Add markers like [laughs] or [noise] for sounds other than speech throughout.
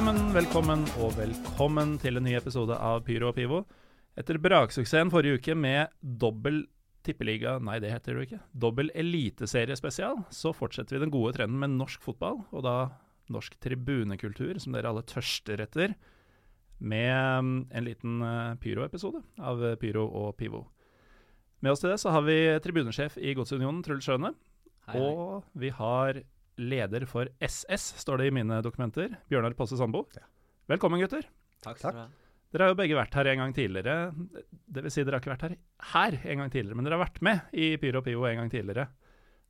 Velkommen, velkommen og velkommen til en ny episode av Pyro og Pivo. Etter braksuksessen forrige uke med dobbel tippeliga Nei, det heter det ikke. Dobbel eliteseriespesial, så fortsetter vi den gode trenden med norsk fotball, og da norsk tribunekultur, som dere alle tørster etter, med mm, en liten eh, Pyro-episode av Pyro og Pivo. Med oss til det så har vi tribunesjef i Godsunionen, Truls Schøne. Og vi har leder for SS, står det i mine dokumenter, Bjørnar Posse Sandbo. Velkommen, gutter. Takk skal du ha. Dere har jo begge vært her en gang tidligere. Det vil si, dere har ikke vært her her en gang tidligere, men dere har vært med i Pyro Pio en gang tidligere.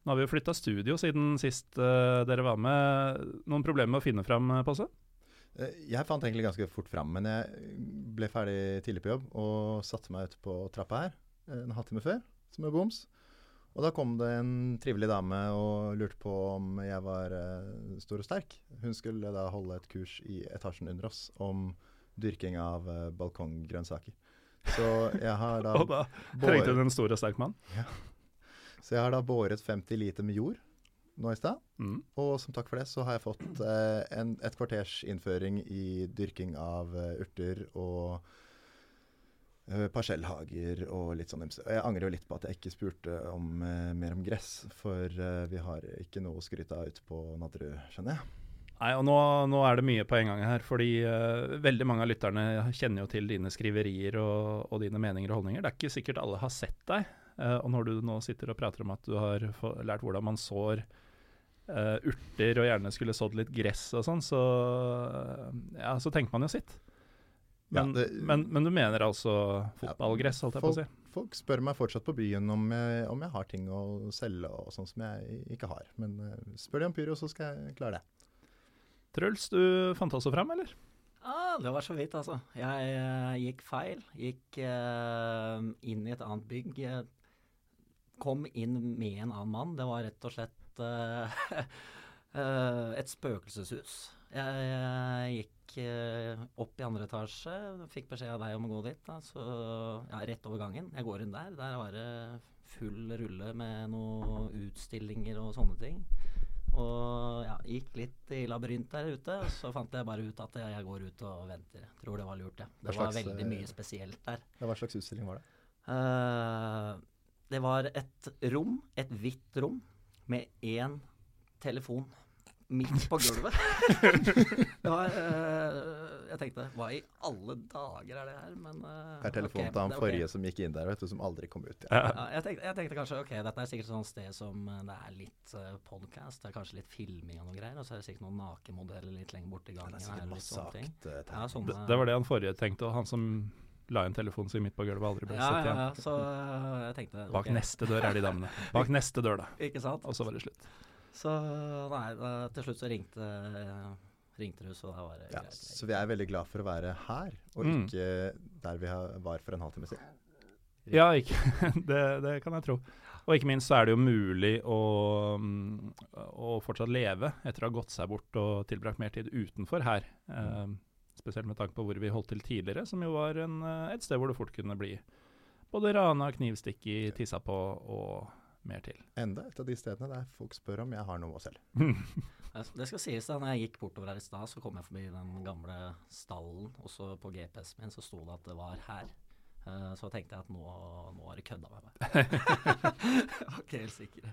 Nå har vi jo flytta studio siden sist uh, dere var med. Noen problemer med å finne fram, eh, Posse? Eh, Jeg fant egentlig ganske fort fram, men jeg ble ferdig tidlig på jobb og satte meg ut på trappa her en halvtime før, som er boms. Og da kom det en trivelig dame og lurte på om jeg var uh, stor og sterk. Hun skulle da holde et kurs i etasjen under oss om dyrking av uh, balkonggrønnsaker. Så jeg har [laughs] da, Og da trengte hun en stor og sterk mann. så jeg har da båret 50 liter med jord nå i stad. Mm. Og som takk for det, så har jeg fått uh, en, et kvarters innføring i dyrking av urter og parsellhager og litt sånn ymse. Jeg angrer jo litt på at jeg ikke spurte om, eh, mer om gress, for eh, vi har ikke noe å skryte av ute på Nadderud, skjønner jeg. Nei, og nå, nå er det mye på en gang her, fordi eh, veldig mange av lytterne kjenner jo til dine skriverier og, og dine meninger og holdninger. Det er ikke sikkert alle har sett deg. eh, og når du nå sitter og prater om at du har lært hvordan man sår eh, urter og gjerne skulle sådd litt gress og sånn, så, eh, ja, så tenker man jo sitt. Ja, Men, det- men, men du mener altså fotballgress, holdt jeg på å si? Folk, folk spør meg fortsatt på byen om jeg, om jeg har ting å selge og sånn som jeg ikke har. Men eh, spør de om pyro, så skal jeg klare det. Truls, du fant også fram, eller? Ah, det var så vidt, altså. Jeg uh, gikk feil. Gikk uh, inn i et annet bygg. kom inn med en annen mann. Det var rett og slett uh, [laughs] eh, et spøkelseshus. Jeg, jeg gikk eh, opp i andre etasje, fikk beskjed av deg om å gå dit. Da, så, ja, rett over gangen. Jeg går inn der. Der var det full rulle med noen utstillinger og sånne ting. Og ja, gikk litt i labyrint der ute, og så fant jeg bare ut at jeg går ut og venter. Tror det var lurt, ja. Det slags, var veldig eh, mye spesielt der. Hva slags utstilling var det? Uh, det var et rom, et hvitt rom, med én telefon midt på gulvet. det var uh, Jeg tenkte hva i alle dager er det her? Men uh, Det er telefonen okay, til han forrige okay. som gikk inn der, vet du, som aldri kom ut. igjen. Ja, jeg, tenkte, jeg tenkte kanskje ok, dette er sikkert sånn sted som eh, det er litt uh, podkast, det er kanskje litt filming og noe greier, og så er det sikkert noen nakenmodeller litt lenger borti gangen. Det er her, litt sånne ting. eh, Ja, sånne, Det, det var det han forrige tenkte, og han som la igjen telefonen sin midt på gulvet, aldri ble ja, sett igjen. ja, så eh, jeg tenkte Bak neste dør er de damene. Bak neste dør, da. [laughs] Ikke sant? Og så var det slutt. Så nei, da, til slutt så ringte, ringte du, så da var det Ja, greit. så vi er veldig glad for å være her, og Mm. ikke der vi var for en halvtime siden. Ja, ikke, [laughs] det, det kan jeg tro. Og ikke minst så er det jo mulig å, mm, å fortsatt leve etter å ha gått seg bort og tilbrakt mer tid utenfor her. Eh, spesielt med tanke på hvor vi holdt til tidligere, som jo var en, eh, et sted hvor det fort kunne bli både rana, knivstikk tissa på og mer til. Enda et av de stedene der folk spør om jeg har noe å selge. [laughs] Det skal sies da, når jeg gikk bortover her i stad, så kom jeg forbi den gamle stallen, og så på GPS-en min så sto det at det var her. Eh, så tenkte jeg at nå, nå har de kødda med meg. jeg var ikke helt sikker.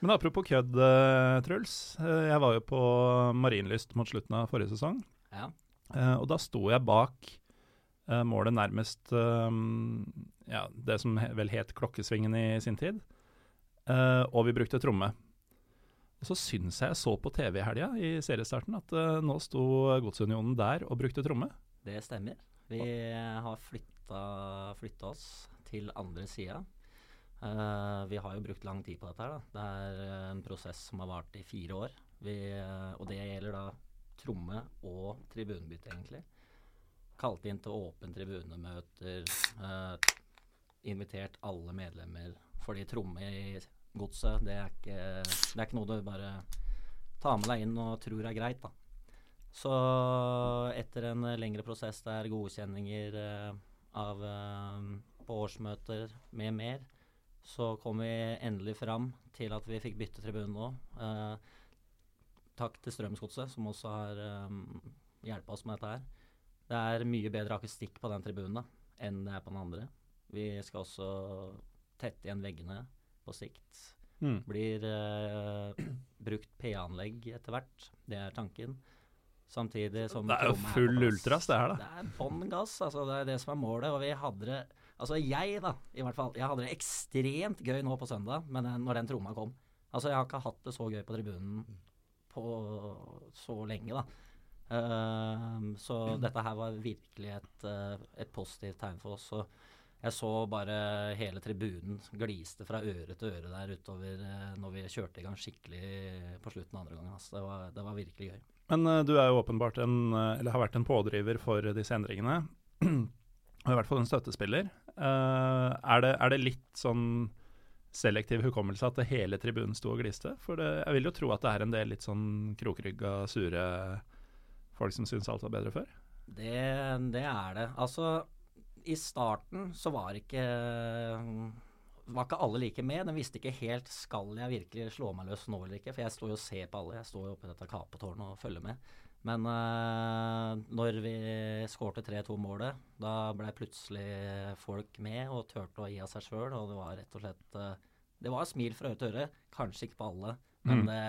Men apropos kødd, eh, Truls. Eh, jeg var jo på Marienlyst mot slutten av forrige sesong. Ja. Eh, og da sto jeg bak eh, målet nærmest eh, ja, det som vel het Klokkesvingen i sin tid. Eh, og vi brukte tromme. Og så syns jeg jeg så på TV i helga, i seriestarten, at uh, nå sto Godsunionen der og brukte tromme. Det stemmer. Vi har flytta, oss til andre sida. Uh, vi har jo brukt lang tid på dette. her da. Det er en prosess som har vart i fire år. Vi, uh, og det gjelder da tromme og tribunebytte, egentlig. Kalte inn til åpen tribunemøter. Uh, invitert alle medlemmer. Fordi tromme i godset, det det er ikke noe du bare tar med deg inn og tror er greit, da. Så etter en lengre prosess der godkjenninger av på årsmøter med mer, så kom vi endelig fram til at vi fikk bytte tribune nå. Eh, takk til Strømsgodset, som også har eh, hjulpet oss med dette her. Det er mye bedre akustikk på den tribunen da, enn det er på den andre. Vi skal også tette igjen veggene på sikt. Mm. Blir uh, brukt PA-anlegg etter hvert. Det er tanken. Samtidig som Det er jo full ultras, det her, da. Det er bånn gass. Altså, det er det som er målet. Og vi hadde det Altså jeg, da, i hvert fall. Jeg hadde det ekstremt gøy nå på søndag men den, når den tromma kom. Altså jeg har ikke hatt det så gøy på tribunen på så lenge, da. Uh, så [clears throat] dette her var virkelig et, uh, et, positivt tegn for oss. Og jeg så bare hele tribunen gliste fra øre til øre der utover uh, når vi kjørte i gang skikkelig på slutten andre gangen. Altså. Det, var, det, var, virkelig gøy. Men du er jo åpenbart en, eller har vært en pådriver for disse endringene. [clears throat] Og i hvert fall en støttespiller. er, det, er det litt sånn selektiv hukommelse at det hele tribunen sto og gliste? For det, jeg vil jo tro at det er en del litt sånn krokrygga, sure folk som syns alt var bedre før? Det, det, er det. Altså, i starten så var ikke var ikke alle like med. Den visste ikke helt skal jeg virkelig slå meg løs nå eller ikke. For jeg står jo og ser på alle. Jeg står jo oppe i dette kapetårnet og følger med. Men uh, når vi skårte 3-2-målet, da ble plutselig folk med og turte å gi av seg sjøl. Og det var rett og slett uh, Det var smil fra øre til øre. Kanskje ikke på alle, men, mm. det,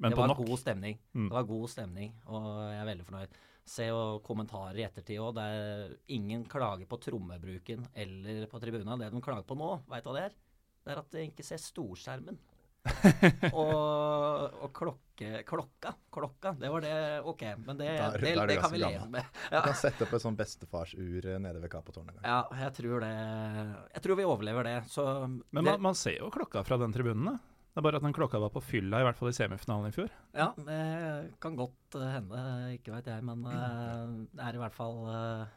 men det var nok. god stemning. Mm. Det var god stemning, og jeg er veldig fornøyd. Se og kommentarer i ettertid òg. Det er ingen klager på trommebruken eller på tribuna. Det de klager på nå, veit du hva det er? Det er at de ikke ser storskjermen. [laughs] og, og klokke, klokka, klokka, det var det ok. Men det, der, det, der det kan vi leve med. Ja. Du kan sette opp et sånn bestefarsur nede ved Kapotårnet. Ja, jeg tror det Jeg tror vi overlever det. Så Men man, man, ser jo klokka fra den tribunen, da. Det er bare at den klokka var på fylla, i hvert fall i semifinalen i fjor. Ja, det kan godt uh, hende, ikke veit jeg. Men uh, det er i hvert fall uh,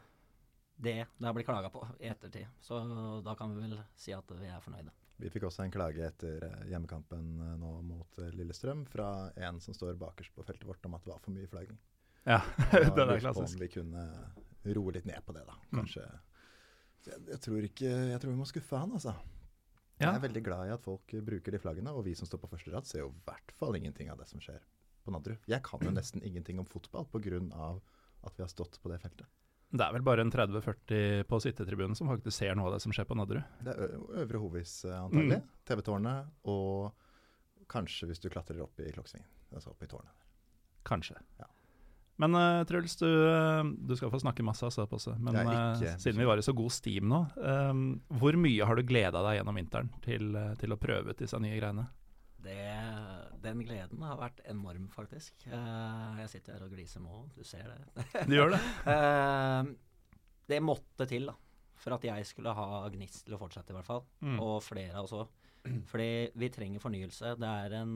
det det har blitt klaga på i ettertid. Så da kan vi vel si at vi er fornøyde. Vi fikk også en klage etter eh, hjemmekampen eh, nå mot eh, Lillestrøm fra en som står bakerst på feltet vårt om at det var for mye flagging. Ja, [laughs] det er klassisk. Om vi kunne roe litt ned på det, da. Mm. Kanskje. Mm. Jeg, jeg, tror ikke, jeg tror vi må skuffe han, altså. Ja. Jeg er veldig glad i at folk bruker de flaggene, og vi som står på første rad, ser jo i hvert fall ingenting av det som skjer på Nadderud. Jeg kan jo nesten ingenting om fotball pga. at vi har stått på det feltet. Det er vel bare en 30-40 på sittetribunen som faktisk ser noe av det som skjer på Nadderud. Det er Øvre Hovis eh, antagelig. Mm. TV-tårnet og kanskje hvis du klatrer opp i klokkesvingen. Altså opp i tårnet. Kanskje. Ja. Men uh, Truls, du, eh, du, skal få snakke masse altså, på seg. Men uh, siden vi var i så god steam nå, um, hvor mye har du gleda deg gjennom vinteren til, til, å prøve ut disse nye greiene? Det den gleden har vært enorm, faktisk. Uh, jeg sitter her og gliser nå, du ser det. du gjør det? uh, [laughs] det måtte til da, for at jeg skulle ha gnist til å fortsette, i hvert fall. Mm. Og flere også. Fordi vi trenger fornyelse. Det er en,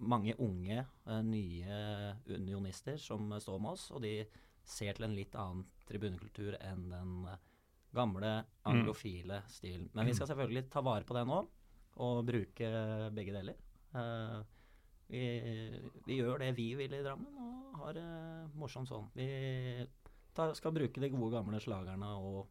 mange unge, uh, nye unionister som står med oss, og de ser til en litt annen tribunekultur enn den gamle mm. anglofile mm. stilen. Men vi skal selvfølgelig ta vare på det nå, og bruke begge deler. Uh, vi, vi, gjør det vi vil i Drammen, og har det morsomt sånn. Vi tar, skal bruke de gode, gamle slagerne og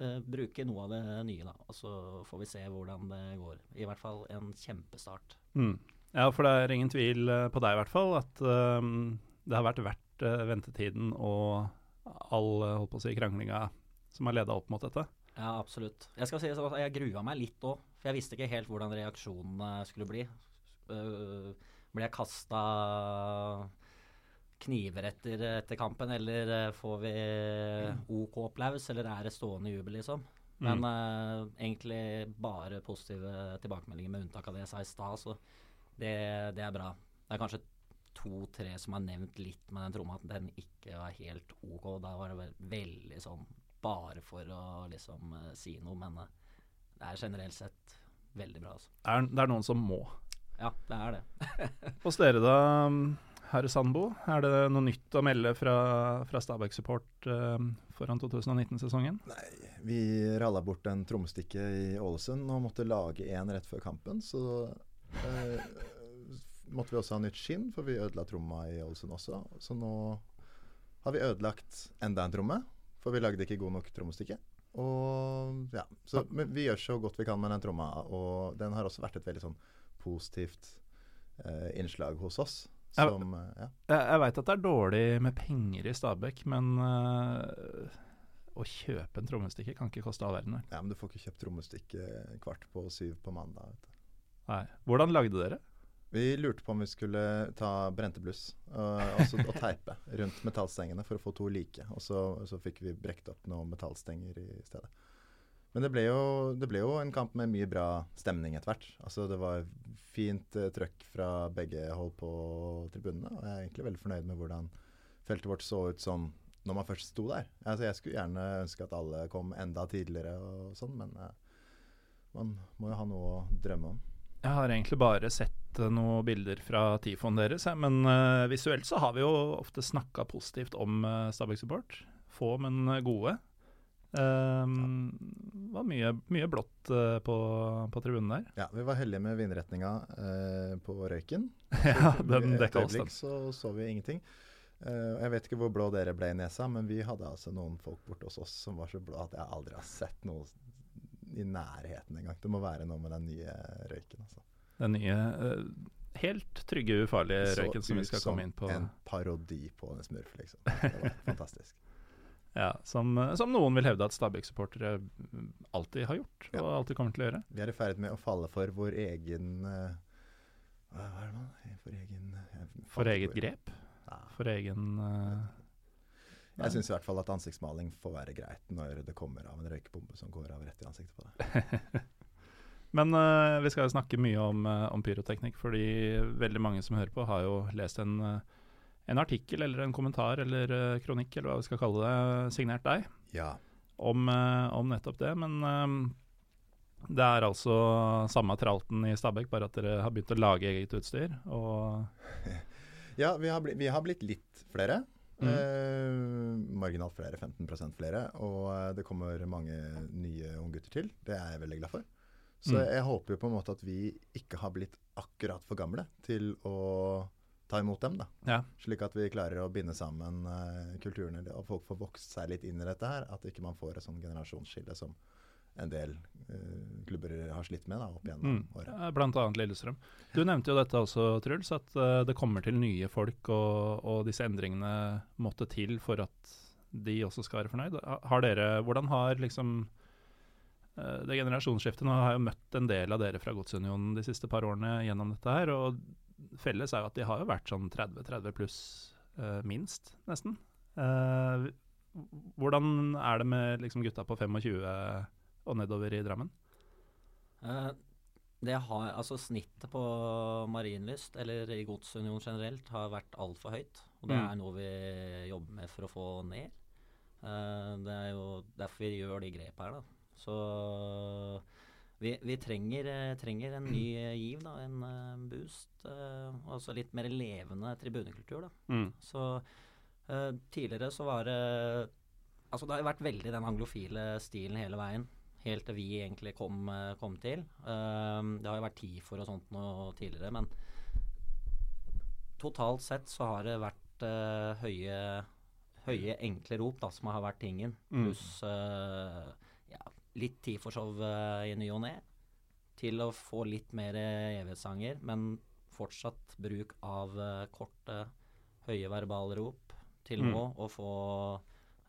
uh, bruke noe av det nye, da. Og så får vi se hvordan det går. I hvert fall en kjempestart. Mm. Ja, for det er ingen tvil eh, på deg i hvert fall at um, det har vært verdt uh, ventetiden og all holdt på å si, kranglinga som har leda opp mot dette. Ja, absolutt. Jeg skal si at jeg grua meg litt òg. For jeg visste ikke helt hvordan reaksjonene skulle bli. Uh, blir jeg kasta kniver etter, etter, kampen, eller får vi OK applaus, eller er det stående jubel, liksom? Men uh, egentlig bare positive tilbakemeldinger, med unntak av det jeg sa i stad. Så det, det er bra. Det er kanskje to-tre som har nevnt litt med den tromma, at den ikke var helt ok. Da var det veldig sånn bare for å liksom uh, si noe, men uh, det er generelt sett veldig bra. Altså. Er, det er noen som må. Ja, det er det. [laughs] Hos dere da, herre Sandbo, er det noe nytt å melde fra, fra Stabæk Support uh, foran 2019-sesongen? Nei, vi ralla bort en trommestikke i Ålesund og måtte lage en rett før kampen. Så måtte vi også ha nytt skinn, for vi ødela tromma i Ålesund også. Så nå har vi ødelagt enda en tromme, for vi lagde ikke god nok trommestikke. Og ja, så, Men vi gjør så godt vi kan med den tromma, og den har også vært et veldig sånn positivt eh, innslag hos oss. Som, eh, ja. Jeg, jeg veit at det er dårlig med penger i Stabekk, men øh, å kjøpe en trommestikke kan ikke koste all verden. Ja, men du får ikke kjøpt trommestikke kvart på syv på mandag. Vet du. Nei. Hvordan lagde dere? Vi lurte på om vi skulle ta brentebluss og, og, og, teipe rundt metallstengene for å få to like. Og så, så fikk vi brekt opp noen metallstenger i stedet. Men det ble, jo, det ble, jo, en kamp med mye bra stemning etter hvert. Altså det var fint uh, trøkk fra begge hold på tribunene. Og jeg er egentlig veldig fornøyd med hvordan feltet vårt så ut sånn når man først sto der. Altså jeg skulle gjerne ønske at alle kom enda tidligere og sånn, men uh, man må jo ha noe å drømme om. Jeg har egentlig bare sett uh, noen bilder fra tifoen deres, men uh, visuelt så har vi jo ofte snakka positivt om uh, Stabæk Support. Få, men gode. Um, var mye, mye blått uh, på, på, tribunen der. Ja, vi var heldige med vindretninga uh, på røyken. [laughs] ja, den dekka oss, den. Så så vi ingenting. Uh, jeg vet ikke hvor blå dere ble i nesa, men vi hadde altså noen folk borte hos oss som var så blå at jeg aldri har sett noe i nærheten engang. Det må være noe med den nye røyken, altså. Den nye helt trygge, ufarlige så røyken som vi skal komme inn på. Så ut som en parodi på en smurf, liksom. Det var [laughs] fantastisk. Ja, som, som, noen vil hevde at Stabæk-supportere alltid har gjort, og ja. alltid kommer til å gjøre. Vi er i ferd med å falle for vår egen Hva er det man For egen For eget grep? Ja. For egen uh, Jeg syns i hvert fall at ansiktsmaling får være greit når det kommer av en røykebombe som går av rett i ansiktet på deg. [laughs] Men uh, vi skal jo snakke mye om, om, pyroteknikk, fordi veldig mange som hører på, har jo lest en en artikkel eller en kommentar eller uh, kronikk, eller hva vi skal kalle det, signert deg ja. om, uh, om, nettopp det. Men um, det er altså samme tralten i Stabæk, bare at dere har begynt å lage eget utstyr. Og [laughs] ja, vi har, blitt, vi har blitt litt flere. Mm. Eh, marginalt flere, 15% flere. Og det kommer mange nye unggutter til. Det er jeg veldig glad for. Så mm. jeg håper jo på en måte at vi ikke har blitt akkurat for gamle til å ta imot dem. da. Ja. Slik at vi klarer å binde sammen eh, kulturene, og folk får vokst seg litt inn i dette her. At ikke man får et sånn generasjonsskille som en del uh, klubber har slitt med da, opp gjennom mm. året. Annet Lillestrøm. Du nevnte jo dette også, Truls, at uh, det kommer til nye folk, og, og, disse endringene måtte til for at de også skal være fornøyd. Har dere, hvordan har liksom det generasjonsskiftet Nå har jeg jo møtt en del av dere fra Godsunionen de siste par årene gjennom dette her. og felles er jo at de har jo vært sånn 30-30 pluss, uh, minst, nesten. Uh, hvordan er det med liksom, gutta på 25 og nedover i Drammen? Uh, det har, altså Snittet på Marienlyst, eller i Godsunion generelt, har vært altfor høyt. Og det mm. er noe vi jobber med for å få ned. det er jo derfor vi gjør de grep her, da. Så vi, vi trenger, eh, trenger, en ny giv, da, en uh, boost. Uh, også litt mer levende tribunekultur. Da. Mm. Så uh, tidligere så var det Altså det har jo vært veldig den anglofile stilen hele veien. Helt til vi egentlig kom, kom til. det har jo vært tid for og sånt noe tidligere, men totalt sett så har det vært høye, høye, enkle rop da, som har vært tingen. Mm. Pluss ja, litt tid for show uh, i ny og ne, til å få litt mer evighetssanger, men fortsatt bruk av korte, høye verbale rop til mm. nå, og få,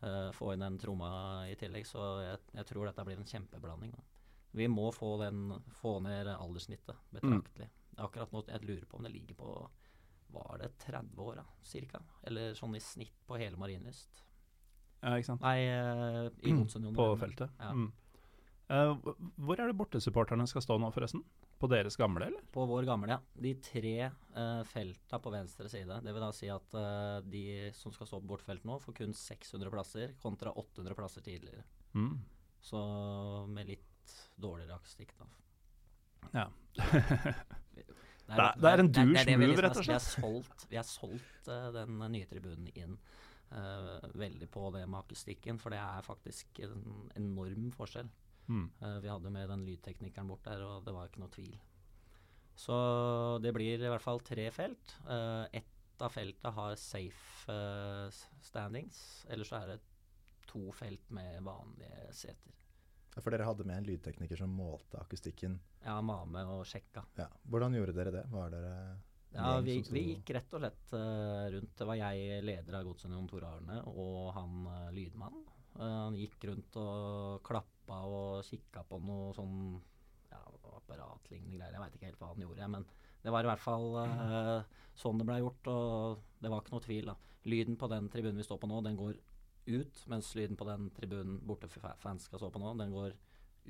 uh, få, inn den tromma i tillegg. Så jeg, jeg, tror dette blir en kjempeblanding. Da. Vi må få, den, få ned alderssnittet betraktelig. Mm. Akkurat nå jeg lurer på om det ligger på var det 30 år, da, cirka? Eller sånn i snitt på hele Marienlyst. Ja, ikke sant. Nei, uh, i Godsunionen. På feltet. Ja. Mm. Uh, hvor er det bortesupporterne skal stå nå, forresten? På deres gamle, eller? På vår gamle, ja. De tre uh, felta på venstre side. Det vil da si at uh, de som skal stå på bortefelt nå, får kun 600 plasser kontra 800 plasser tidligere. Mm. Så med litt dårligere akustikk, da. Ja. [laughs] Det er- det er en douche move, liksom rett og slett. Vi har solgt, vi har solgt uh, den nye tribunen inn uh, veldig på det med akustikken, for det er faktisk en enorm forskjell. Mm. Eh, vi hadde med den lydteknikeren bort der, og det var ikke noe tvil. Så det blir i hvert fall tre felt. Uh, ett av felta har safe eh, standings, ellers så er det to felt med vanlige seter. Ja, For dere hadde med en lydtekniker som målte akustikken. Ja, han var med og sjekka. Ja. Hvordan gjorde dere det? Var dere Ja, vi, vi gikk rett og slett uh, rundt. Det var jeg, leder av Godsunionen, Tor Arne, og han uh, lydmann. Uh, han gikk rundt og klappa og kikka på noe sånn ja, apparatlignende greier. Jeg veit ikke helt hva han gjorde, men det var i hvert fall eh, sånn det blei gjort, og det var ikke noe tvil. da. Lyden på den tribunen vi står på nå, den går ut, mens lyden på den tribunen bortefans skal stå på nå, den går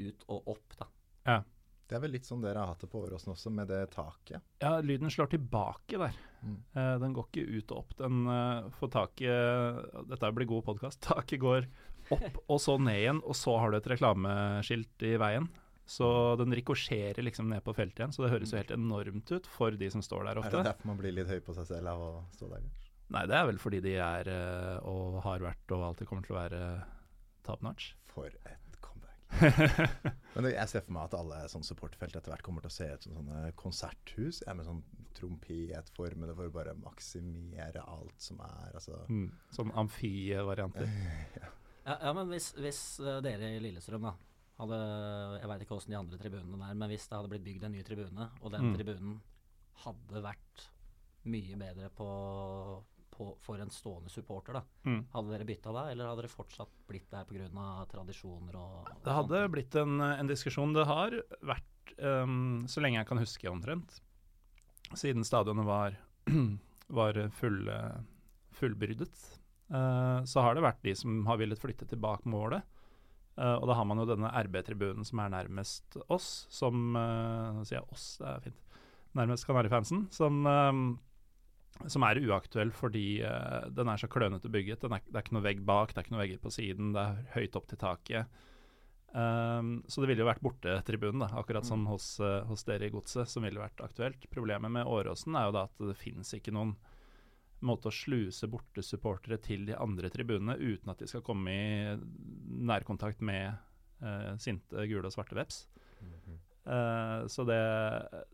ut og opp, da. Ja. Det er vel litt sånn dere har hatt det på Åråsen også, med det taket. ja, lyden slår tilbake der. Mm. Uh, den går ikke ut og opp. Den uh, får taket Dette blir god podkast. [laughs] Taket går opp og så ned igjen, og så har du et reklameskilt i veien. Så den rikosjerer liksom ned på feltet igjen, så det høres jo helt enormt ut for de som står der ofte. Er det derfor man blir litt høy på seg selv av å stå der? Nei, det er vel fordi de er eh, og har vært og alltid kommer til å være top notch. For et comeback. [laughs] Men jeg ser for meg at alle sånn supportfelt etter hvert kommer til å se ut som sånne konserthus. Ja, med sånn trompetformede for å bare maksimere alt som er. Altså. Mm. Sånn amfi-varianter. [laughs] Ja, ja men hvis, hvis eh, dere i Lillestrøm da hadde Jeg veit ikke åssen de andre tribunene er, men hvis det hadde blitt bygd en ny tribune, og den Mm. tribunen hadde vært mye bedre på, på, for en stående supporter, da. Mm. Hadde dere bytta da, eller hadde dere fortsatt blitt der pga. tradisjoner og og Det hadde sånt? blitt en, en diskusjon. Det har vært, um, så lenge jeg kan huske omtrent, siden stadionet var, [clears throat] var full, fullbyrdet, eh, så har det vært de som har villet flytte tilbake målet. Eh, og da har man jo denne RB-tribunen som er nærmest oss, som eh, Nå sier jeg oss, det er fint. Nærmest Kanarifansen, som, eh, som er uaktuell fordi eh, den er så klønete bygget. Den er, det er ikke noe vegg bak, det er ikke noe vegger på siden, det er høyt opp til taket. Um, så det ville jo vært bortetribunen, da, akkurat som hos, eh, hos dere i Godset, som ville vært aktuelt. Problemet med Åråsen er jo da at det finnes ikke noen måte å sluse bortesupportere til de andre tribunene uten at de skal komme i nærkontakt med uh, sinte gule og svarte veps. Eh, så det,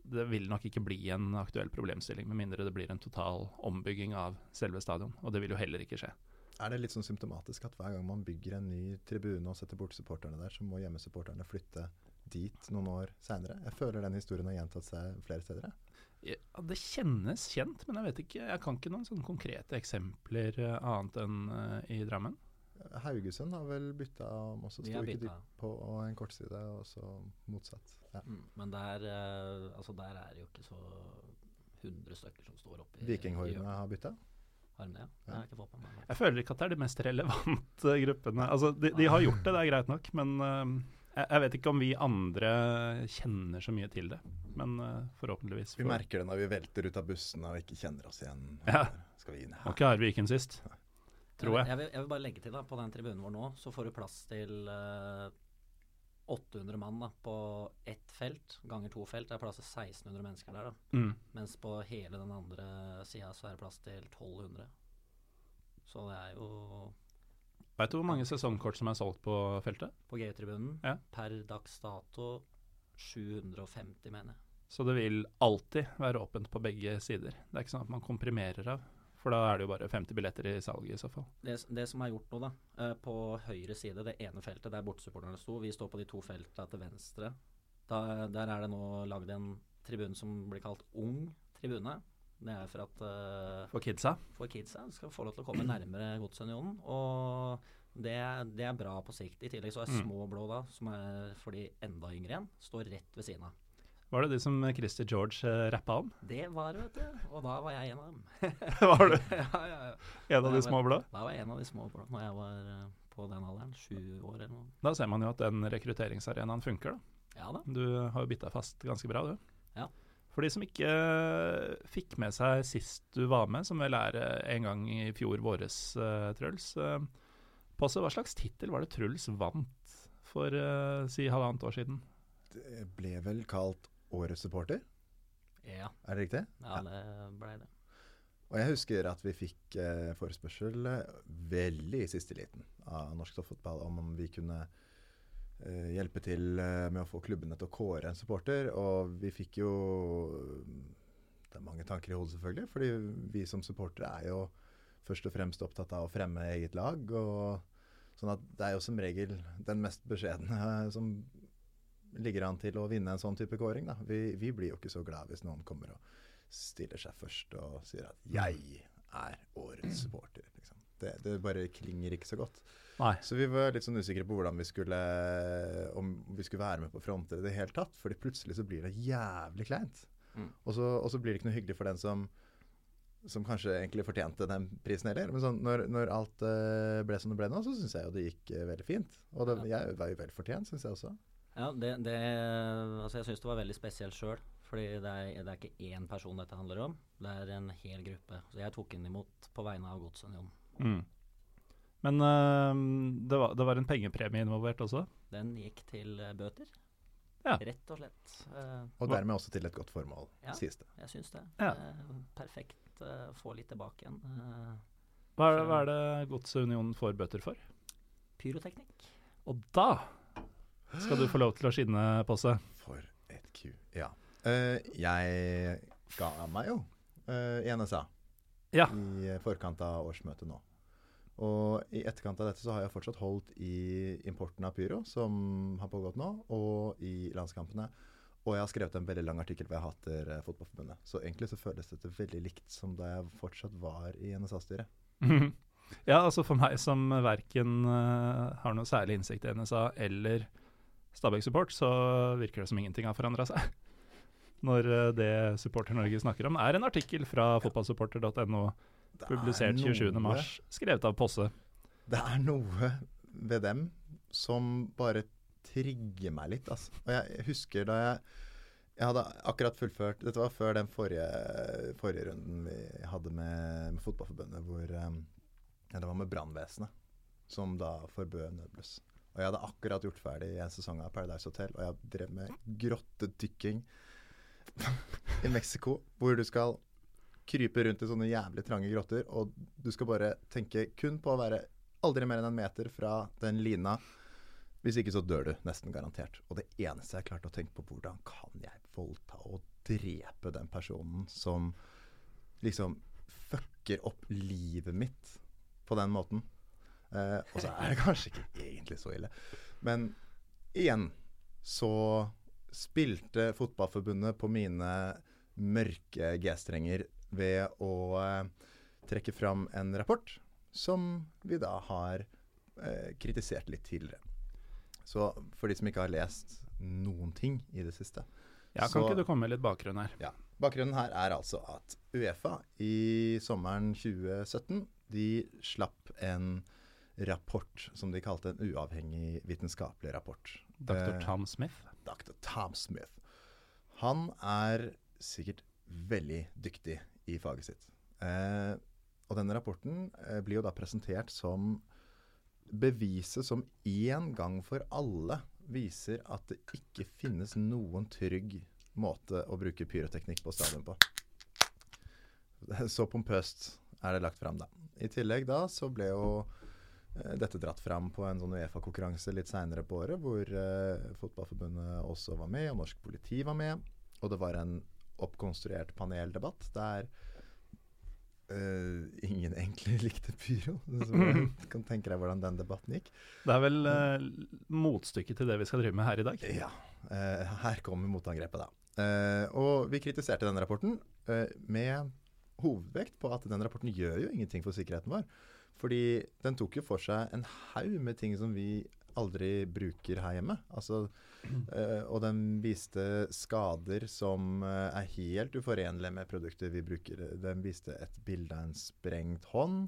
det vil nok ikke bli en aktuell problemstilling, med mindre det blir en total ombygging av selve stadion. Og det vil jo heller ikke skje. Er det litt sånn symptomatisk at hver gang man bygger en ny tribune og setter bort supporterne der, så må hjemmesupporterne flytte dit noen år seinere? Jeg føler den historien har gjentatt seg flere steder. Ja, det kjennes kjent, men jeg vet ikke. Jeg kan ikke noen sånne konkrete eksempler eh, annet enn eh, i Drammen. Haugesund har vel bytta om også, sto ikke de på en kortside, og så motsatt. Ja. Mm, men der, eh, altså der er det jo ikke så 100 stykker som står oppi i Vikinghordene har bytta. Har de det? ja? Har jeg meg. Føler ikke at det er de mest relevante [laughs] gruppene. Altså, de, de har gjort det, det er greit nok, men jeg, jeg vet ikke om vi andre kjenner så mye til det. Men eh, forhåpentligvis. Vi merker det når vi velter ut av bussene og ikke kjenner oss igjen. Ja. Skal vi inn Var her? ikke Arviken sist, tror jeg. Jeg vil, jeg vil bare legge til da, på den tribunen vår nå, så får du plass til uh, 800 mann da, på ett felt. Ganger to felt. Det er plass til 1600 mennesker der. da. Mm. Mens på hele den andre sida så er det plass til 1200. Så det er jo Veit du hvor mange sesongkort som er solgt på feltet? på GU-tribunen Ja. per dags dato 750, mener jeg. Så det vil alltid være åpent på begge sider. Det er ikke sånn at man komprimerer av. For da er det jo bare 50 billetter i salget i så fall. Det, det som er gjort nå, da, eh, på høyre side, det ene feltet der bortesupporterne sto, vi står på de to feltene til venstre. Da, der er det nå lagd en tribune som blir kalt Ung tribune. Det er for at uh, For kidsa. for kidsa skal få lov til å komme nærmere Godsunionen. Og det, det er bra på sikt. I tillegg så er Mm. små blå, da, som er for de enda yngre igjen, står rett ved siden av. Var det de som Christer George uh, rappa om? Det var det, vet du. Og da var jeg en av dem. [laughs] Var du [laughs] ja, ja, ja. en av de små blå? Da var jeg en av de små blå når jeg var uh, på den alderen. Sju år eller noe. Da ser man jo at den rekrutteringsarenaen funker, da. Ja da. Du har jo bitt deg fast ganske bra, du. Ja. For de som ikke eh, fikk med seg sist du var med, som vel er eh, en gang i fjor våres, uh, Truls. Uh, Posse, hva slags tittel var det Truls vant for uh, si halvannet år siden? Det ble vel kalt Årets supporter, Ja, er det riktig? ja det blei det. Og jeg husker at vi fikk eh, forespørsel eh, veldig i siste liten av norsk toppfotball om om vi kunne eh, hjelpe til eh, med å få klubbene til å kåre en supporter. Og vi fikk jo Det er mange tanker i hodet, selvfølgelig. Fordi vi som supportere er jo først og fremst opptatt av å fremme eget lag. og Sånn at det er jo som regel den mest beskjedne som ligger an til å vinne en sånn type kåring. Da. Vi, vi blir jo ikke så glad hvis noen kommer og stiller seg først og sier at 'jeg er årets supporter'. Det, det bare klinger ikke så godt. Nei. Så vi var litt sånn usikre på hvordan vi skulle om vi skulle være med på fronter i det hele tatt. Fordi plutselig så blir det jævlig kleint. Mm. Og, så, og så blir det ikke noe hyggelig for den som som kanskje egentlig fortjente den prisen heller. Men sånn, når, når alt eh, ble som det ble nå, så syns jeg jo det gikk eh, veldig fint. Og det, jeg var jo vel fortjent, syns jeg også. Ja, det, det Altså, jeg syns det var veldig spesielt sjøl. Fordi det er, det er ikke én person dette handler om, det er en hel gruppe. Så jeg tok den imot på vegne av Godsunionen. Mm. Men uh, det, var, det var en pengepremie involvert også? Den gikk til eh, bøter. Ja. Rett og slett. Uh, Og dermed også til et godt formål, Ja. sies det. jeg syns det. Ja. Uh, perfekt. få litt tilbake igjen. Eh, Hva er, hva er det Godsunionen får bøter for? pyroteknikk. Og da skal du få lov til å skinne seg. For et ku. Ja. Eh, jeg ga meg jo eh, i NSA Ja. i forkant av årsmøtet nå. Og i etterkant av dette så har jeg fortsatt holdt i importen av pyro, som har pågått nå, og i landskampene. Og jeg har skrevet en veldig lang artikkel hvor jeg hater eh, Fotballforbundet. Så egentlig så føles dette veldig likt som da jeg fortsatt var i NSA-styret. [laughs] Ja, altså for meg som verken uh, har noe særlig innsikt i NSA eller Stabæk Support, så virker det som ingenting har forandra seg. [laughs] Når uh, det Supporter Norge snakker om, er en artikkel fra fotballsupporter.no, er publisert 27. noe- mars, skrevet av Posse. Det er noe ved dem som bare trigger meg litt. Altså. Og jeg husker da jeg Jeg hadde akkurat fullført Dette var før den forrige, forrige runden vi hadde med, med Fotballforbundet, hvor um, det var med brannvesenet, som da forbød nødbluss. Og jeg hadde akkurat gjort ferdig en sesong av Paradise Hotel, og jeg drev med grottedykking [laughs] i Mexico, hvor du skal krype rundt i sånne jævlig trange grotter, og du skal bare tenke kun på å være aldri mer enn en meter fra den lina. Hvis ikke så dør du, nesten garantert. Og det eneste jeg klarte å tenke på, hvordan kan jeg voldta og drepe den personen som liksom fucker opp livet mitt på den måten? Eh, og så er det kanskje ikke egentlig så ille. Men igjen så spilte Fotballforbundet på mine mørke G-strenger ved å eh, trekke fram en rapport som vi da har eh, kritisert litt tidligere. Så for de som ikke har lest noen ting i det siste Ja, Kan så- ikke du komme med litt bakgrunn her? ja. Bakgrunnen her er altså at Uefa i sommeren 2017 de slapp en rapport som de kalte en uavhengig vitenskapelig rapport. Dr. Eh, Tom Smith? Dr. Tom Smith. Han er sikkert veldig dyktig i faget sitt. Eh, og denne rapporten eh, blir jo da presentert som beviset som én gang for alle viser at det ikke finnes noen trygg måte å bruke pyroteknikk på stadion på. Så pompøst er det lagt fram, da. I tillegg da så ble jo eh, dette dratt fram på en sånn Uefa-konkurranse litt seinere på året, hvor eh, Fotballforbundet også var med, og norsk politi var med. Og det var en oppkonstruert paneldebatt der uh, ingen [laughs] egentlig likte pyro. Så du kan tenke deg hvordan den debatten gikk. Det er vel uh, motstykket til det vi skal drive med her i dag. Ja. Uh, her kommer motangrepet, da. Og vi kritiserte denne rapporten med hovedvekt på at den rapporten gjør jo ingenting for sikkerheten vår. Fordi den tok jo for seg en haug med ting som vi aldri bruker her hjemme. Altså, øh, og den viste skader som eh, er helt uforenlige med produkter vi bruker. Den viste et bilde av en sprengt hånd.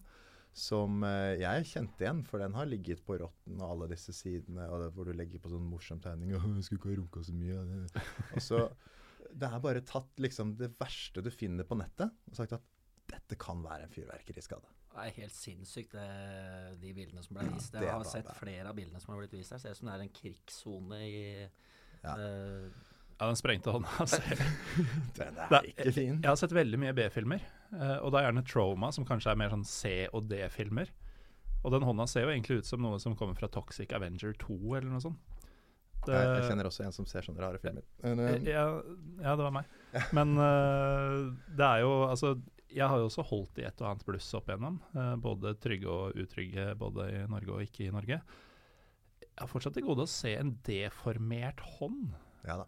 som eh, jeg kjente igjen, for den har ligget på Rotten og alle disse sidene og det, hvor du legger på sånn morsom tegning og 'Jeg skulle ikke ha runka så mye'. Og så, Det er bare tatt liksom det verste du finner på nettet, og sagt at dette kan være en fyrverkeriskade. Det er helt sinnssykt, det, de bildene som ble vist. det Jeg har sett det er. flere av bildene som har blitt vist her. Ser ut som det er en krigssone i Ja. Uh, Ja, den sprengte hånda. [laughs] Altså. [laughs] Den er ikke fin. Jeg har sett veldig mye B-filmer, eh, og da gjerne Trauma, som kanskje er mer sånn C- og D-filmer. Og den hånda ser jo egentlig ut som noe som kommer fra Toxic Avenger 2, eller noe sånt. Det- Jeg, jeg kjenner også en som ser sånne rare filmer. Ja, ja, det var meg. Men uh, det er jo Altså, jeg har jo også holdt i et og annet bluss opp igjennom. eh, både trygge og utrygge, både i Norge og ikke i Norge. Jeg har fortsatt til gode å se en deformert hånd. Ja da.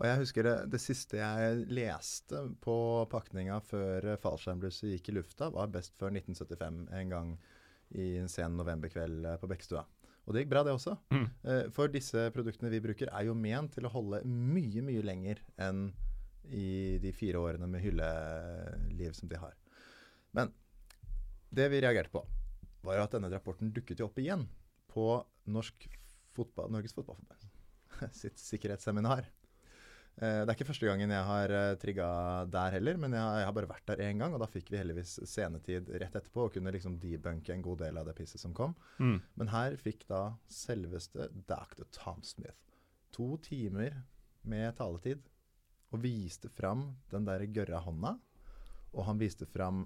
Og jeg husker det, det siste jeg leste på pakninga før eh, fallskjermblusset gikk i lufta, var best før 1975 en gang i en sen novemberkveld eh, på Bekkstua. Og det gikk bra, det også. Mm. For disse produktene vi bruker, er jo ment til å holde mye, mye lenger enn i de fire årene med hylleliv som de har. Men det vi reagerte på, var jo at denne rapporten dukket jo opp igjen på Norsk fotball, Norges Fotballforbund [laughs] sitt sikkerhetsseminar. Eh, Det er ikke første gangen jeg har uh, trigga der heller, men jeg har, bare vært der én gang. Og da fikk vi heldigvis scenetid rett etterpå og kunne liksom debunke en god del av det pisset som kom. Mm. Men her fikk da selveste Dr. Tom Smith to timer med taletid og viste fram den der gørra hånda. Og han viste fram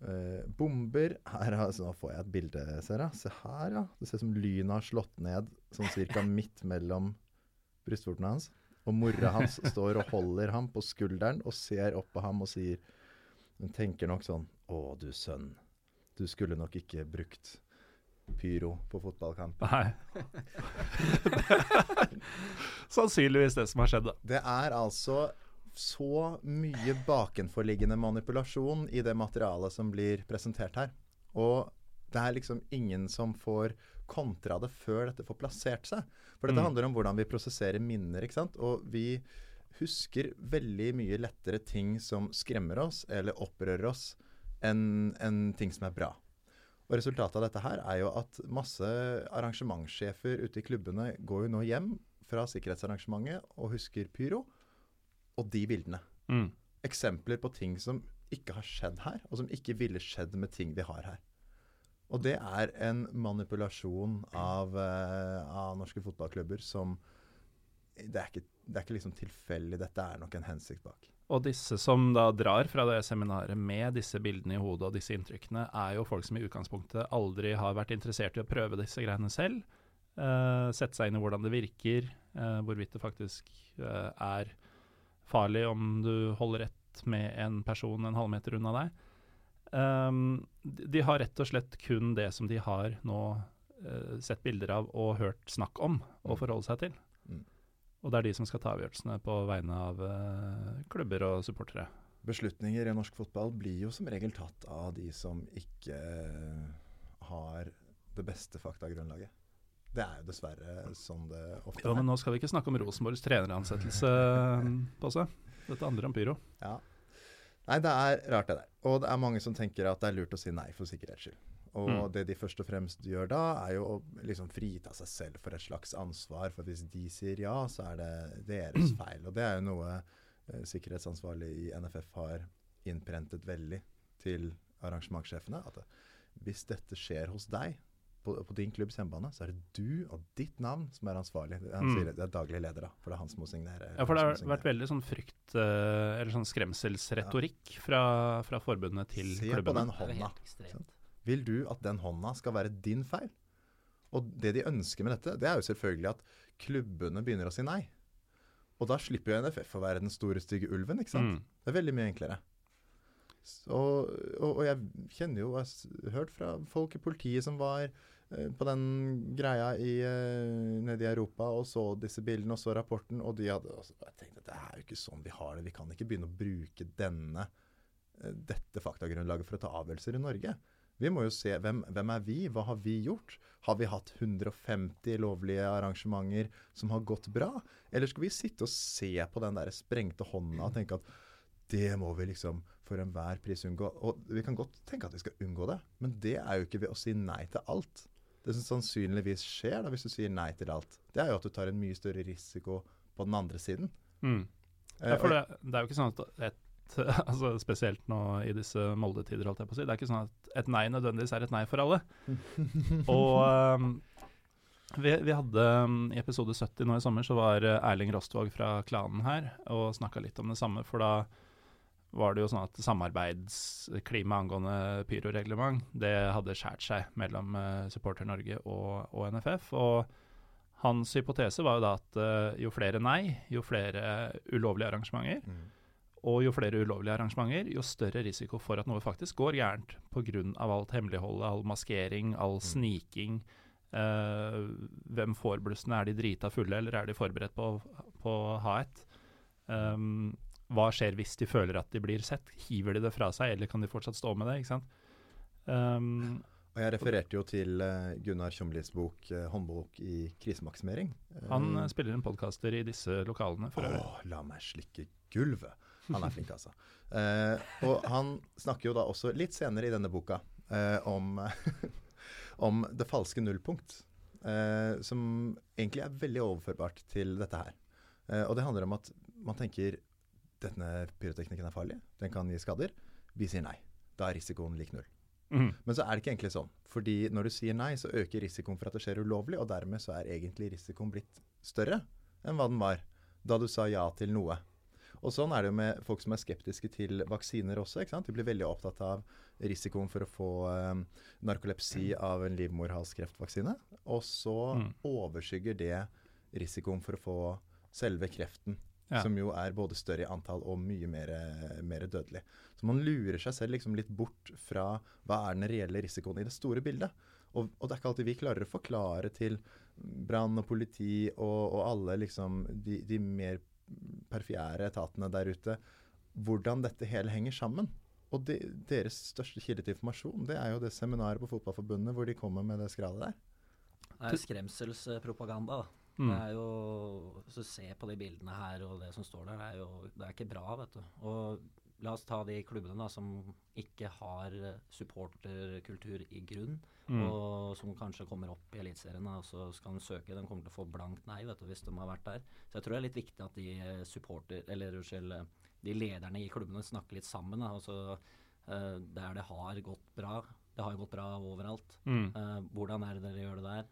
eh, bomber. Her altså, nå får jeg et bilde, ser jeg. Se her, ja. Det ser ut som lynet har slått ned sånn cirka [laughs] midt mellom brystvortene hans. Og mora hans står og holder ham på skulderen og ser opp på ham og sier Hun tenker nok sånn Å, du sønn. Du skulle nok ikke brukt pyro på fotballkamp. Nei. [laughs] Sannsynligvis det som har skjedd, da. Det er altså så mye bakenforliggende manipulasjon i det materialet som blir presentert her. Og det er liksom ingen som får kontra det før dette får plassert seg. For dette Mm. handler om hvordan vi prosesserer minner, ikke sant. Og vi husker veldig mye lettere ting som skremmer oss eller opprører oss, enn enn ting som er bra. Og Resultatet av dette her er jo at masse arrangementssjefer ute i klubbene går jo nå hjem fra sikkerhetsarrangementet og husker pyro, og de bildene. Mm. Eksempler på ting som ikke har skjedd her, og som ikke ville skjedd med ting vi har her. Og det er en manipulasjon av, eh, av norske fotballklubber som det er, ikke, det er ikke liksom tilfeldig, dette er nok en hensikt bak. Og disse som da drar fra det seminaret med disse bildene i hodet og disse inntrykkene, er jo folk som i utgangspunktet aldri har vært interessert i å prøve disse greiene selv. Uh, sette seg inn i hvordan det virker, uh, hvorvidt det faktisk uh, er farlig om du holder rett med en person en halvmeter unna deg. Um, de, de har rett og slett kun det som de har nå sett bilder av og hørt snakk om, å Mm. forholde seg til. Mm. Og det er de som skal ta avgjørelsene på vegne av eh, klubber og supportere. Beslutninger i norsk fotball blir jo som regel tatt av de som ikke har det beste faktagrunnlaget. Det er jo dessverre sånn det ofte Jo, men er. nå skal vi ikke snakke om Rosenborgs treneransettelse [laughs] på seg. Dette handler om pyro. Ja. Nei, det er rart det der. Og det er mange som tenker at det er lurt å si nei for sikkerhets skyld. Og Mm. det de først og fremst gjør da, er jo å liksom frita seg selv for et slags ansvar. For hvis de sier ja, så er det deres [clears throat] feil. Og det er jo noe eh, sikkerhetsansvarlig i NFF har innprentet veldig til arrangementssjefene. At det, hvis dette skjer hos deg, på, på din klubbs hjemmebane, så er det du og ditt navn som er ansvarlig. Han Mm. sier det, det er daglig leder, da. For det er han som må signere. Ja, for det har vært veldig sånn frykt, eh, eller sånn skremselsretorikk fra, fra forbundet til Se på klubbene. den det er jo hånda. Vil du at den hånda skal være din feil? Og det de ønsker med dette, det er jo selvfølgelig at klubbene begynner å si nei. Og da slipper jo NFF å være den store, stygge ulven, ikke sant? Mm. Det er veldig mye enklere. Så, og, og jeg kjenner jo, jeg har hørt fra folk i politiet som var eh, på den greia i, eh, nede i Europa og så disse bildene og så rapporten, og de hadde og Jeg tenkte at det er jo ikke sånn vi har det. Vi kan ikke begynne å bruke denne, eh, dette faktagrunnlaget for å ta avgjørelser i Norge. Vi må jo se hvem, hvem er vi, hva har vi gjort? Har vi hatt 150 lovlige arrangementer som har gått bra? Eller skal vi sitte og se på den der sprengte hånda og tenke at det må vi liksom for enhver pris unngå. Og vi kan godt tenke at vi skal unngå det, men det er jo ikke ved å si nei til alt. Det som sannsynligvis skjer da hvis du sier nei til alt, det er jo at du tar en mye større risiko på den andre siden. Mm. Eh, Ja, for det, det er jo ikke sånn at et [laughs] altså Spesielt nå i disse Molde-tider, holdt jeg på å si. Det er ikke sånn at et nei nødvendigvis er et nei for alle. [laughs] Og um, vi, vi hadde um, I episode 70 nå i sommer så var uh, Erling Rostvåg fra klanen her og snakka litt om det samme. For da var det jo sånn at samarbeidsklimaet angående pyroreglement det hadde skjært seg mellom uh, Supporter Norge og, og NFF. og hans hypotese var jo da at uh, jo flere nei, jo flere ulovlige arrangementer, Mm. Og jo flere ulovlige arrangementer, jo større risiko for at noe faktisk går gærent pga. alt hemmeligholdet, all maskering, all sniking. Eh, hvem får blussene? Er de drita fulle, eller er de forberedt på, på å ha et? Um, hva skjer hvis de føler at de blir sett? Hiver de det fra seg, eller kan de fortsatt stå med det? ikke sant? Um, Og jeg refererte jo til eh, Gunnar Tjomlis bok eh, 'Håndbok i krisemaksimering'. han Eh, spiller en podkaster i disse lokalene for øvrig. Åh, la meg slikke gulvet. Han er flink, altså. Eh, og han snakker jo da også litt senere i denne boka eh, om, [laughs] om det falske nullpunkt. Eh, som egentlig er veldig overførbart til dette her. Eh, og det handler om at man tenker denne pyroteknikken er farlig, den kan gi skader. Vi sier nei. Da er risikoen lik null. Mm. Men så er det ikke egentlig sånn. Fordi når du sier nei, så øker risikoen for at det skjer ulovlig, og dermed så er egentlig risikoen blitt større enn hva den var da du sa ja til noe. Og sånn er det jo med folk som er skeptiske til vaksiner også. De blir veldig opptatt av risikoen for å få um, narkolepsi av en livmorhalskreftvaksine. Og så Mm. overskygger det risikoen for å få selve kreften. Ja. Som jo er både større i antall og mye mer, mer dødelig. Så man lurer seg selv liksom litt bort fra hva er den reelle risikoen i det store bildet. Og, og det er ikke alltid vi klarer å forklare til brann og politi og, og alle liksom de, de mer perfjære etatene der ute hvordan dette hele henger sammen. Og de, deres største kilde til informasjon det er jo det seminaret på Fotballforbundet hvor de kommer med det skrallet der. Det er skremselspropaganda. da. Mm. Det er jo, Hvis du ser på de bildene her og det som står der, det er jo det er ikke bra, vet du. Og la oss ta de klubbene da som ikke har eh, supporterkultur i grunn, Mm. og som kanskje kommer opp i Eliteserien og så skal de søke. De kommer til å få blankt nei vet du, hvis de har vært der. Så jeg tror det er litt viktig at de eh, supporter, eller unnskyld, eh, de lederne i klubbene snakker litt sammen. Da, og så, eh, der det har gått bra. Det har gått bra overalt. Mm. Hvordan er det dere gjør det der?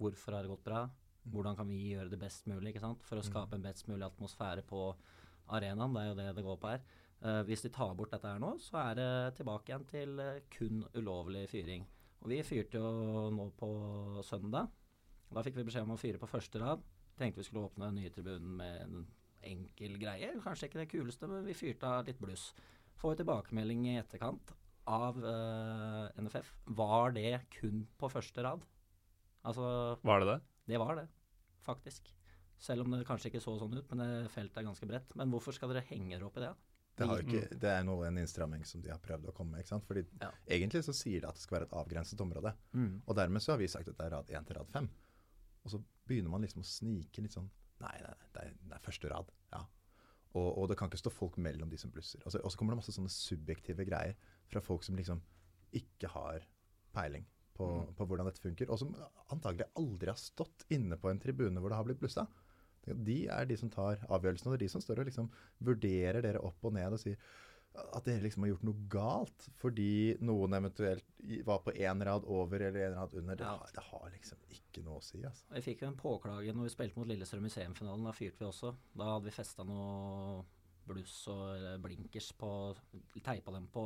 Hvorfor har det gått bra? Hvordan kan vi gjøre det best mulig ikke sant? for å skape en best mulig atmosfære på arenaen? Det er jo det det går på her. Eh, hvis de tar bort dette her nå, så er det tilbake igjen til eh, kun ulovlig fyring. Og vi fyrte jo nå på søndag. Da fikk vi beskjed om å fyre på første rad. Tenkte vi skulle åpne den nye tribunen med en enkel greie. Kanskje ikke det kuleste, men vi fyrte av litt bluss. Får tilbakemelding i etterkant av uh, NFF. Var det kun på første rad? Altså, Var det det? det var det, faktisk. Selv om det kanskje ikke så sånn ut, men det feltet er ganske bredt. Men hvorfor skal dere henge dere opp i det? Det, har jo ikke, det er noe, en innstramming som de har prøvd å komme med. ikke sant? Fordi Ja. Egentlig så sier det at det skal være et avgrenset område. Og dermed så har vi sagt at det er rad 1 til rad 5. Og så begynner man liksom å snike litt sånn Nei, nei, nei det, er, det er første rad. Ja. Og, og det kan ikke stå folk mellom de som blusser. Og så, og så kommer det masse sånne subjektive greier fra folk som liksom ikke har peiling på, på hvordan dette funker. Og som antagelig aldri har stått inne på en tribune hvor det har blitt blussa. De er de som tar avgjørelsene, og det er de som står og liksom vurderer dere opp og ned og sier at dere liksom har gjort noe galt fordi noen eventuelt var på én rad over eller én rad under. Det, Ja. har, det har liksom ikke noe å si, altså. Vi fikk jo en påklage når vi spilte mot Lillestrøm i semifinalen. Da fyrte vi også. Da hadde vi festa noe bluss og blinkers på Teipa dem på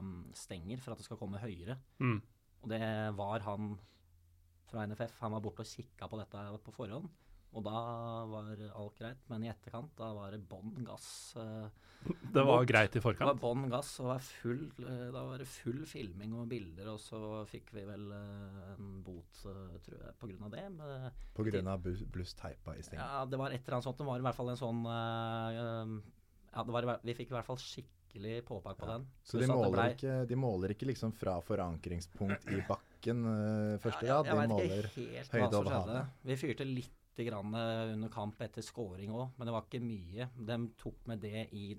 um, stenger for at det skal komme høyere. Mm. Og det var han fra NFF. Han var borte og kikka på dette på forhånd. Og da var alt greit, men i etterkant da var det bånn gass. eh, Det var Bort. greit i forkant? Det var bånn gass, og var full, eh, da var det full filming og bilder, og så fikk vi vel eh, en bot, eh, tror jeg, av det. På grunn av bluss, bluss teipa i stengen. ja, det var et eller annet sånt. Det var i hvert fall en sånn eh, eh, Ja, det var, vi fikk i hvert fall skikkelig påpakk på Ja. den. Så de måler, blei- ikke, de måler ikke liksom fra forankringspunkt i bakken eh, første Ja, rad, jeg de måler høyde over havet. Vi fyrte litt grann eh, under kamp etter scoring òg, men det var ikke mye. De tok med det i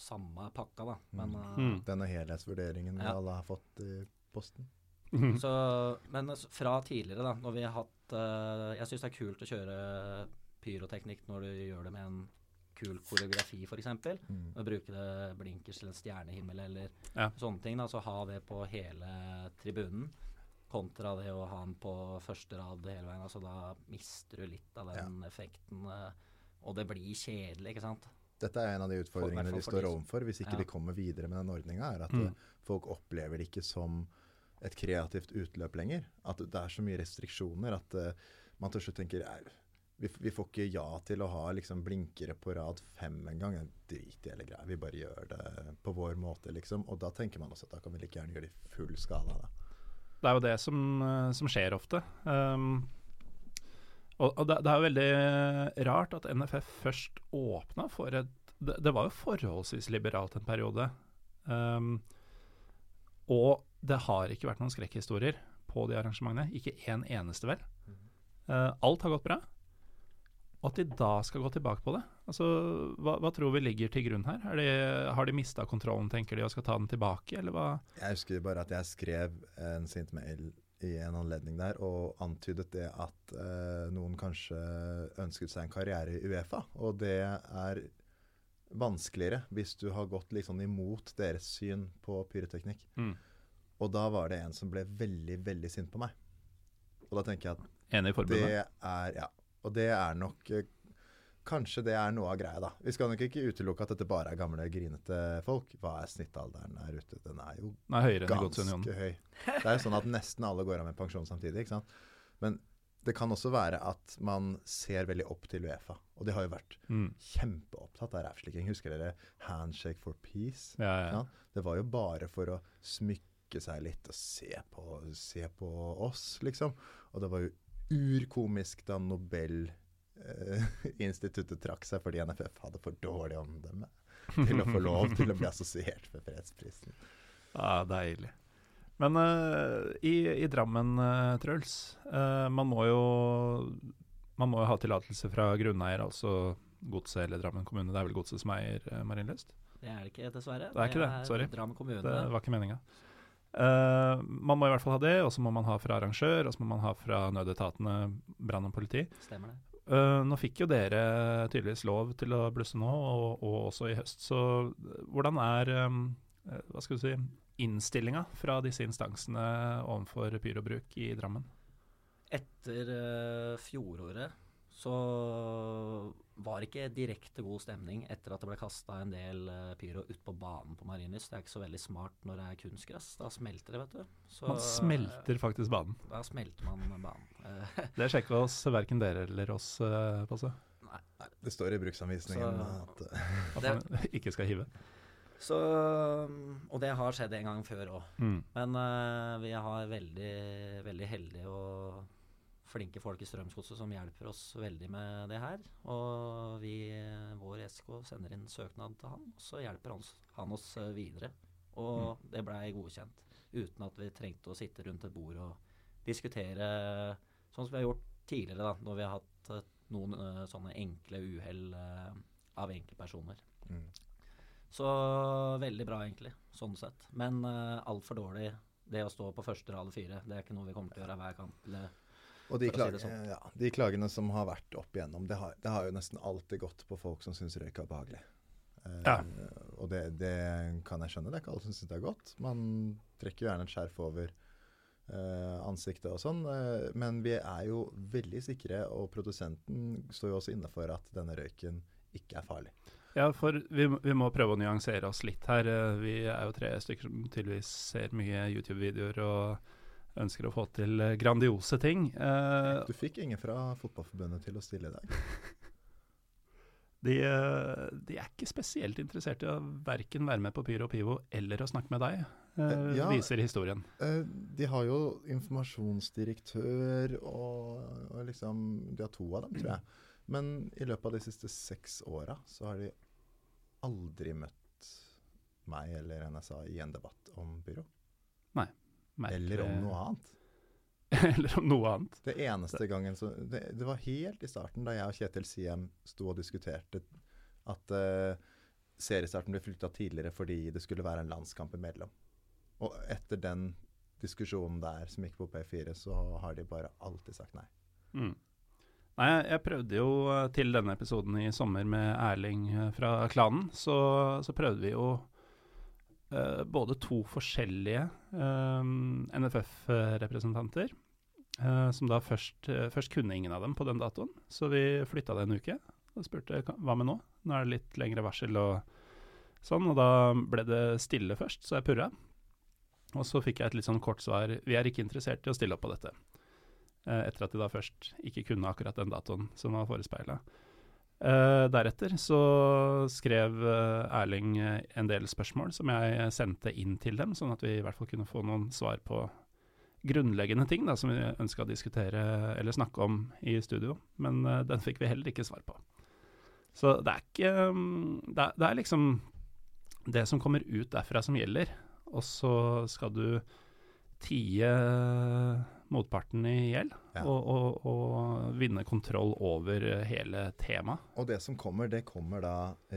samme pakka, da. Men, Mm. eh, Mm. Denne helhetsvurderingen vi Ja. alle har fått i posten. [laughs] Så, men fra tidligere, da, når vi har hatt uh, Jeg syns det er kult å kjøre pyroteknikk når du gjør det med en kul koreografi, f.eks. Mm. Og bruke det blinkers til en stjernehimmel eller Ja. sånne ting. da, Så ha det på hele tribunen. Kontra det å ha den på første rad hele veien. altså Da mister du litt av den effekten. eh, og det blir kjedelig, ikke sant. Dette er en av de utfordringene de vi står overfor hvis ikke Ja. vi kommer videre med den ordninga. Er at Mm. eh, folk opplever det ikke som et kreativt utløp lenger. At det er så mye restriksjoner at eh, man til slutt tenker "Nei, vi, vi får ikke ja til å ha liksom blinkere på rad fem engang. Drit i hele greia. Vi bare gjør det på vår måte, liksom. Og da tenker man også at da kan vi like gjerne gjøre det i full skala. Da. Det er jo det som, eh, som skjer ofte. Um, og og det, det er jo veldig rart at NFF først åpna for et det, det var jo forholdsvis liberalt en periode. Um, og det har ikke vært noen skrekkhistorier på de arrangementene. Ikke én eneste, vel. Uh, alt har gått bra. Og at de da skal gå tilbake på det. Altså, hva, hva tror vi ligger til grunn her? Er de, har de mista kontrollen, tenker de, og skal ta den tilbake, eller hva? Jeg husker bare at jeg skrev en sint mail i en anledning der og antydet det at eh, noen kanskje ønsket seg en karriere i Uefa. Og det er vanskeligere hvis du har gått litt sånn imot deres syn på pyroteknikk. Mm. Og da var det en som ble veldig, veldig sint på meg. Og da tenker jeg at Enig i forbundet? det er Ja. Og det er nok eh, Kanskje det er noe av greia, da. Vi skal nok ikke utelukke at dette bare er gamle, grinete folk. Hva er snittalderen her ute? Den er jo Nei, ganske høy. Det er jo sånn at nesten alle går av med pensjon samtidig. ikke sant? Men det kan også være at man ser veldig opp til Uefa. Og de har jo vært Mm. kjempeopptatt av rævslikking. Husker dere 'Handshake for peace'? Ja, ja. Det var jo bare for å smykke seg litt og se på, se på oss, liksom. Og det var jo urkomisk da Nobelinstituttet [laughs] trakk seg fordi NFF hadde for dårlig omdømme til å få lov til å bli assosiert med fredsprisen. Ja, deilig. Men uh, i, i Drammen, uh, Truls, uh, man må jo man må jo ha tillatelse fra grunneier, altså Godset eller Drammen kommune. Det er vel Godset som eier uh, Marienlyst? Det er det ikke, dessverre. Det er ikke det, sorry. Drammen kommune. Det var ikke meninga. Eh, man må i hvert fall ha det, og så må man ha fra arrangør, og så må man ha fra nødetatene, brann og politi. Stemmer det. Uh, nå fikk jo dere tydeligvis lov til å blusse nå, og, og også i høst. Så hvordan er um, eh, hva skal du si, innstillinga fra disse instansene overfor pyrobruk i Drammen? Etter uh, fjoråret så var ikke direkte god stemning etter at det ble kasta en del uh, pyro ut på banen på Marienlyst. Det er ikke så veldig smart når det er kunstgress. Da smelter det, vet du. Så, Man smelter faktisk banen. eh, Da smelter man banen. Eh, [laughs] Det sjekker oss verken dere eller oss uh, på seg. nei. Det står i bruksanvisningen Så- at eh, At Det- man [laughs] ikke skal hive. Så, og det har skjedd en gang før òg. Mm. Men uh, vi har veldig, veldig heldige og flinke folk i Strømsgodset som hjelper oss veldig med det her. Og vi, vår SK, sender inn søknad til han, og så hjelper han, han oss eh, videre. Og det blei godkjent. Uten at vi trengte å sitte rundt et bord og diskutere sånn som vi har gjort tidligere, da, når vi har hatt eh, noen eh, sånne enkle uhell av enkeltpersoner. mm. Så veldig bra, egentlig, sånn sett. Men uh, altfor dårlig det å stå på første rad fire. Det er ikke noe vi kommer til å gjøre hver kamp. eller Og de, klage, si sånn. ja, de klagene som har vært opp igjennom, det har, det har jo nesten alltid gått på folk som syns røyk er behagelig. Eh, Ja. Og det, det kan jeg skjønne. Det er ikke alle som syns det er godt. Man trekker jo gjerne et skjerf over uh, ansiktet og sånn. Uh, men vi er jo veldig sikre, og produsenten står jo også inne for at denne røyken ikke er farlig. Ja, for vi, vi må prøve å nyansere oss litt her. Vi er jo tre stykker som tydeligvis ser mye YouTube-videoer og ønsker å få til eh, grandiose ting. Uh, Du fikk ingen fra Fotballforbundet til å stille i dag. [laughs] de, eh, de er ikke spesielt interessert i å verken være med på Pyro og Pivo eller å snakke med deg, Eh, ja. viser historien. Uh, de har jo informasjonsdirektør og, og liksom De har to av dem, tror jeg. Men i løpet av de siste seks åra så har de aldri møtt meg eller NSA i en debatt om byrå. Merkelig. Eller om noe annet. [laughs] eller om noe annet. Det eneste gangen så det, det var helt i starten, da jeg og Kjetil Siem sto og diskuterte at uh, seriestarten ble flytta tidligere fordi det skulle være en landskamp imellom. Og etter den diskusjonen der som gikk på P4, så har de bare alltid sagt nei. Mm. Nei, jeg prøvde jo eh, til denne episoden i sommer med Erling eh, fra klanen, så, så prøvde vi jo uh, både to forskjellige uh, NFF-representanter, uh, som da først, først kunne ingen av dem på den datoen, så vi flytta det en uke. Og spurte hva med nå? Nå er det litt lengre varsel og sånn, og da ble det stille først, så jeg purra. Og så fikk jeg et litt sånn kort svar vi er ikke interessert i å stille opp på dette. Eh, etter at de da først ikke kunne akkurat den datoen som var forespeila. Eh, deretter så skrev uh, Erling en del spørsmål som jeg sendte inn til dem, sånn at vi i hvert fall kunne få noen svar på grunnleggende ting da, som vi ønska å diskutere eller snakke om i studio. Men den fikk vi heller ikke svar på. Så det er ikke um, det er, det er liksom det som kommer ut derfra som gjelder og så skal du tie motparten i hjel ja. og, og, og, vinne kontroll over hele temaet. Og det som kommer, det kommer da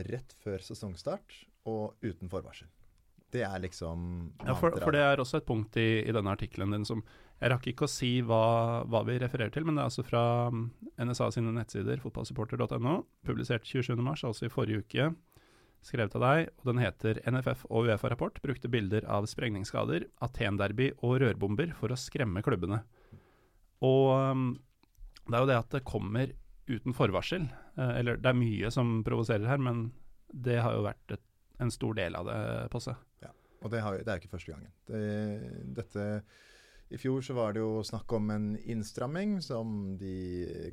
rett før sesongstart og uten forvarsel. Det er liksom Ja, for, for, det er også et punkt i, i denne artikkelen din som Jeg rakk ikke å si hva, hva, vi refererer til, men det er altså fra NSA sine nettsider, fotballsupporter.no, publisert 27.3, altså i forrige uke skrevet av deg, og den heter 'NFF og Uefa-rapport brukte bilder av sprengningsskader, Aten-derby og rørbomber for å skremme klubbene'. Og um, det er jo det at det kommer uten forvarsel. Eh, eller det er mye som provoserer her, men det har jo vært et, en stor del av det, Posse. Ja, og det, har, det er ikke første gangen. Det, dette i fjor så var det jo snakk om en innstramming som de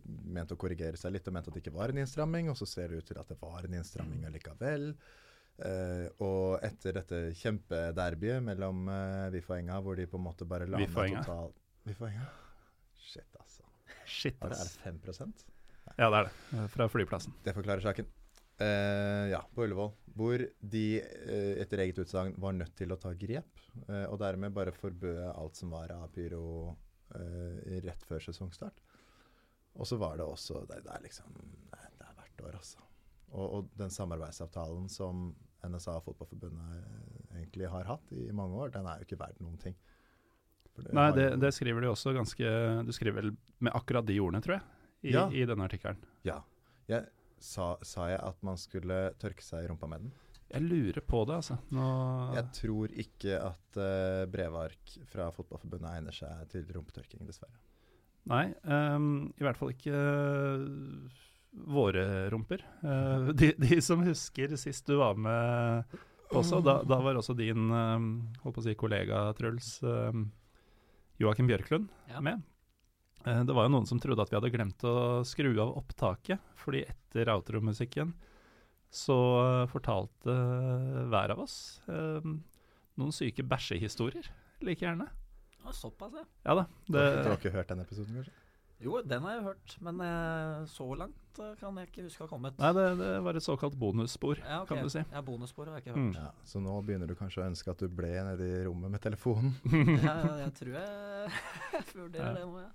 mente å korrigere seg litt og mente at det ikke var en innstramming, og så ser det ut til at det var en innstramming allikevel. Uh, og etter dette kjempederbyet mellom uh, VIF og Enga, hvor de på en måte bare la ned totalt VIF og Enga? Shit, altså. Shit, ass. Er det 5 Ja, det er det. Fra flyplassen. Det forklarer saken. Uh, ja, på Ullevål. Hvor de etter eget utsagn var nødt til å ta grep eh, og dermed bare forbød alt som var av pyro uh, rett før sesongstart. Og så var det også Det, det er liksom Det er hvert år, altså. Og, og, den samarbeidsavtalen som NSA og Fotballforbundet eh, egentlig har hatt i mange år, den er jo ikke verdt noen ting. Det Nei, det, det, skriver de også ganske Du skriver vel med akkurat de ordene, tror jeg, i, ja. i denne artikkelen. Ja. Jeg, sa, sa jeg at man skulle tørke seg i rumpa med den? Jeg lurer på det, altså. Nå jeg tror ikke at uh, brevark fra Fotballforbundet egner seg til rumpetørking, dessverre. Nei, um, i hvert fall ikke uh, våre rumper. Uh, de, de, som husker sist du var med også, da, da var også din um, holdt på å si kollega Truls, um, Joakim Bjørklund, ja. med. Det var jo noen som trodde at vi hadde glemt å skru av opptaket, fordi etter outromusikken musikken så eh, fortalte hver av oss eh, noen syke bæsjehistorier. Like gjerne. Ja, såpass, ja. Ja da. Det, du har ikke hørt den episoden, kanskje? Jo, den har jeg hørt, men eh, så langt eh, kan jeg ikke huske å ha kommet. Nei, det, det var et såkalt bonusspor, ja, okay. kan du si. Ja, bonusspor har jeg ikke hørt. Mm. Ja, så nå begynner du kanskje å ønske at du ble nede i rommet med telefonen? [laughs] ja, jeg tror jeg [laughs] vurderer det nå, ja.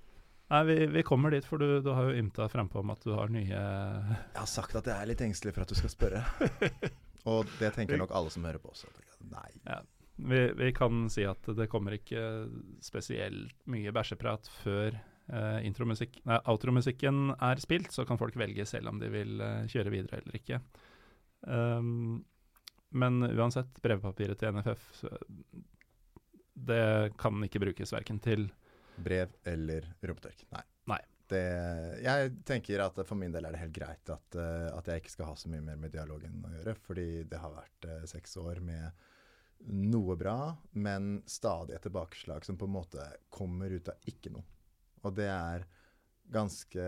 Nei, vi, vi, kommer dit, for du, du har jo ymta frempå om at du har nye Jeg har sagt at jeg er litt engstelig for at du skal spørre. [laughs] Og det tenker nok alle som hører på også. Nei. Ja. Vi, vi, kan si at det kommer ikke spesielt mye bæsjeprat før eh, nei, outromusikken er spilt. Så kan folk velge selv om de vil eh, kjøre videre eller ikke. Um, men uansett, brevpapiret til NFF det kan ikke brukes verken til brev eller rumpetørk. Nei. Nei. Det, jeg tenker at for min del er det helt greit at, uh, at, jeg ikke skal ha så mye mer med dialogen å gjøre. Fordi det har vært uh, seks år med noe bra, men stadig et tilbakeslag som på en måte kommer ut av ikke noe. Og det er ganske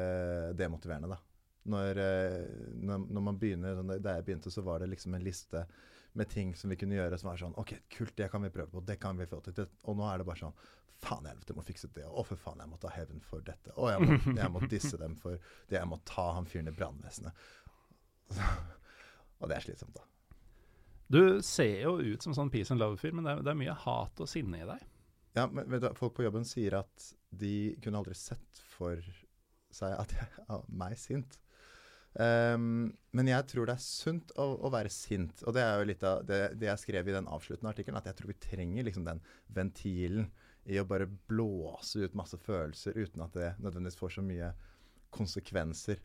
demotiverende, da. Når, uh, når, når man begynner, Da jeg begynte, så var det liksom en liste med ting som vi kunne gjøre som var sånn OK, kult, det kan vi prøve på, det kan vi få til. Og nå er det bare sånn Faen helvete, jeg må fikse det. Å, for faen, jeg må ta hevn for dette. Å, jeg må, jeg må disse dem for det. Jeg må ta han fyren i brannvesenet. og det er slitsomt, da. Du ser jo ut som sånn peace and love-fyr, men det er, det er, mye hat og sinne i deg. Ja, men vet du, folk på jobben sier at de kunne aldri sett for seg at jeg er meg sint. Um, men jeg tror det er sunt å, å, være sint. Og det er jo litt av det, det jeg skrev i den avsluttende artikkelen, at jeg tror vi trenger liksom den ventilen i å bare blåse ut masse følelser uten at det nødvendigvis får så mye konsekvenser.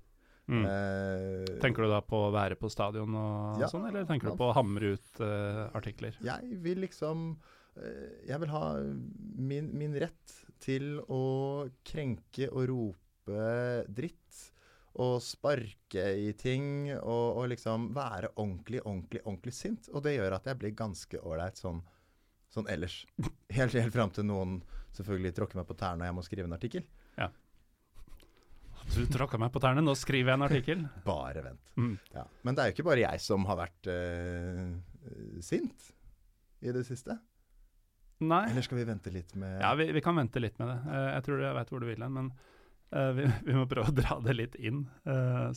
Mm. Uh, tenker du da på å være på stadion og ja, sånn, eller tenker du på å hamre ut uh, artikler? Jeg vil liksom uh, Jeg vil ha min, min, rett til å krenke og rope dritt. Og sparke i ting og, og liksom være ordentlig, ordentlig, ordentlig sint. Og det gjør at jeg blir ganske ålreit sånn, sånn ellers. Helt, helt fram til noen selvfølgelig tråkker meg på tærne og jeg må skrive en artikkel. Ja. Du tråkka meg på tærne, nå skriver jeg en artikkel. [laughs] bare vent. Mm. Ja. Men det er jo ikke bare jeg som har vært uh, sint i det siste. Nei. Eller skal vi vente litt med Ja, vi, vi kan vente litt med det. Uh, jeg tror jeg vet hvor du vil hen, men vi, [laughs] vi, må prøve å dra det litt inn.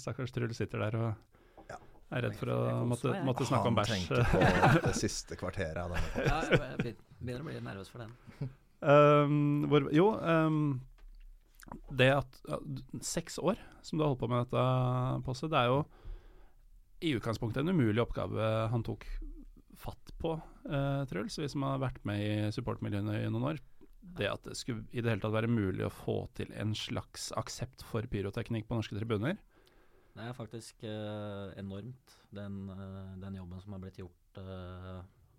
Stakkars Truls sitter der og ja. er redd for å måtte, måtte snakke om bæsj. Han tenkte på [laughs] det siste kvarteret av denne. ja, jeg begynner å bli nervøs for den. Um, hvor, jo um, det at ja, Seks år som du har holdt på med dette, Posse, det er jo i utgangspunktet en umulig oppgave han tok fatt på, uh, Truls, vi som har vært med i supportmiljøene i noen år. Det at det skulle i det hele tatt være mulig å få til en slags aksept for pyroteknikk på norske tribuner. Det er faktisk uh, enormt, den, uh, den, jobben som har blitt gjort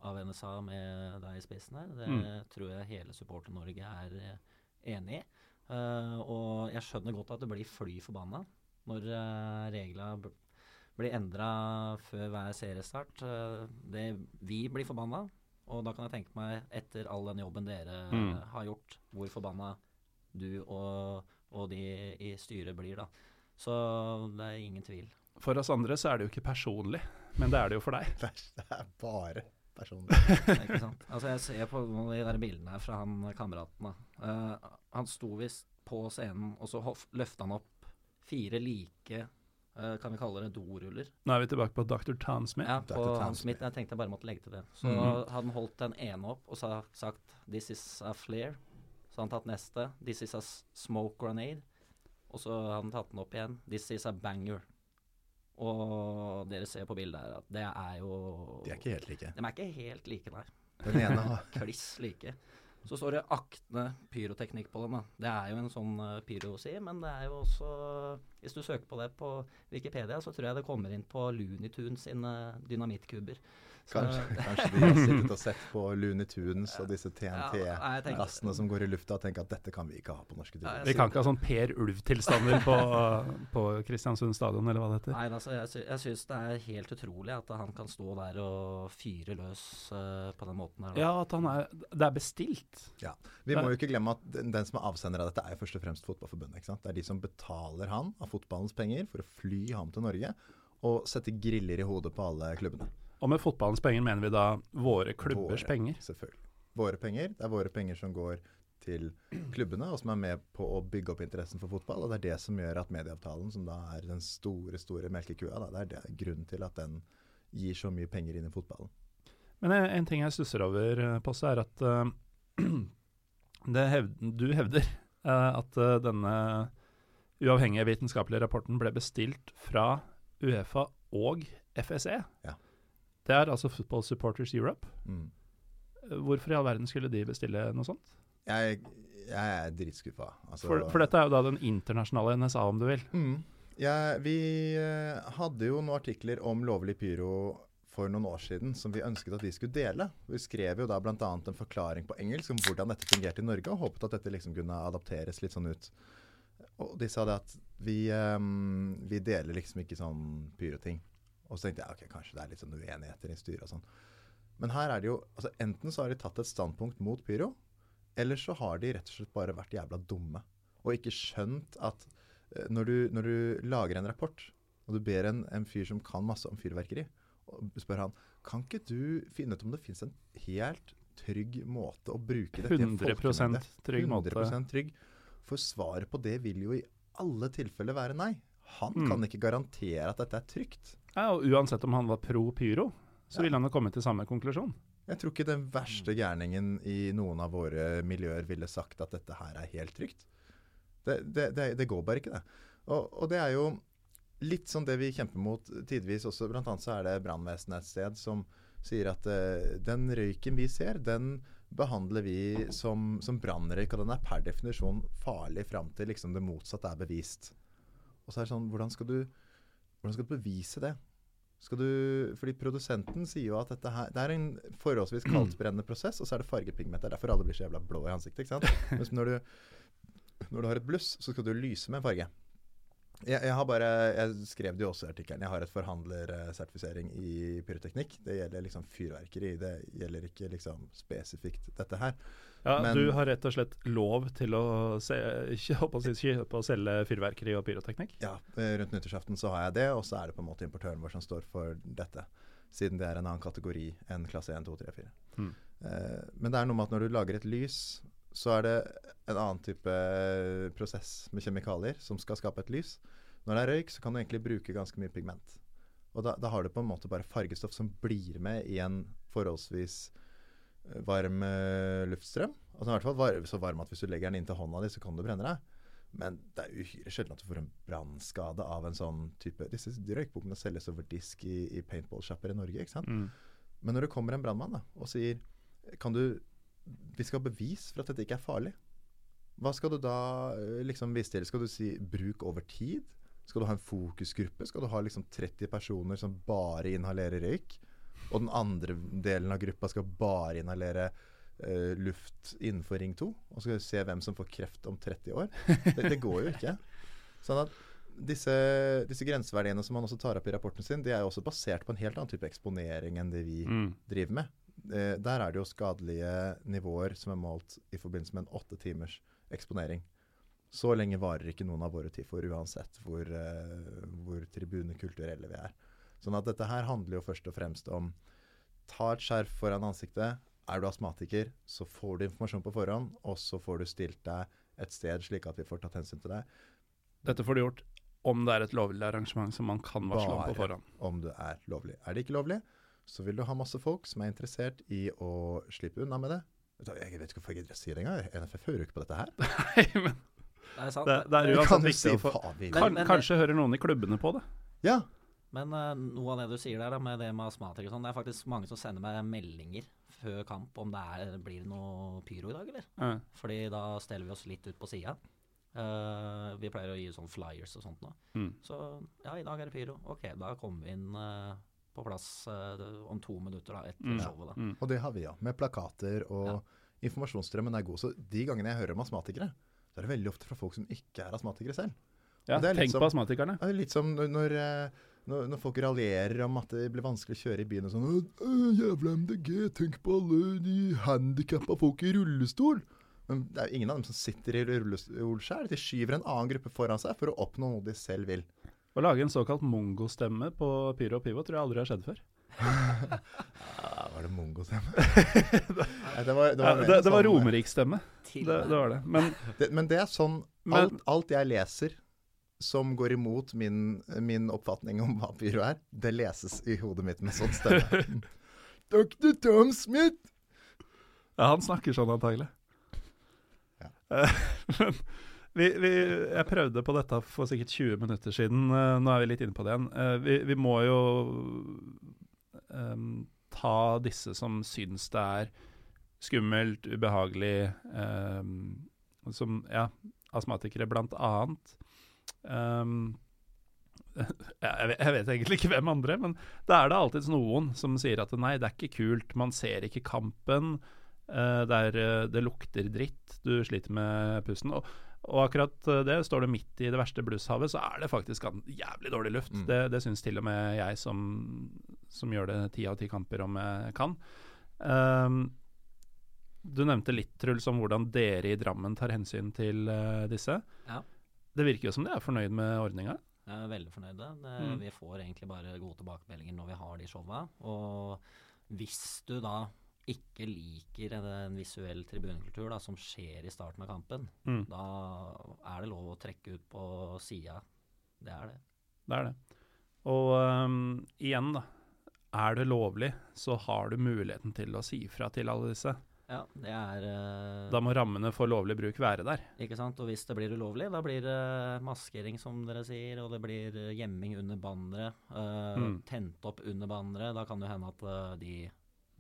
av NSA med deg i spissen her. Det mm. tror jeg hele Supporter-Norge er enig i. Uh, og jeg skjønner godt at det blir fly forbanna når uh, reglene blir endra før hver seriestart. Det, vi blir forbanna, og da kan jeg tenke meg, etter all den jobben dere mm. har gjort, hvor forbanna du og, og, de i styret blir, da. Så det er ingen tvil. For oss andre så er det jo ikke personlig, men det er det jo for deg. [laughs] Det er bare personlig. [laughs] ikke sant? Altså Jeg ser på de der bildene her fra han kameraten. Uh, han sto visst på scenen, og så løfta han opp fire like kan vi kalle det doruller. Nå er vi tilbake på Dr. Tan Smith. Ja, på Tan Smith. Jeg tenkte jeg bare måtte legge til det. Så mm -hmm. hadde han holdt den ene opp og sa, sagt 'This is a flare'. Så hadde han tatt neste. 'This is a smoke grenade'. Og så hadde han tatt den opp igjen. 'This is a banger'. Og dere ser på bildet her at det er jo De er ikke helt like. De er ikke helt like, nei. Den ene har [laughs] Kliss like. Så står det Akne pyroteknikk på den. da. Det er jo en sånn uh, pyrosi, men det er jo også Hvis du søker på det på Wikipedia, så tror jeg det kommer inn på Looney Tunes sine dynamittkuber. Kanskje, kanskje, de har sittet og sett på Looney Tunes og disse TNT-gassene som går i lufta og tenker at dette kan vi ikke ha på norske turer. Vi kan ikke ha sånn Per Ulv-tilstander på, [laughs] på Kristiansund stadion, eller hva det heter. Nei, altså, jeg, jeg syns det er helt utrolig at han kan stå der og fyre løs uh, på den måten her. Ja, at han er, det er bestilt. Ja. Vi må jo ikke glemme at den, den som er avsender av dette, er jo først og fremst Fotballforbundet. ikke sant? Det er de som betaler han av fotballens penger for å fly ham til Norge og sette griller i hodet på alle klubbene. Og med fotballens penger mener vi da våre klubbers våre, penger? Selvfølgelig. Våre penger. Det er våre penger som går til klubbene, og som er med på å bygge opp interessen for fotball. Og det er det som gjør at medieavtalen, som da er den store, store melkekua, da, det er det, grunnen til at den gir så mye penger inn i fotballen. Men en, en ting jeg stusser over, eh, Posse, er at [clears throat] uh, hevd, du hevder uh, at uh, denne uavhengige vitenskapelige rapporten ble bestilt fra Uefa og FSE. Ja. Det er altså Football Supporters Europe. Mm. Hvorfor i all verden skulle de bestille noe sånt? Jeg, jeg er dritskuffa. Altså, for, for, dette er jo da den internasjonale NSA, om du vil. Mm. Ja, vi uh, hadde jo noen artikler om lovlig pyro for noen år siden som vi ønsket at vi skulle dele. Vi skrev jo da bl.a. en forklaring på engelsk om hvordan dette fungerte i Norge, og håpet at dette liksom kunne adapteres litt sånn ut. Og de sa det at vi, um, vi deler liksom ikke sånn pyroting. Og så tenkte jeg ok, kanskje det er litt sånn uenigheter i styret og sånn. Men her er det jo altså Enten så har de tatt et standpunkt mot pyro, eller så har de rett og slett bare vært jævla dumme. Og ikke skjønt at uh, når, du, når, du, lager en rapport, og du ber en, en fyr som kan masse om fyrverkeri, og spør han kan ikke du finne ut om det fins en helt trygg måte å bruke dette 100 trygg måte. 100 trygg. For svaret på det vil jo i alle tilfeller være nei. Han mm. kan ikke garantere at dette er trygt. Ja, og Uansett om han var pro pyro, så ja. ville han jo kommet til samme konklusjon. Jeg tror ikke den verste gærningen i noen av våre miljøer ville sagt at dette her er helt trygt. Det, det, det, det går bare ikke, det. Og, og, det er jo litt sånn det vi kjemper mot tidvis også. Blant annet så er det brannvesenet et sted som sier at uh, den røyken vi ser, den behandler vi som, som brannrøyk, og den er per definisjon farlig fram til liksom det motsatte er bevist. Og så er det sånn, hvordan skal du, hvordan skal du bevise det? Skal du, fordi Produsenten sier jo at dette her, det er en forholdsvis kaldtbrennende prosess, og så er det fargepigment. Det er derfor alle blir så jævla blå i ansiktet. ikke sant? [laughs] Mens når du, når du har et bluss, så skal du lyse med en farge. Jeg, jeg, har bare, jeg skrev det jo også i artikkelen. Jeg har et forhandlersertifisering i pyroteknikk. Det gjelder liksom fyrverkeri. Det gjelder ikke liksom spesifikt dette her. Ja, Men- Du har rett og slett lov til å se, kjøpe, kjøpe og selge fyrverkeri og pyroteknikk? Ja, eh, rundt nyttårsaften så har jeg det, og så er det på en måte importøren vår som står for dette. Siden det er en annen kategori enn klasse 1, 2, 3, 4. Mm. Men det er noe med at når du lager et lys, så er det en annen type prosess med kjemikalier som skal skape et lys. Når det er røyk, så kan du egentlig bruke ganske mye pigment. Og da, da har du på en måte bare fargestoff som blir med i en forholdsvis eh, varm eh, luftstrøm. Altså i hvert fall var, så varm at hvis du legger den inn til hånda di, så kan du brenne deg. Men det er uhyre sjelden at du får en brannskade av en sånn type Disse røykbommene selges over disk i, i paintball-shopper i Norge. ikke sant? Mm. Men når det kommer en brannmann og sier Kan du Vi skal ha bevis for at dette ikke er farlig. Hva skal du da eh, liksom vise til? Skal du si bruk over tid? Skal du ha en fokusgruppe? Skal du ha liksom 30 personer som bare inhalerer røyk? Og den andre delen av gruppa skal bare inhalere uh, luft innenfor Ring 2? Og skal du se hvem som får kreft om 30 år? Det, det går jo ikke. Sånn at disse, disse grenseverdiene som man også tar opp i rapporten sin, de er jo også basert på en helt annen type eksponering enn det vi Mm. driver med. Eh, der er det jo skadelige nivåer som er målt i forbindelse med en åtte timers eksponering. Så lenge varer ikke noen av våre TIFO-er, uansett hvor, eh, hvor tribunekulturelle vi er. Sånn at dette her handler jo først og fremst om ta et skjerf foran ansiktet. Er du astmatiker, så får du informasjon på forhånd, og så får du stilt deg et sted slik at vi får tatt hensyn til deg. Dette får du gjort om det er et lovlig arrangement som man kan varsle om på Bare forhånd. om det er lovlig. Er det ikke lovlig, så vil du ha masse folk som er interessert i å slippe unna med det. Jeg vet ikke hvorfor jeg gidder å si det engang. NFF hører jo ikke på dette her. [laughs] Nei, men Det er sant. det, det er Vi uansett kan viktig si å få kan, men- Kanskje hører noen i klubbene på det. Ja, Men uh, noe av det du sier der da, med det med astmatikere og sånn, det er faktisk mange som sender meg meldinger før kamp om det er, blir det noe pyro i dag, eller? Ja. Fordi da steller vi oss litt ut på sida. vi pleier å gi sånn flyers og sånt nå. Mm. Så ja, i dag er det pyro. Ok, da kommer vi inn eh, på plass eh, om to minutter da, etter Mm. showet. da. Mm. og det har vi, ja. Med plakater og Ja. informasjonsstrømmen er god. Så de gangene jeg hører om astmatikere, så er det veldig ofte fra folk som ikke er astmatikere selv. Ja, det er tenk som- på astmatikerne. Det er litt som når, når, eh, når, når folk raljerer om at det blir vanskelig å kjøre i byen og sånn «Å, å, Jævla MDG, tenk på alle de handikappa folk i rullestol. Men det er jo ingen av dem som sitter i rullestol sjøl. De skyver en annen gruppe foran seg for å oppnå noe de selv vil. Å lage en såkalt mongostemme på Pyro og Pivo tror jeg aldri har skjedd før. [laughs] Ja, var det mongostemme? [laughs] Det var, det Ja, var, det, det var sånn- romerikstemme. Det, det var det. Men Det, men det er sånn Men- alt, alt jeg leser som går imot min, min oppfatning om hva pyro er, det leses i hodet mitt med sånn stemme. [laughs] Dr. Tom Smith! ja, han snakker sånn antagelig. Ja. Eh, Men vi, vi, jeg prøvde på dette for sikkert 20 minutter siden. eh, Nå er vi litt inne på det igjen. Eh, Vi, vi må jo um, ta disse som syns det er skummelt, ubehagelig, um, som ja, astmatikere blant annet. [laughs] Um, jeg, vet, egentlig ikke hvem andre, men da er det alltids noen som sier at nei, det er ikke kult, man ser ikke kampen, eh, det, er, det lukter dritt, du sliter med pusten. Og, og akkurat eh, det, står du midt i det verste blusshavet, så er det faktisk jævlig dårlig luft. Mm. Det, det syns til og med jeg som, som gjør det ti av ti kamper om jeg kan. Um, du nevnte litt, Truls, om hvordan dere i Drammen tar hensyn til uh, disse. Ja. Det virker jo som de er fornøyd med ordninga. Jeg er veldig fornøyde. Det, Mm. Vi får egentlig bare gode tilbakemeldinger når vi har de showa. Og hvis du da ikke liker en, en visuell tribunekultur da, som skjer i starten av kampen, Mm. da er det lov å trekke ut på sida. Det er det. Det er det. Og um, igjen, da. Er det lovlig, så har du muligheten til å si fra til alle disse. Ja, det er uh, Da må rammene for lovlig bruk være der. Ikke sant? Og hvis det blir ulovlig, da blir det maskering, som dere sier, og det blir eh, gjemming under banneret. Uh, Mm. Tent opp under banneret. Da kan det hende at uh, de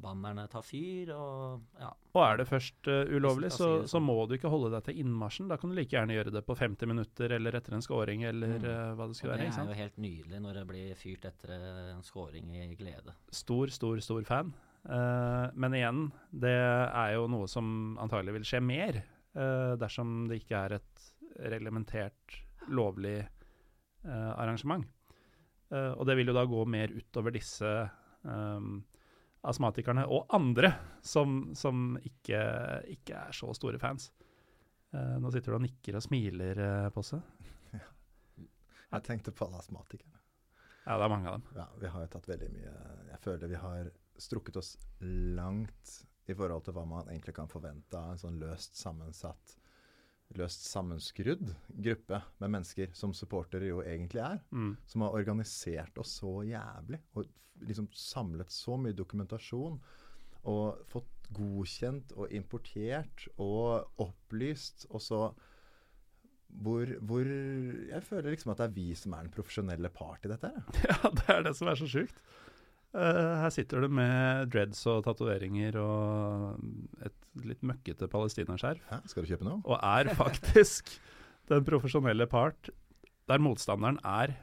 bannerne tar fyr, og ja. Og er det først uh, ulovlig, så, så må du ikke holde deg til innmarsjen. Da kan du like gjerne gjøre det på 50 minutter eller etter en scoring eller Mm. uh, hva det skulle være. Det er jo helt nydelig når det blir fyrt etter eh, en scoring i glede. Stor, stor, stor fan. Uh, men igjen, det er jo noe som antagelig vil skje mer dersom det ikke er et reglementert, lovlig arrangement. Og det vil jo da gå mer utover disse eh, astmatikerne og andre som, som ikke, ikke er så store fans. Uh, nå sitter du og nikker og smiler, uh, Posse. [laughs] Jeg tenkte på alle astmatikerne. Ja, det er mange av dem. Ja, vi har jo tatt veldig mye Jeg føler vi har strukket oss langt i forhold til hva man egentlig kan forvente av en sånn løst sammensatt løst sammenskrudd gruppe med mennesker som supportere jo egentlig er. Mm. Som har organisert oss så jævlig og liksom samlet så mye dokumentasjon. Og fått godkjent og importert og opplyst. Og så hvor, hvor Jeg føler liksom at det er vi som er den profesjonelle part i dette her. [laughs] Ja, det er det som er så sjukt. Uh, her sitter du med dreads og tatoveringer og et litt møkkete palestinaskjerf, Hæ? Skal du kjøpe noe? og er [laughs] faktisk den profesjonelle part der motstanderen er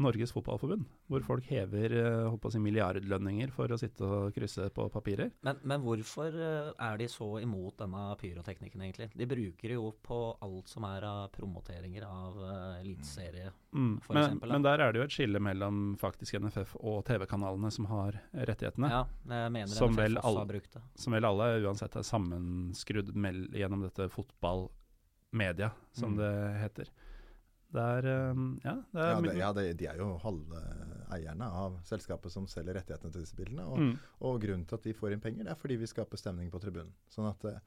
Norges Fotballforbund, hvor folk hever eh, si milliardlønninger for å sitte og krysse på papirer. Men, men hvorfor eh, er de så imot denne pyroteknikken, egentlig? De bruker jo på alt som er av promoteringer av uh, eliteserie. Mm. For Men, men der er det jo et skille mellom faktisk NFF og TV-kanalene som har rettighetene. Ja, jeg mener Som NFF vel også har brukt det. som vel alle uansett er sammenskrudd gjennom dette fotballmedia, som Mm. det heter. Det er um, Ja, det er Ja, det, ja det, de er jo halve eierne av selskapet som selger rettighetene til disse bildene. Og, mm, og grunnen til at de får inn penger, det er fordi vi skaper stemning på tribunen. Sånn at uh,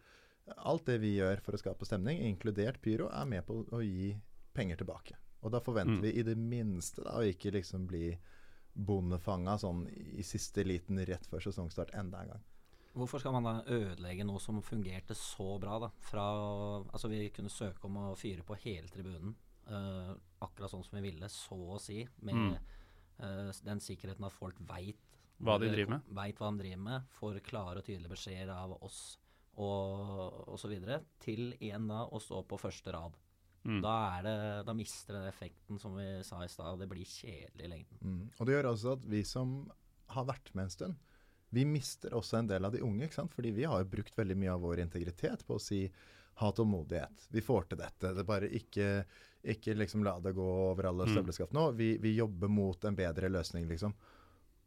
alt det vi gjør for å skape stemning, inkludert pyro, er med på å gi penger tilbake. Og da forventer Mm. vi i det minste da, å ikke liksom bli bondefanga sånn i siste liten rett før sesongstart enda en gang. Hvorfor skal man da ødelegge noe som fungerte så bra, da? Fra Altså, vi kunne søke om å fyre på hele tribunen, eh, akkurat sånn som vi ville, så å si, med Mm. eh, den sikkerheten at folk veit Hva de driver med. Veit hva de driver med, får klare og tydelige beskjeder av oss og osv. Til igjen da å stå på første rad. mm. Da, er det, da mister den effekten som vi sa i stad. Det blir kjedelig i lengden. Mm. Og det gjør altså at vi som har vært med en stund, vi mister også en del av de unge. ikke sant? Fordi vi har jo brukt veldig mye av vår integritet på å si ha tålmodighet. Vi får til dette. Det er bare ikke, ikke liksom la det gå over alle Mm. støvleskaft nå. Vi, vi jobber mot en bedre løsning, liksom.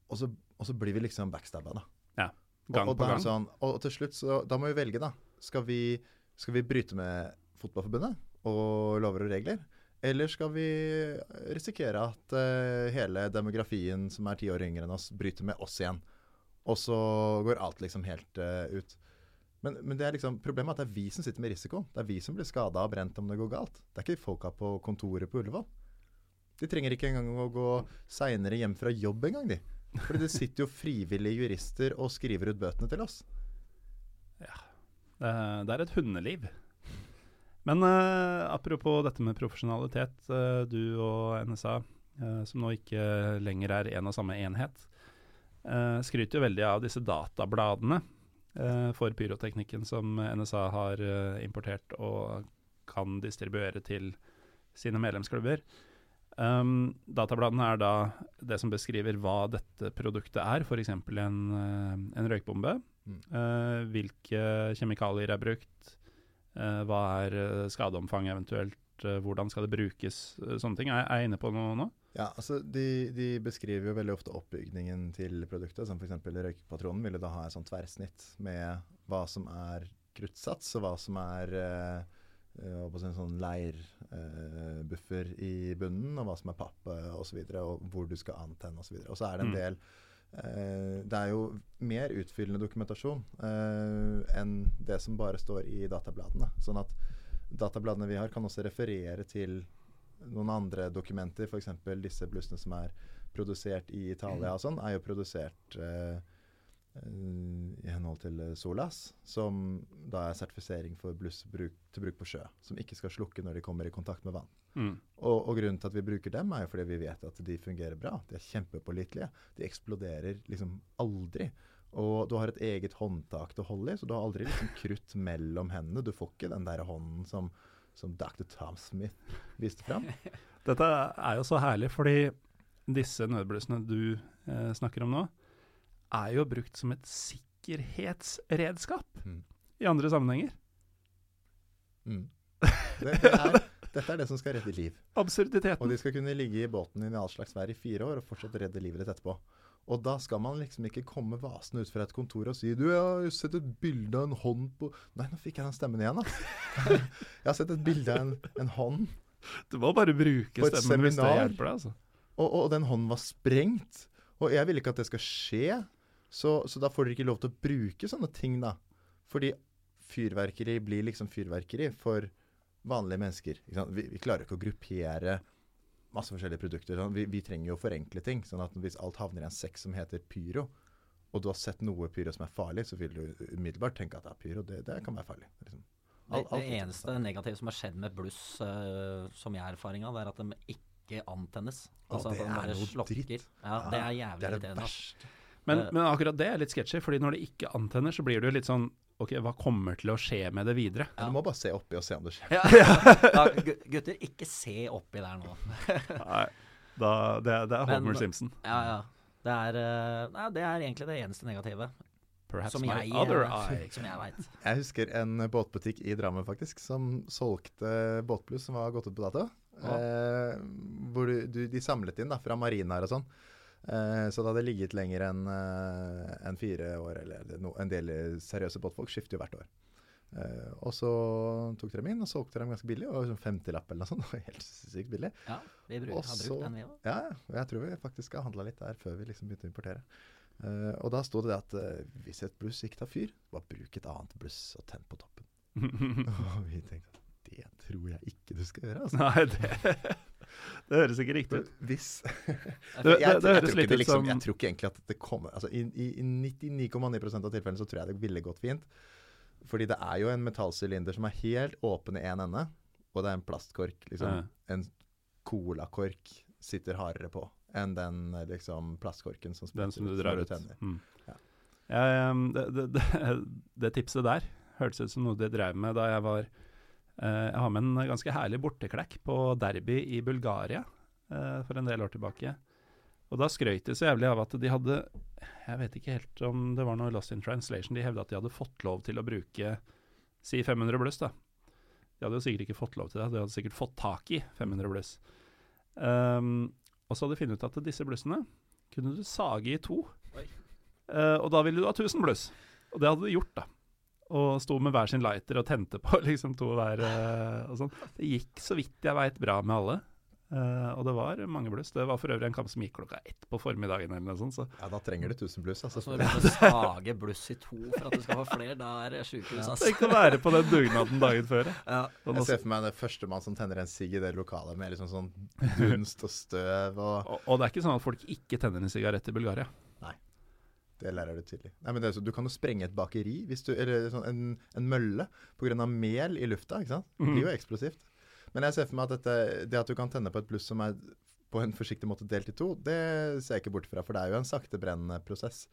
Og så, og så blir vi liksom backstabba, da. Ja. Gang og, og, på gang. Sånn, og til slutt så Da må vi velge, da. Skal vi, skal vi bryte med Fotballforbundet og lover og regler? Eller skal vi risikere at uh, hele demografien som er ti år yngre enn oss, bryter med oss igjen? Og så går alt liksom helt uh, ut. Men, men er liksom, problemet er at det er vi som sitter med risikoen. Det er vi som blir skada og brent om det går galt. Det er ikke folka på kontoret på Ullevål. De trenger ikke engang å gå seinere hjem fra jobb engang, de. Fordi det sitter jo frivillige jurister og skriver ut bøtene til oss. Ja. det er et hundeliv. Men uh, apropos dette med profesjonalitet. Uh, du og NSA, uh, som nå ikke lenger er en og samme enhet, eh, skryter jo veldig av disse databladene eh, for pyroteknikken som NSA har eh, importert og kan distribuere til sine medlemsklubber. Um, databladene er da det som beskriver hva dette produktet er, f.eks. En, eh, en røykbombe. Mm. Uh, hvilke kjemikalier er brukt, uh, hva er eh, skadeomfanget eventuelt, eh, hvordan skal det brukes, eh, sånne ting. Er, er jeg inne på noe nå? Ja, altså de, de beskriver jo veldig ofte oppbygningen til produktet. Som f.eks. røykepatronen ville da ha et sånt tverrsnitt med hva som er kruttsats, og hva som er eh, eh, en sånn leirbuffer i bunnen, og hva som er papp eh, osv., og, og hvor du skal antenne osv. Og så er det en Mm. del eh, Det er jo mer utfyllende dokumentasjon eh, enn det som bare står i databladene. Sånn at databladene vi har, kan også referere til noen andre dokumenter, f.eks. disse blussene som er produsert i Italia og sånn, er jo produsert eh, i henhold til eh, Solas, som da er sertifisering for bluss til bruk på sjø. Som ikke skal slukke når de kommer i kontakt med vann. Mm. Og, og, grunnen til at vi bruker dem, er jo fordi vi vet at de fungerer bra. De er kjempepålitelige. De eksploderer liksom aldri. Og du har et eget håndtak til å holde i, så du har aldri liksom krutt mellom hendene. Du får ikke den der hånden som, som Dr. Tom Smith viste fram. [laughs] Dette er jo så herlig, fordi disse nødblussene du eh, snakker om nå, er jo brukt som et sikkerhetsredskap mm. i andre sammenhenger. Mm. [laughs] Det, det er, dette er det som skal redde liv. Absurditeten. Og de skal kunne ligge i båten din i all slags vær i fire år og fortsatt redde livet ditt etterpå. Og da skal man liksom ikke komme vasende ut fra et kontor og si Du, jeg har sett et bilde av en hånd på Nei, nå fikk jeg den stemmen igjen, da. [laughs] jeg har sett et bilde av en, en hånd. Du må bare bruke stemmen hvis det hjelper deg, altså. Og, og, den hånden var sprengt. Og jeg vil ikke at det skal skje. Så, så, da får dere ikke lov til å bruke sånne ting, da. Fordi fyrverkeri blir liksom fyrverkeri for vanlige mennesker. Vi, vi, klarer ikke å gruppere masse forskjellige produkter. Sånn. Vi, vi, trenger jo å forenkle ting. sånn at hvis alt havner i en sekk som heter pyro, og du har sett noe pyro som er farlig, så vil du umiddelbart tenke at det er pyro. Det, det kan være farlig. Liksom. Alt, det, det eneste negative som har skjedd med bluss, uh, som jeg har erfaring av, er at de ikke antennes. Altså, det er noe slokker. dritt. Ja, det er jævlig irriterende. Men, men, akkurat det er litt sketsjy, fordi når det ikke antenner, så blir det jo litt sånn Ok, hva kommer til å skje med det videre? Ja. Du må bare se oppi og se om det skjer. Ja, [laughs] ja. gutter, ikke se oppi der nå. [laughs] nei, da, det, det, er Homer Men, Simpson. Ja, ja. Det er, uh, nei, det er egentlig det eneste negative. Perhaps som my jeg, other uh, [laughs] eye. Som jeg veit. Jeg husker en båtbutikk i Drammen faktisk, som solgte båtbluss som var gått ut på dato. Eh, hvor du, du, de samlet inn da, fra marinaer og sånn. Eh, så det hadde ligget lenger enn eh, en fire år, eller no, en del seriøse båtfolk skifter jo hvert år. Eh, og så tok dere dem inn og solgte dem ganske billig, og sånn 50-lapp eller noe sånt. [laughs] Det var helt sykt billig. Ja, vi bruk, har brukt den vi òg. Ja, jeg tror vi faktisk har handla litt der før vi liksom begynte å importere. Uh, og da sto det det at hvis et bluss ikke tar fyr, bare bruk et annet bluss og tenn på toppen. [laughs] [laughs] og vi tenkte det tror jeg ikke du skal gjøre. Altså. Nei, det, [laughs] det høres ikke riktig ut. Hvis [laughs] det, det, det høres litt ut liksom, som Jeg tror ikke egentlig at det kommer altså, I, i, i 99,9 av tilfellene så tror jeg det ville gått fint. Fordi det er jo en metallsylinder som er helt åpen i én en ende, og det er en plastkork. Liksom, ja. En colakork sitter hardere på enn den liksom, plastkorken som Den som du drar ut. Mm. Ja. Ja, [laughs] det, det, tipset der hørtes ut som noe de drev med da jeg var jeg har med en ganske herlig borteklekk på derby i Bulgaria uh, for en del år tilbake. Og da skrøt de så jævlig av at de hadde Jeg vet ikke helt om det var noe lost in translation. De hevda at de hadde fått lov til å bruke si 500 bluss, da. De hadde jo sikkert ikke fått lov til det, de hadde sikkert fått tak i 500 bluss. Um, og så hadde de funnet ut at disse blussene kunne du sage i to. Uh, og da ville du ha 1000 bluss. Og det hadde de gjort, da og sto med hver sin lighter og tente på [laughs] liksom to hver. Uh, og sånn. Det gikk så vidt jeg veit bra med alle. Uh, og det var mange bluss. Det var for øvrig en kamp som gikk klokka ett på formiddagen. eller noe sånt. Så. Ja, da trenger du 1000 bluss. Altså. Så du du sage bluss i to for at du skal få flere, da er det sjukehus. Altså. Tenk å være på den dugnaden dagen før. Ja. [laughs] Jeg ser for meg den første mann som tenner en sigg i det lokalet med liksom sånn dunst og støv. Og... og, og det er ikke sånn at folk ikke tenner en sigarett i Bulgaria. Det lærer du tidlig. Nei, men det, så, du kan jo sprenge et bakeri, du, eller sånn, en, en mølle, pga. mel i lufta. ikke sant? Det blir jo eksplosivt. Men jeg ser for meg at dette, det at du kan tenne på et bluss som er på en forsiktig måte delt i to, det ser jeg ikke bort fra. For det er jo en saktebrennende prosess.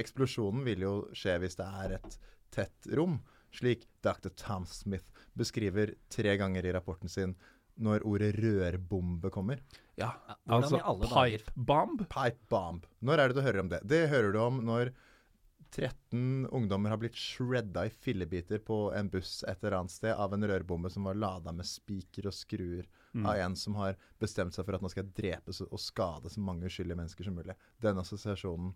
Eksplosjonen vil jo skje hvis det er et tett rom, slik Dr. Tom Smith beskriver tre ganger i rapporten sin når ordet rørbombe kommer. Ja, altså pipe bomb? Pipe bomb. Når er det du hører om det? Det hører du om når 13 ungdommer har blitt shredda i fillebiter på en buss et eller annet sted av en rørbombe som var lada med spiker og skruer mm. av en som har bestemt seg for at nå skal jeg drepe og skade så mange uskyldige mennesker som mulig. Den assosiasjonen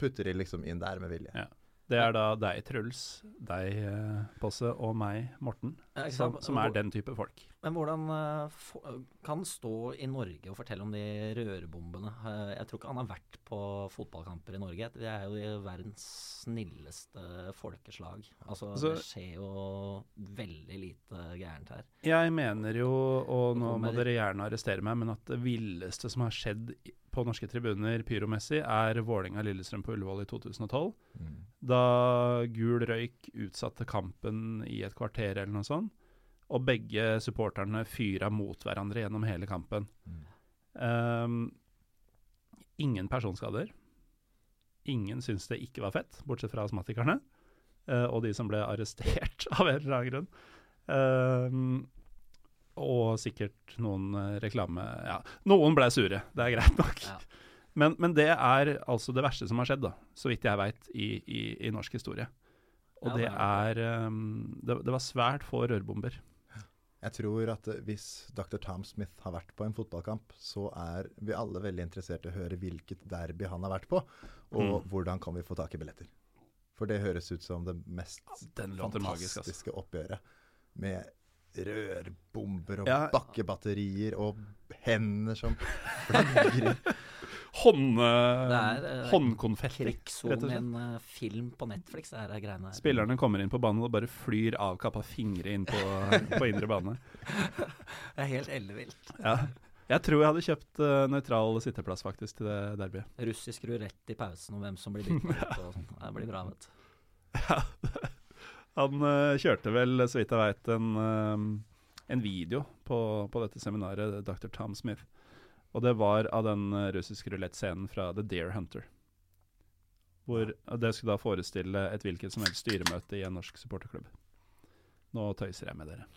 putter de liksom inn der med vilje. Ja. Det er da deg, Truls, deg, eh, Posse, og meg, Morten, som, som er den type folk. Men hvordan eh, kan han stå i Norge og fortelle om de rørbombene? Eh, jeg tror ikke han har vært på fotballkamper i Norge. Vi er jo i verdens snilleste folkeslag. Altså, Så, det skjer jo veldig lite gærent her. Jeg mener jo, og nå må dere gjerne arrestere meg, men at det villeste som har skjedd i- på norske tribuner pyromessig, er Vålerenga-Lillestrøm på Ullevål i 2012. Mm. Da gul røyk utsatte kampen i et kvarter eller noe sånt. Og begge supporterne fyra mot hverandre gjennom hele kampen. Um, ingen personskader. Ingen syntes det ikke var fett, bortsett fra astmatikerne. Uh, og de som ble arrestert [laughs] av en eller annen grunn. Um, og sikkert noen eh, reklame Ja, noen ble sure, det er greit nok. Ja. Men, men det er altså det verste som har skjedd, da, så vidt jeg veit, i, i, i norsk historie. Og Ja, det det er um, det, det var svært få rørbomber. Jeg tror at eh, hvis Dr. Tom Smith har vært på en fotballkamp, så er vi alle veldig interessert i å høre hvilket derby han har vært på, og Mm. hvordan kan vi få tak i billetter. For det høres ut som det mest ja, fantastiske magisk, altså. oppgjøret. Med rørbomber og Ja. bakkebatterier og hender som [laughs] flagrer. Hånd, er eh, håndkonfetti, en eh, film på Netflix, det her er greiene her. Spillerne kommer inn på banen og bare flyr avkappa fingre inn på, [laughs] på indre bane. Det er helt ellevilt. Ja. Jeg tror jeg hadde kjøpt uh, nøytral sitteplass faktisk til det derbyet. Russisk rulett i pausen om hvem som blir [laughs] byttet ut og sånn. Det blir bra, vet du. Han eh, kjørte vel, så vidt jeg veit, en, eh, en video på, på dette seminaret, Dr. Tom Smith. Og det var av den uh, russiske rulett-scenen fra The Deer Hunter. Hvor det skulle da forestille et hvilket som helst styremøte i en norsk supporterklubb. Nå tøyser jeg med dere.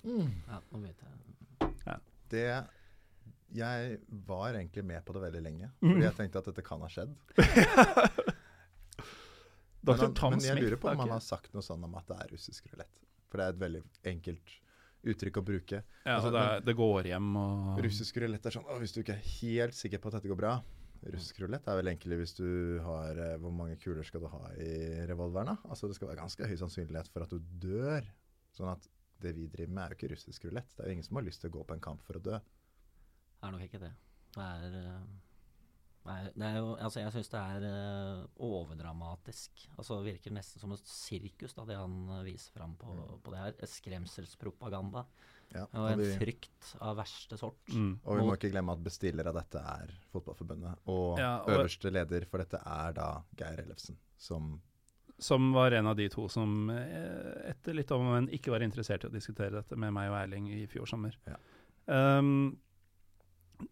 Ja, nå vet jeg. Det Jeg var egentlig med på det veldig lenge, Mm. fordi jeg tenkte at dette kan ha skjedd. [laughs] Men, han, men jeg lurer på om han har sagt noe sånn om at det er russisk rulett. For det er et veldig enkelt uttrykk å bruke. Ja, Altså, det, er, det går hjem og Russisk rulett er sånn å, Hvis du ikke er helt sikker på at dette går bra Russisk rulett er vel egentlig hvis du har eh, Hvor mange kuler skal du ha i revolveren? da? Altså Det skal være ganske høy sannsynlighet for at du dør. Sånn at det vi driver med, er jo ikke russisk rulett. Det er jo ingen som har lyst til å gå på en kamp for å dø. Det er nok ikke det. Det er, eh, nei, det er jo Altså, jeg syns det er uh, overdramatisk. Altså, det virker nesten som et sirkus, da, det han eh, viser fram på, på det her. Skremselspropaganda. Ja, Og og, en vi, frykt av verste sort. mm. og vi må ikke glemme at bestiller av dette er Fotballforbundet. Og, Ja, og- øverste leder for dette er da Geir Ellefsen, som Som var en av de to som eh, etter litt om men ikke var interessert i å diskutere dette med meg og Erling i fjor sommer. Ja. Um,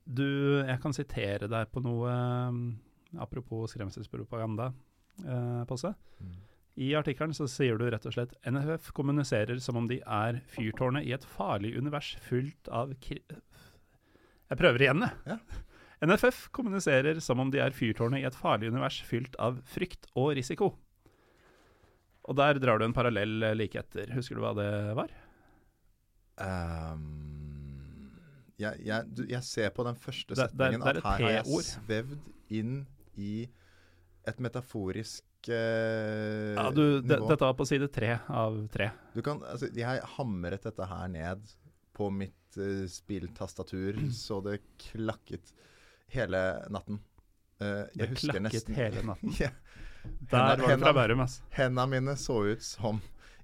du, jeg kan sitere deg på noe um, apropos skremselspropaganda, uh, Posse. I artikkelen så sier du rett og slett NFF kommuniserer som om de er fyrtårnet i et farlig univers fullt av kri... Jeg prøver igjen, jeg. Ja. [laughs] NFF kommuniserer som om de er fyrtårnet i et farlig univers fylt av frykt og risiko. Og der drar du en parallell eh, like etter. Husker du hva det var? Ehm, jeg, jeg, jeg ser på den første Det- det setningen det er at her har jeg svevd inn i et metaforisk eh, Ja, du, nivå. dette var på side tre av tre. Du kan, altså, jeg hamret dette her ned på mitt uh, spilltastatur [clears throat] så det klakket hele natten. Uh, Det klakket nesten hele natten. [laughs] Ja. Der var det fra Bærum, ass. Hendene mine så ut som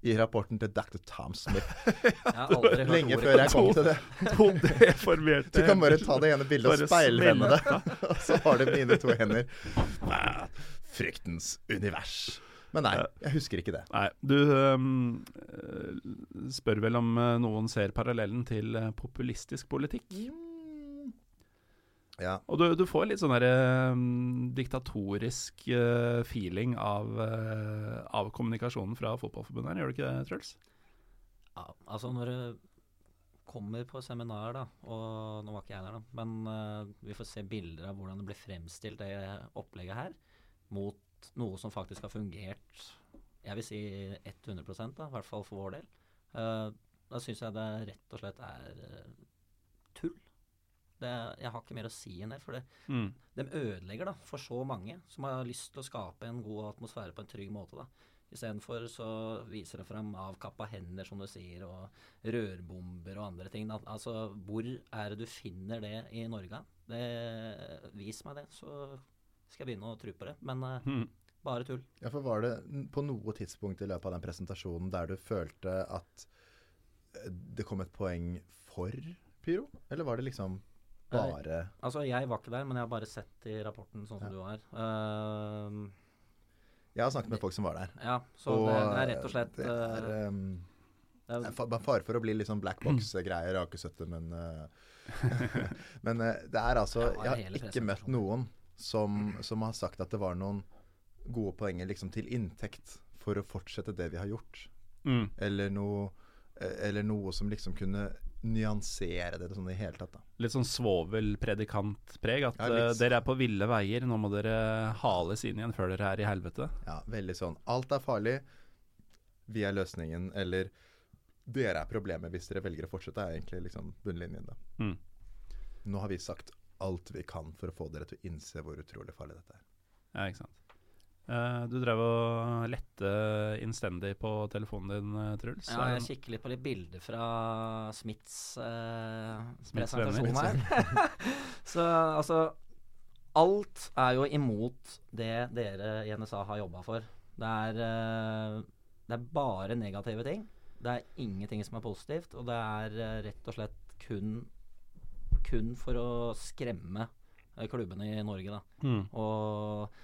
i rapporten til Dr. Tom Smith. [laughs] Jeg har aldri hørt Lenge før jeg kom til det. To deformerte Du kan bare ta det ene bildet og speilvende det. [laughs] Og så har du mine to hender. Fryktens univers. Men nei, jeg husker ikke det. Nei, du øhm, øh, spør vel om øh, noen ser parallellen til øh, populistisk politikk. Ja. Og du, du får litt sånn der øhm, diktatorisk øh, feeling av, øh, av kommunikasjonen fra Fotballforbundet her, gjør du ikke det, Truls? Ja, altså når du kommer på seminar, da, og nå var ikke jeg der, da, men eh, vi får se bilder av hvordan det blir fremstilt, det opplegget her, mot noe som faktisk har fungert, jeg vil si 100 da, i hvert fall for vår del. Eh, da syns jeg det rett og slett er eh, tull. Det, jeg har ikke mer å si enn det, for det, Mm. de ødelegger da, for så mange som har lyst til å skape en god atmosfære på en trygg måte. da. Istedenfor så viser det fram avkappa hender, som du sier, og rørbomber og andre ting. Da. Altså, hvor er det du finner det i Norge? Det, vis meg det, så skal jeg begynne å tro på det. Men eh, Mm. bare tull. Ja, for Var det på noe tidspunkt i løpet av den presentasjonen der du følte at eh, det kom et poeng for pyro? Eller var det liksom bare Altså, jeg var ikke der, men jeg har bare sett i rapporten sånn som Ja. du var. Uh, Jeg har snakket med folk som var der. ja, så det, det er rett og slett det er, um, det er, er fare for å bli litt sånn black box-greier. [clears throat] Jeg har ikke sett det, men uh, [laughs] Men uh, det er altså Jeg har ikke møtt noen som, som har sagt at det var noen gode poenger liksom til inntekt for å fortsette det vi har gjort. Mm. Eller noe, eller noe som liksom kunne nyansere det sånn i hele tatt. da. Litt sånn svovel-predikantpreg. At Ja, eh, dere er på ville veier, nå må dere hales inn igjen før dere er i helvete. Ja, veldig sånn. Alt er farlig. Vi er løsningen. Eller dere er problemet hvis dere velger å fortsette, er egentlig liksom bunnlinjen. da. Mm. Nå har vi sagt alt vi kan for å få dere til å innse hvor utrolig farlig dette er. Ja, ikke sant. Eh, du drev og lette innstendig på telefonen din, eh, Truls. ja, jeg kikker litt på litt bilder fra Smiths eh, Smiths presentasjon her. [laughs] så altså Alt er jo imot det dere i NSA har jobba for. Det er, eh, det er bare negative ting. Det er ingenting som er positivt, og det er eh, rett og slett kun, kun for å skremme eh, klubbene i Norge, da. Mm. Og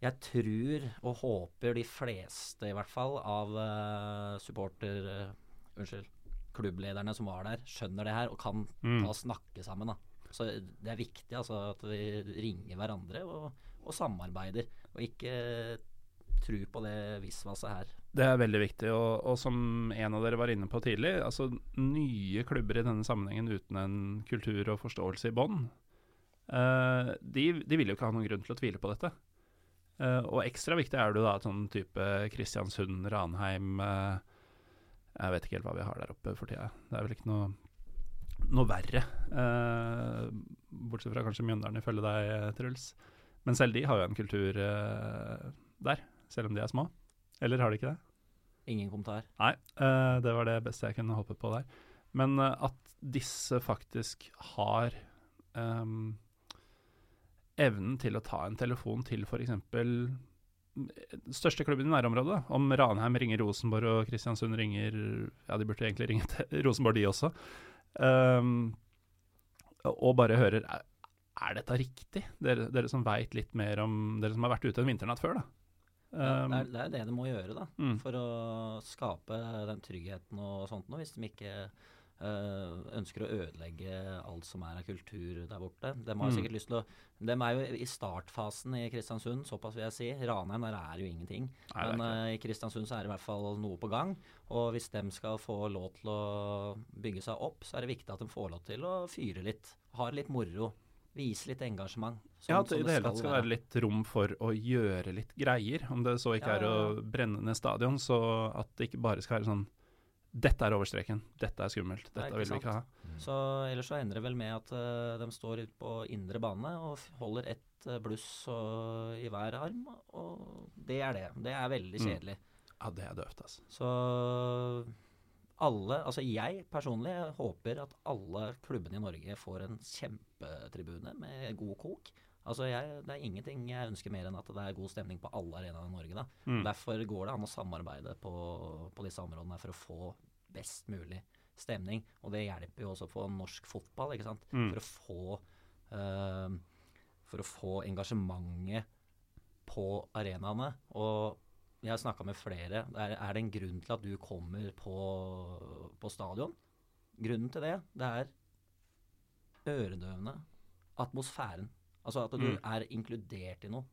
jeg tror og håper de fleste, i hvert fall, av uh, supporter... Uh, unnskyld. Klubblederne som var der, skjønner det her og kan Mm. da snakke sammen. da. Så det er viktig altså, at vi ringer hverandre og, og samarbeider, og ikke tro på det visvaset her. Det er veldig viktig, og, og som en av dere var inne på tidlig, altså nye klubber i denne sammenhengen uten en kultur og forståelse i bånn, uh, de, de vil jo ikke ha noen grunn til å tvile på dette. Eh, og ekstra viktig er det jo da sånn type Kristiansund, Ranheim uh, Jeg vet ikke helt hva vi har der oppe for tida. Det er vel ikke noe, noe verre. Uh, bortsett fra kanskje Mjøndalen ifølge deg, Truls. Men selv de har jo en kultur der, selv om de er små. Eller har de ikke det? Ingen kommentar. Nei, det var det beste jeg kunne håpe på der. Men at disse faktisk har ehm, evnen til å ta en telefon til f.eks. største klubben i nærområdet. Om Ranheim ringer Rosenborg og Kristiansund ringer Ja, de burde egentlig ringe til [laughs] Rosenborg, de også. Um, og bare hører er, er dette riktig? Dere, dere som veit litt mer om Dere som har vært ute en vinternatt før, da. Ja, Ehm, det, er, det er det de må gjøre da, Mm. for å skape den tryggheten og sånt noe, hvis de ikke eh, ønsker å ødelegge alt som er av kultur der borte. De har Mm. sikkert lyst til å De er jo i startfasen i Kristiansund, såpass vil jeg si. Ranheim der er jo ingenting. Nei, er Men eh, i Kristiansund så er det i hvert fall noe på gang. Og hvis de skal få lov til å bygge seg opp, så er det viktig at de får lov til å fyre litt. Har litt moro. Vise litt engasjement. Sånn, Ja, at det det hele tatt skal være litt rom for å gjøre litt greier. Om det så ikke Ja, er ja, å brenne ned stadion, så at det ikke bare skal være sånn Dette er overstreken, dette er skummelt, dette vil vi ikke ha. Så ellers så ender det vel med at uh, de står ute på indre bane og holder ett uh, bluss og, i hver arm, og det er det. Det er veldig Mm. kjedelig. Ja, det er døvt, altså. Så alle, altså jeg personlig håper at alle klubbene i Norge får en kjempetribune med god kok. Altså jeg, Det er ingenting jeg ønsker mer enn at det er god stemning på alle arenaer i Norge. Mm. Derfor går det an å samarbeide på, på disse områdene for å få best mulig stemning. Og det hjelper jo også på norsk fotball, ikke sant. Mm. For å få uh, For å få engasjementet på arenaene. Og jeg har snakka med flere. Er, er det en grunn til at du kommer på, på stadion? Grunnen til det, det er øredøvende atmosfæren. Altså at du Mm. er inkludert i noe.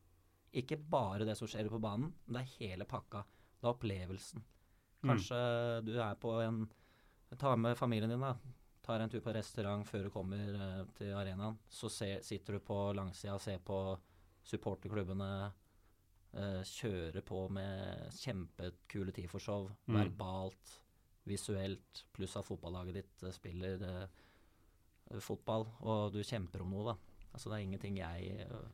Ikke bare det som skjer på banen, men det er hele pakka. Det er opplevelsen. Kanskje du er på en Ta med familien din, da. Tar en tur på restaurant før du kommer uh, til arenaen. Så ser, sitter du på langsida og ser på supporterklubbene uh, kjøre på med kjempekule TIFO-show. Mm. Verbalt, visuelt, pluss at fotballaget ditt uh, spiller fotball, og du kjemper om noe, da. Altså det er ingenting jeg eh,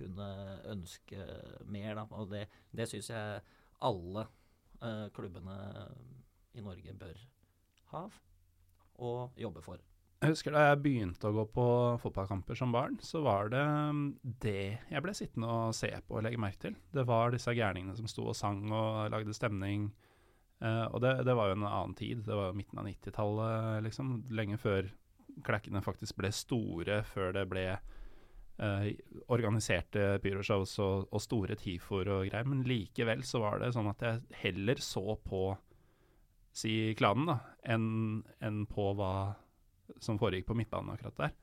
kunne ønske mer, da. Og det, det syns jeg alle uh, klubbene i Norge bør ha og jobbe for. Jeg husker da jeg begynte å gå på fotballkamper som barn, så var det mm, det jeg ble sittende og se på og legge merke til. Det var disse gærningene som sto og sang og lagde stemning. Uh, og det, det, var jo en annen tid. Det var jo midten av 90-tallet, liksom. Lenge før klekkene faktisk ble store, før det ble eh, organiserte pyroshows og, og store tifoer og greier. Men likevel så var det sånn at jeg heller så på si klanen, da, enn en på hva som foregikk på midtbanen akkurat der.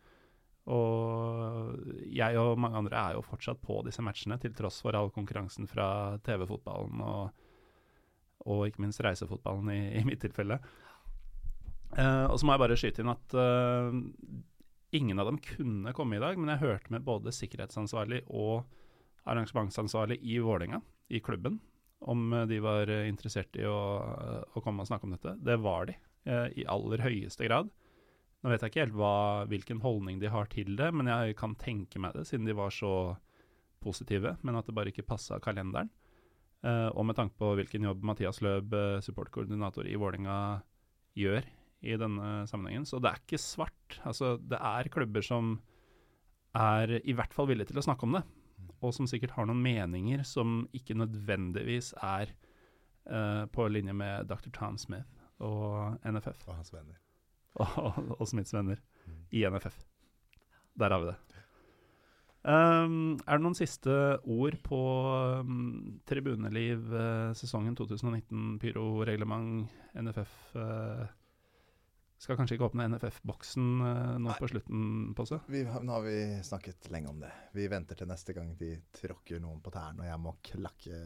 Og jeg og mange andre er jo fortsatt på disse matchene, til tross for all konkurransen fra TV-fotballen og, og, ikke minst reisefotballen i, i mitt tilfelle. Uh, og så må jeg bare skyte inn at uh, ingen av dem kunne komme i dag, men jeg hørte med både sikkerhetsansvarlig og arrangementsansvarlig i Vålerenga, i klubben, om de var interessert i å, å komme og snakke om dette. Det var de, uh, i aller høyeste grad. Nå vet jeg ikke helt hva, hvilken holdning de har til det, men jeg kan tenke meg det, siden de var så positive, men at det bare ikke passa kalenderen. Og med tanke på hvilken jobb Mathias Løb, supportkoordinator i Vålinga gjør i denne sammenhengen. Så det er ikke svart. Altså, det er klubber som er i hvert fall villige til å snakke om det, og som sikkert har noen meninger som ikke nødvendigvis er uh, på linje med Dr. Tom Smith og NFF. Og hans venner [laughs] og, og Smiths venner i NFF. Der har vi det. Um, er det noen siste ord på um, tribuneliv uh, sesongen 2019, pyro-reglement, NFF? Uh, skal kanskje ikke åpne NFF-boksen uh, nå Nei. på slutten på seg? Vi, nå har vi snakket lenge om det. Vi venter til neste gang de tråkker noen på tærne og jeg må klakke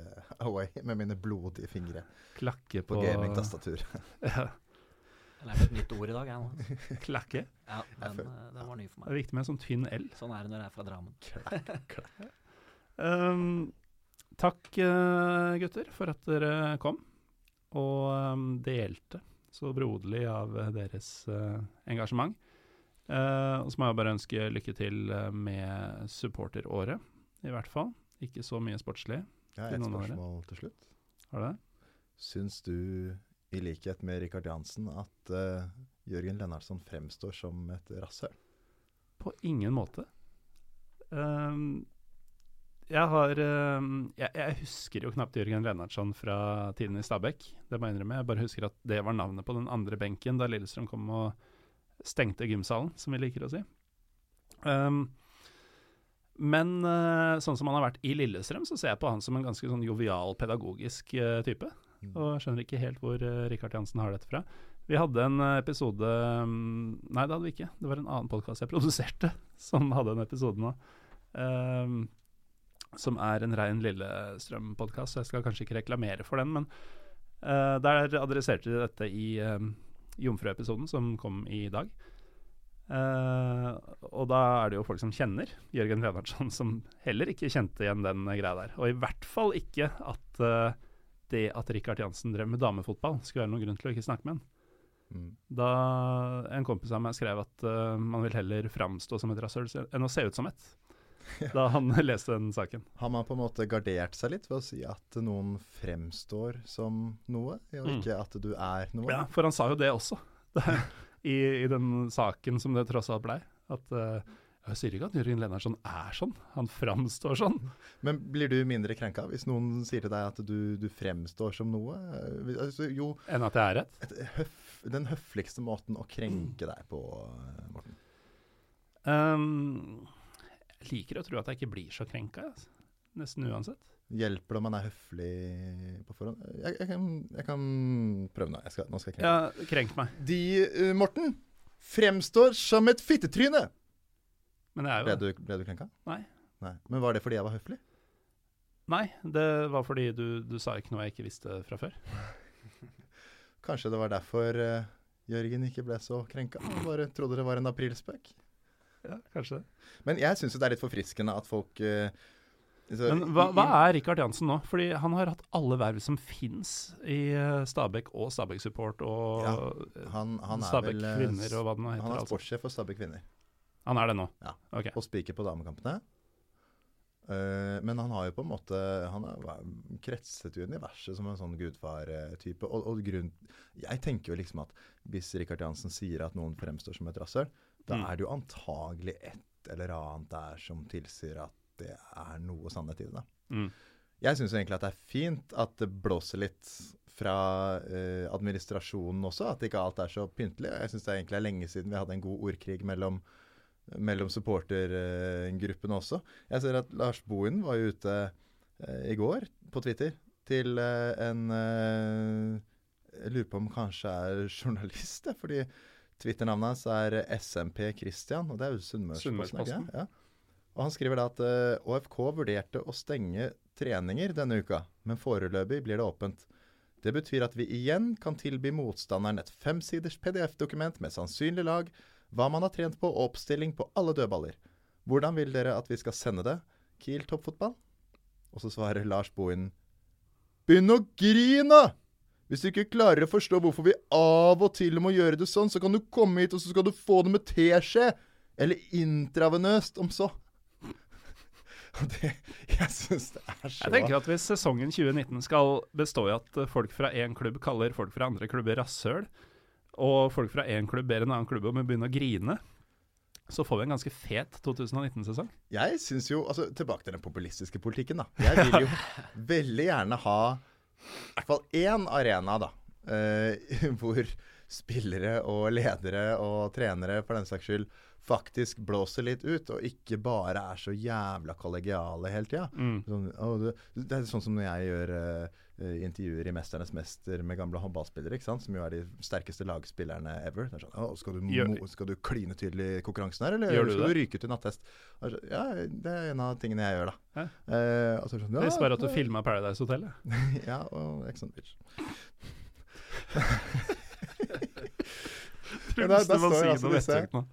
away med mine blodige fingre klakke på, på gamingtastatur. [laughs] [laughs] ja. Jeg lærte et nytt ord i dag, jeg nå. Klakke? Ja, den, eh, den, var ny for meg. Det er viktig med en sånn tynn L. Sånn er det når jeg er fra Drammen. Klakke, klakke. [laughs] Um, takk, uh, gutter, for at dere kom og um, delte så broderlig av deres uh, engasjement. Uh, og så må jeg bare ønske lykke til med supporteråret, i hvert fall. Ikke så mye sportslig. Ja, et spørsmål til slutt. Har du det? Syns du i likhet med Rikard Jansen, at uh, Jørgen Lennartson fremstår som et rasshøl? På ingen måte. Um, jeg har um, jeg, jeg, husker jo knapt Jørgen Lennartson fra tiden i Stabæk. Det må jeg innrømme. Jeg bare husker at det var navnet på den andre benken da Lillestrøm kom og stengte gymsalen, som vi liker å si. Um, men uh, sånn som han har vært i Lillestrøm, så ser jeg på han som en ganske sånn jovial, pedagogisk uh, type. Mm. Og skjønner ikke helt hvor Rikard Jansen har dette fra. Vi hadde en eh, episode um, Nei, det hadde vi ikke. Det var en annen podkast jeg [laughs] produserte som hadde en episode nå. Um, som er en rein Lillestrøm-podkast, så jeg skal kanskje ikke reklamere for den. Men uh, der adresserte de dette i uh, Jomfru-episoden som kom i dag. Uh, og da er det jo folk som kjenner Jørgen Lennartson, som heller ikke kjente igjen den greia der. Og i hvert fall ikke at uh, det at Rikard Jansen drev med damefotball, skulle være noen grunn til å ikke snakke med han. Mm. Da en kompis av meg skrev at uh, man vil heller framstå som et rasshøl enn å se ut som et. Da han [laughs] leste den saken. Har man på en måte gardert seg litt ved å si at noen fremstår som noe, og mm. ikke at du er noe? Ja, for han sa jo det også, [laughs] I, i, den saken som det tross alt blei. At uh, jeg sier ikke at Jørgen Lennartson er sånn, han framstår sånn. Men blir du mindre krenka hvis noen sier til deg at du, du fremstår som noe? Altså, jo, Enn at jeg er rett? Et høf, den høfligste måten å krenke deg på, Morten? Um, jeg liker å tro at jeg ikke blir så krenka, altså. nesten uansett. Hjelper det om man er høflig på forhånd? Jeg, jeg, kan, jeg kan, prøve nå. Jeg skal, nå skal jeg krenke. Ja, krenk meg. De, uh, Morten, fremstår som et fittetryne! Men det er jo Ble du, ble du krenka? Nei. Nei. Men var det fordi jeg var høflig? Nei, det var fordi du, du sa ikke noe jeg ikke visste fra før. [laughs] Kanskje det var derfor uh, Jørgen ikke ble så krenka? Han bare trodde det var en aprilspøk? Ja, kanskje det. Men jeg syns det er litt forfriskende at folk uh, så, Men hva, hva, er Rikard Jansen nå? Fordi han har hatt alle verv som fins i uh, Stabæk og Stabæk Support og ja, han, han Stabæk Kvinner og hva det nå heter. Han er sportssjef for Stabæk Kvinner. Han er det nå? Ja. Okay. Og spiker på damekampene. Uh, men han har jo på en måte Han har kretset i universet som en sånn gudfar-type. Og, og grunn, jeg tenker jo liksom at hvis Rikard Jansen sier at noen fremstår som et rasshøl, da Mm. er det jo antagelig et eller annet der som tilsier at det er noe sannhet i det. Mm. Jeg syns egentlig at det er fint at det blåser litt fra eh, administrasjonen også, at ikke alt er så pyntelig. Jeg syns det egentlig er lenge siden vi hadde en god ordkrig mellom, mellom supportergruppene også. Jeg ser at Lars Bohin var jo ute eh, i går på Twitter til eh, en eh, Jeg lurer på om kanskje er journalist, fordi Twitternavnet hans er SMP Christian, og det er jo Sunnmørsposten. Ja. Og han skriver da at eh, ÅFK vurderte å stenge treninger denne uka, men foreløpig blir det åpent. Det betyr at vi igjen kan tilby motstanderen et femsiders PDF-dokument med sannsynlig lag, hva man har trent på og oppstilling på alle dødballer. Hvordan vil dere at vi skal sende det? Kiel toppfotball? Og så svarer Lars Bohin Begynn å grine! Hvis du ikke klarer å forstå hvorfor vi av og til må gjøre det sånn, så kan du komme hit og så skal du få det med teskje! Eller intravenøst, om så. [laughs] Det, jeg syns det er så Jeg tenker at Hvis sesongen 2019 skal bestå i at folk fra én klubb kaller folk fra andre klubber rasshøl, og folk fra én klubb ber en annen klubb om å begynne å grine, så får vi en ganske fet 2019-sesong. Jeg syns jo Altså, tilbake til den populistiske politikken, da. Jeg vil jo [laughs] veldig gjerne ha i hvert fall én arena, da. eh, [laughs] hvor spillere og ledere og trenere, for den saks skyld, faktisk blåser litt ut, og ikke bare er så jævla kollegiale hele tida. Mm. Sånn, det, det er sånn som når jeg gjør eh, intervjuer i 'Mesternes mester' med gamle håndballspillere, som jo er de sterkeste lagspillerne ever. Det er sånn, skal, du mo, skal du kline tydelig i konkurransen her, eller du skal det? du ryke ut i nattest? Er sånn, Ja, det er en av tingene jeg gjør, da. Ja. Eh, og så er det sånn, Jeg visste bare at du det- filma Paradise Hotel. jeg. [laughs] Ja, og Ex on Beach. [laughs] Tror der- du der må står si altså noe disse- nå.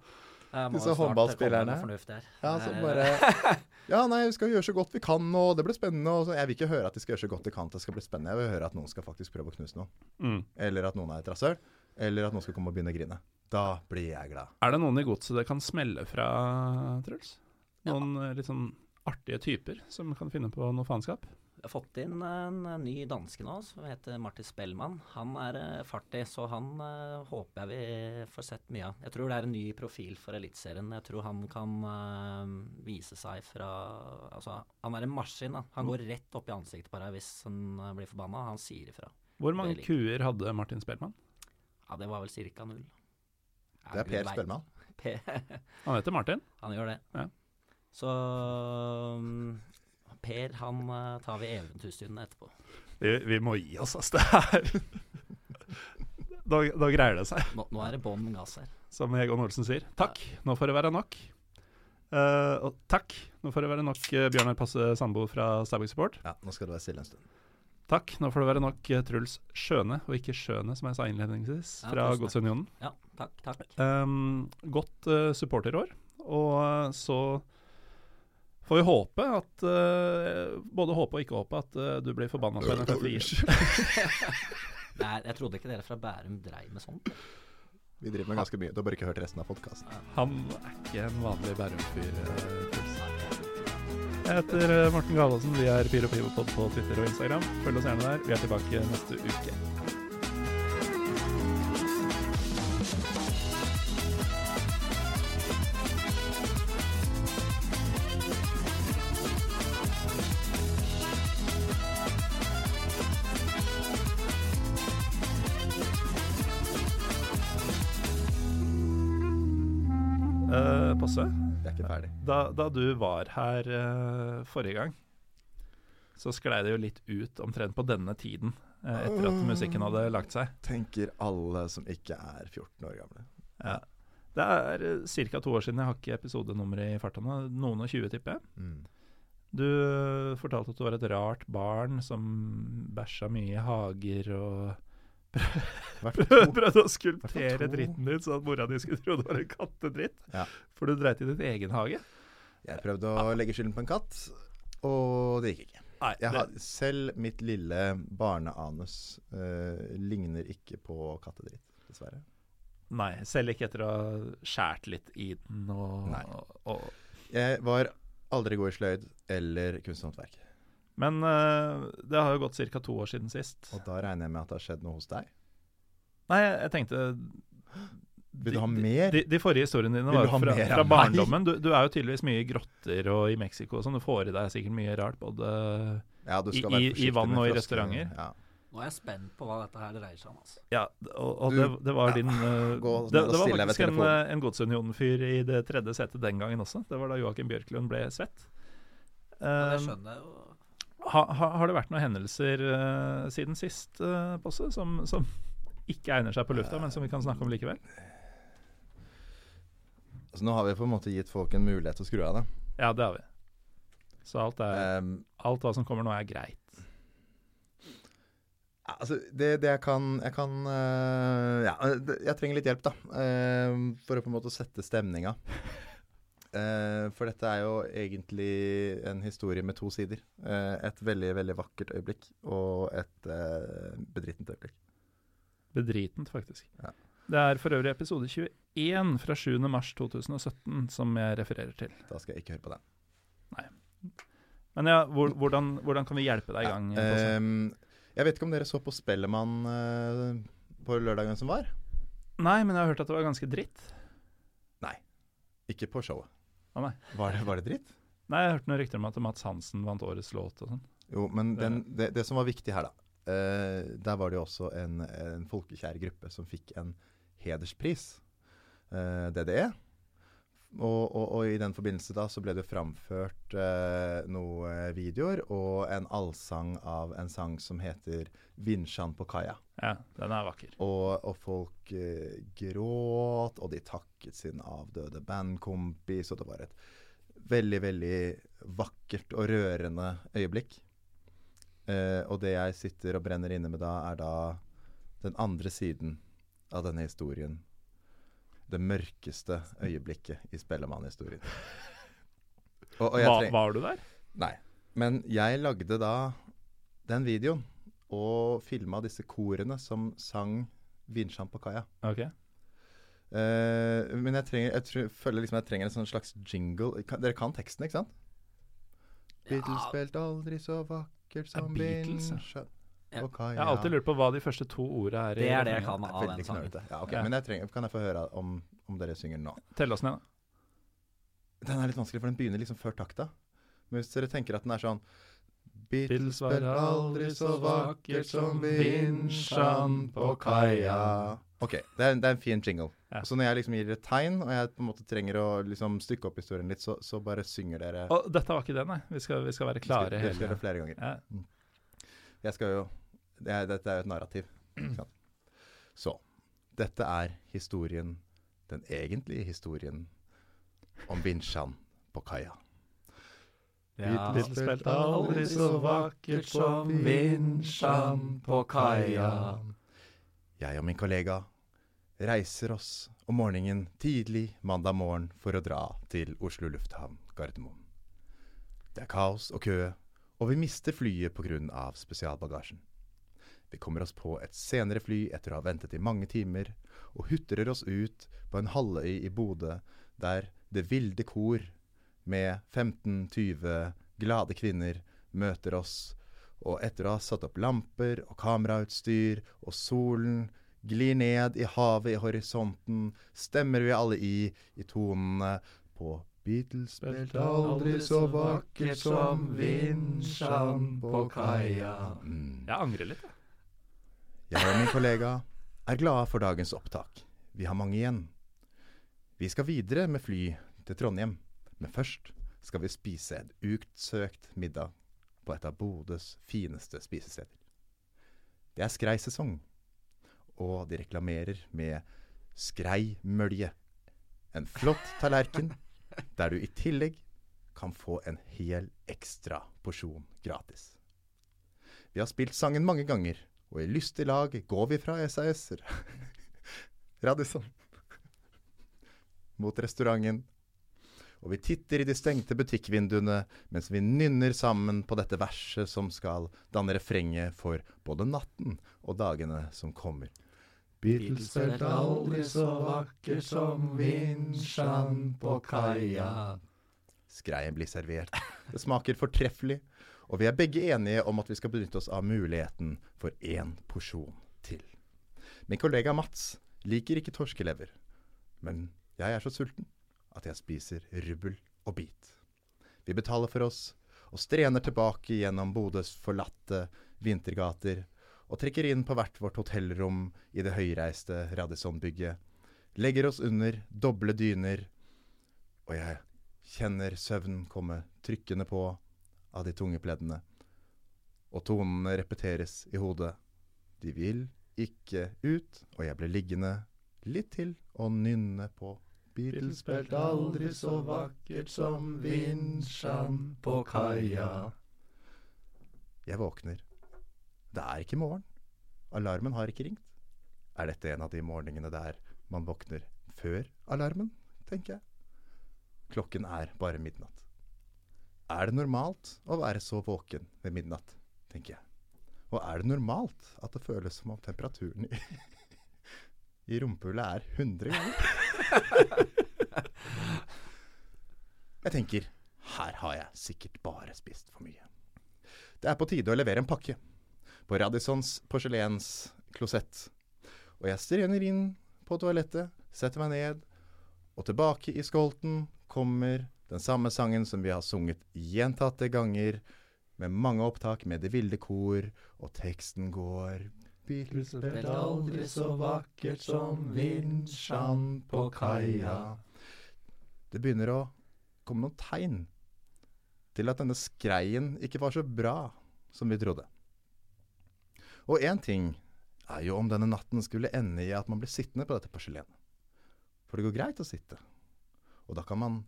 Disse håndballspillerne. Ja, så Eh, bare [laughs] Ja, nei, vi skal gjøre så godt vi kan, og det blir spennende. Og så. Jeg vil ikke høre at de skal gjøre så godt de kan det skal bli spennende. Jeg vil høre at noen skal faktisk prøve å knuse noen. Mm. Eller at noen er et rasshøl. Eller at noen skal komme og begynne å grine. Da blir jeg glad. Er det noen i godset det kan smelle fra, Truls? Noen ja. litt sånn artige typer som kan finne på noe faenskap? Vi har fått inn en ny danske nå, som heter Martin Spellmann. Han er eh, fartig, så han eh, håper jeg vi får sett mye av. Jeg tror det er en ny profil for Eliteserien. Jeg tror han kan eh, vise seg fra Altså, han er en maskin. da. Han går rett opp i ansiktet på deg hvis han blir forbanna. Han sier ifra. Hvor mange kuer hadde Martin Spellmann? Ja, det var vel ca. null. Jeg Det er Per. Spellmann. [laughs] Per, Han heter Martin. han gjør det. Ja. Så um, Per, han eh, tar vi eventyrstundene etterpå. Vi, vi må gi oss, altså. [laughs] Da, da greier det seg, Nå, nå er det bånn gass her. som Egon Olsen sier. Takk, nå får det være nok. Uh, og takk, nå får det være nok uh, Bjørnar Passe Sandbo fra Stabæk Support. Ja, nå skal det være stille en stund. Takk, nå får det være nok uh, Truls Skjøne, og ikke Skjøne, som jeg sa innledningsvis, Ja, fra. Godsunionen. Ja, takk, takk. Um, godt uh, supporterår. Og uh, så får vi håpe at uh, Både håpe og ikke håpe at uh, du blir forbanna på NFFI. [laughs] Nei, jeg trodde ikke dere fra Bærum dreiv med sånt. Vi driver med ganske mye. Du har bare ikke hørt resten av podkasten. Han er ikke en vanlig Bærum-fyr. uh, Jeg heter Morten Galaasen. Vi er Pyro Pivopod på Twitter og Instagram. Følg oss gjerne der. Vi er tilbake neste uke. Da, da du var her uh, forrige gang, så sklei det jo litt ut omtrent på denne tiden, uh, etter at musikken hadde lagt seg. Tenker alle som ikke er 14 år gamle. Ja. Det er uh, ca. to år siden. Jeg har ikke episodenummeret i farta nå. Noen og tjue, tipper jeg. Mm. Du eh, fortalte at du var et rart barn som bæsja mye i hager og [laughs] prøvde å skulptere dritten din så at mora di skulle tro det var en kattedritt. Ja. For du dreit i din egen hage. Jeg prøvde å legge skylden på en katt, og det gikk ikke. Nei, Jeg det- har, selv mitt lille barneanus uh, ligner ikke på kattedritt, dessverre. Nei, selv ikke etter å ha skjært litt i den og, Nei. og, Jeg var aldri god i sløyd eller kunst og håndverk. Men uh, det har jo gått ca. to år siden sist. Og da regner jeg med at det har skjedd noe hos deg. Nei, jeg, jeg tenkte Vil du ha mer? De, de forrige historiene dine var fra, mer fra barndommen. Du, du er jo tydeligvis mye i grotter og i Mexico og sånn. Du får i deg sikkert mye rart, både Ja, du I- i- i vann og i restauranter. Ja. Nå er jeg spent på hva dette her dreier seg om. altså. Ja, og, og Du- det, det var din uh, Gå det, det var faktisk en, eh, en Godsunionen-fyr i det tredje setet den gangen også. Det var da Joakim Bjørklund ble svett. Ja, det Eh, skjønner jo. ha, ha, har det vært noen hendelser uh, siden sist, uh, Bosse, som, som ikke egner seg på lufta, men som vi kan snakke om likevel? Altså, nå har vi på en måte gitt folk en mulighet til å skru av det. Ja, det har vi. Så alt, er, um, alt hva som kommer nå, er greit. Altså, det, det jeg kan Jeg kan uh, Ja, jeg trenger litt hjelp, da. Uh, for å på en måte sette stemninga. Uh, [laughs] for dette er jo egentlig en historie med to sider. Eh, et veldig, veldig vakkert øyeblikk og et bedritent øyeblikk. Bedritent, faktisk. Ja. Det er for øvrig episode 21 fra 7. mars 2017 som jeg refererer til. Da skal jeg ikke høre på den. Nei. Men ja, hvor, hvordan, hvordan kan vi hjelpe deg i gang? Ja, Bosse? ehm, jeg vet ikke om dere så på Spellemann uh, på lørdagen som var? Nei, men jeg har hørt at det var ganske dritt. Nei. Ikke på showet. Å nei. Var det, var det dritt? Nei, jeg hørte noen rykter om at Mats Hansen vant årets låt og sånn. Jo, men den, det, det som var viktig her, da Uh, Der var det jo også en, en folkekjær gruppe som fikk en hederspris. eh, DDE. Og, og, og i den forbindelse da så ble det framført eh, noen videoer og en allsang av en sang som heter 'Vinsjan på kaia'. Ja, den er vakker. Og, og folk eh, gråt, og de takket sin avdøde bandkompis, og det var et veldig, veldig vakkert og rørende øyeblikk. Eh, og det jeg sitter og brenner inne med da, er da den andre siden av denne historien. Det mørkeste øyeblikket i Spellemann-historien. Var, var du der? Nei. Men jeg lagde da den videoen og filma disse korene som sang 'Vinsjan på kaia'. Ok. Uh, men jeg, trenger, jeg tror, føler liksom jeg trenger en sånn slags jingle. Kan, dere kan teksten, ikke sant? Beatles spilte aldri så vakkert som ja. Vinsjan Ja. på. Jeg har alltid lurt på hva de første to ordene er. Det er det jeg kan av den sangen. Ja, okay. Ja. Men jeg trenger, kan jeg få høre om, om dere synger nå? Tell oss ned, da. Den er litt vanskelig, for den begynner liksom før takta. Men hvis dere tenker at den er sånn Beatles var aldri så vakkert som vinsjan på kaia Ok, det er, en- det er en fin jingle. Ja. Så når jeg liksom gir dere tegn, og jeg på en måte trenger å liksom stykke opp historien litt, så, så bare synger dere Og dette var ikke det, nei. Vi skal, vi skal være klare vi skal gjøre hele det flere ganger. ja. Jeg skal jo det er, Dette er jo et narrativ. Så dette er historien, den egentlige historien, om vinsjan på kaia. Ja. Beatles spilte aldri så vakkert som vinsjan på kaia. Jeg og min kollega reiser oss om morgenen tidlig mandag morgen for å dra til Oslo lufthavn Gardermoen. Det er kaos og kø, og vi mister flyet pga. spesialbagasjen. Vi kommer oss på et senere fly etter å ha ventet i mange timer, og hutrer oss ut på en halvøy i Bodø der det vilde kor med 15-20 glade kvinner møter oss, og etter å ha satt opp lamper og kamerautstyr, og solen glir ned i havet i horisonten, stemmer vi alle i i tonene på Beatles spilte aldri så vakkert som vinsjan på kaia. Mm. Jeg angrer litt. jeg. Jeg og min kollega er glade for dagens opptak. Vi har mange igjen. Vi skal videre med fly til Trondheim, men først skal vi spise en utsøkt middag på et av Bodøs fineste spisesteder. Det er skreisesong, og de reklamerer med skreimølje. En flott tallerken der du i tillegg kan få en hel ekstra porsjon gratis. Vi har spilt sangen mange ganger, og i lystig lag går vi fra SAS [laughs] Radisson mot restauranten. Og vi titter i de stengte butikkvinduene mens vi nynner sammen på dette verset som skal danne refrenget for både natten og dagene som kommer. Beatles spilte aldri så vakker som vinsjan på kaia. Skreien blir servert. Det smaker fortreffelig, og vi er begge enige om at vi skal benytte oss av muligheten for én porsjon til. Min kollega Mats liker ikke torskelever, men jeg er så sulten at jeg spiser rubbel og bit. Vi betaler for oss og strener tilbake gjennom Bodøs forlatte vintergater og trekker inn på hvert vårt hotellrom i det høyreiste Radisson-bygget. Legger oss under doble dyner, og jeg kjenner søvn komme trykkende på av de tunge pleddene. Og tonene repeteres i hodet. De vil ikke ut, og jeg blir liggende litt til og nynne på Beatles spilte aldri så vakkert som vinsjan på kaia. Jeg våkner. Det er ikke morgen. Alarmen har ikke ringt. Er dette en av de morgenene der man våkner før alarmen, tenker jeg. Klokken er bare midnatt. Er det normalt å være så våken ved midnatt, tenker jeg. Og er det normalt at det føles som om temperaturen i, [laughs] i rumpehullet er 100 ganger? [laughs] jeg tenker her har jeg sikkert bare spist for mye. Det er på tide å levere en pakke på Radissons porselensklosett. Og jeg strener inn på toalettet, setter meg ned, og tilbake i skolten kommer den samme sangen som vi har sunget gjentatte ganger, med mange opptak med Det ville kor, og teksten går spilte aldri så vakkert som vinsjan på kaia. Det begynner å komme noen tegn til at denne skreien ikke var så bra som vi trodde. Og én ting er jo om denne natten skulle ende i at man blir sittende på dette porselenet. For det går greit å sitte. Og da kan man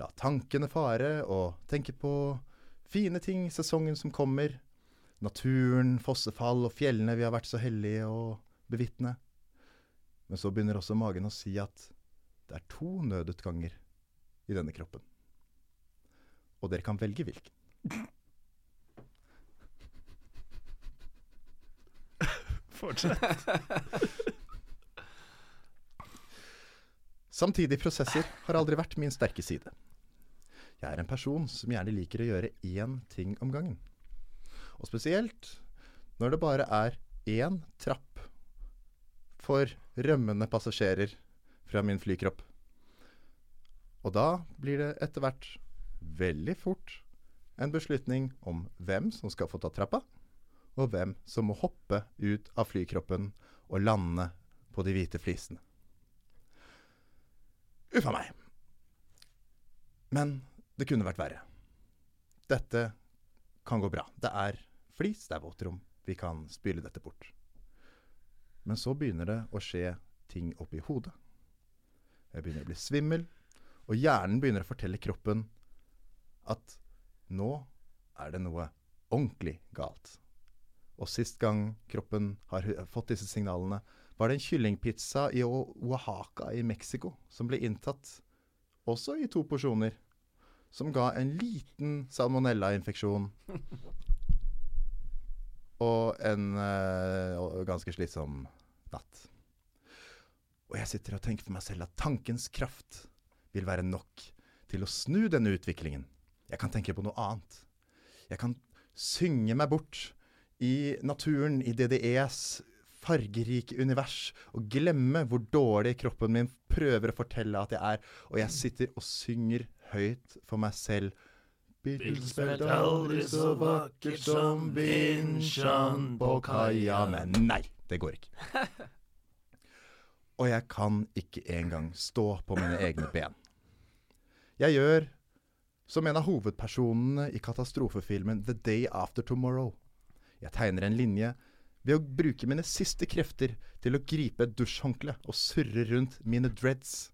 la tankene fare og tenke på fine ting sesongen som kommer. Naturen, fossefall og fjellene vi har vært så heldige å bevitne. Men så begynner også magen å si at det er to nødutganger i denne kroppen. Og dere kan velge hvilken. Fortsett. [laughs] Samtidig prosesser har aldri vært min sterke side. Jeg er en person som gjerne liker å gjøre én ting om gangen. Og spesielt når det bare er én trapp for rømmende passasjerer fra min flykropp. Og da blir det etter hvert veldig fort en beslutning om hvem som skal få ta trappa, og hvem som må hoppe ut av flykroppen og lande på de hvite flisene. Uffa meg. Men det kunne vært verre. Dette kan gå bra. Det er flis, det er våtrom. Vi kan spyle dette bort. Men så begynner det å skje ting oppi hodet. Jeg begynner å bli svimmel, og hjernen begynner å fortelle kroppen at nå er det noe ordentlig galt. Og sist gang kroppen har fått disse signalene, var det en kyllingpizza i Oaxaca i Mexico som ble inntatt, også i to porsjoner, som ga en liten salmonella-infeksjon. [laughs] Og en uh, ganske slitsom natt. Og jeg sitter og tenker for meg selv at tankens kraft vil være nok til å snu denne utviklingen. Jeg kan tenke på noe annet. Jeg kan synge meg bort i naturen, i DDEs fargerike univers, og glemme hvor dårlig kroppen min prøver å fortelle at jeg er. Og jeg sitter og synger høyt for meg selv. Beatles spilte aldri så vakkert som vinsjan på kaia Men nei, det går ikke. [laughs] Og jeg kan ikke engang stå på mine egne ben. Jeg gjør som en av hovedpersonene i katastrofefilmen The Day After Tomorrow. Jeg tegner en linje ved å bruke mine siste krefter til å gripe et dusjhåndkle og surre rundt mine dreads.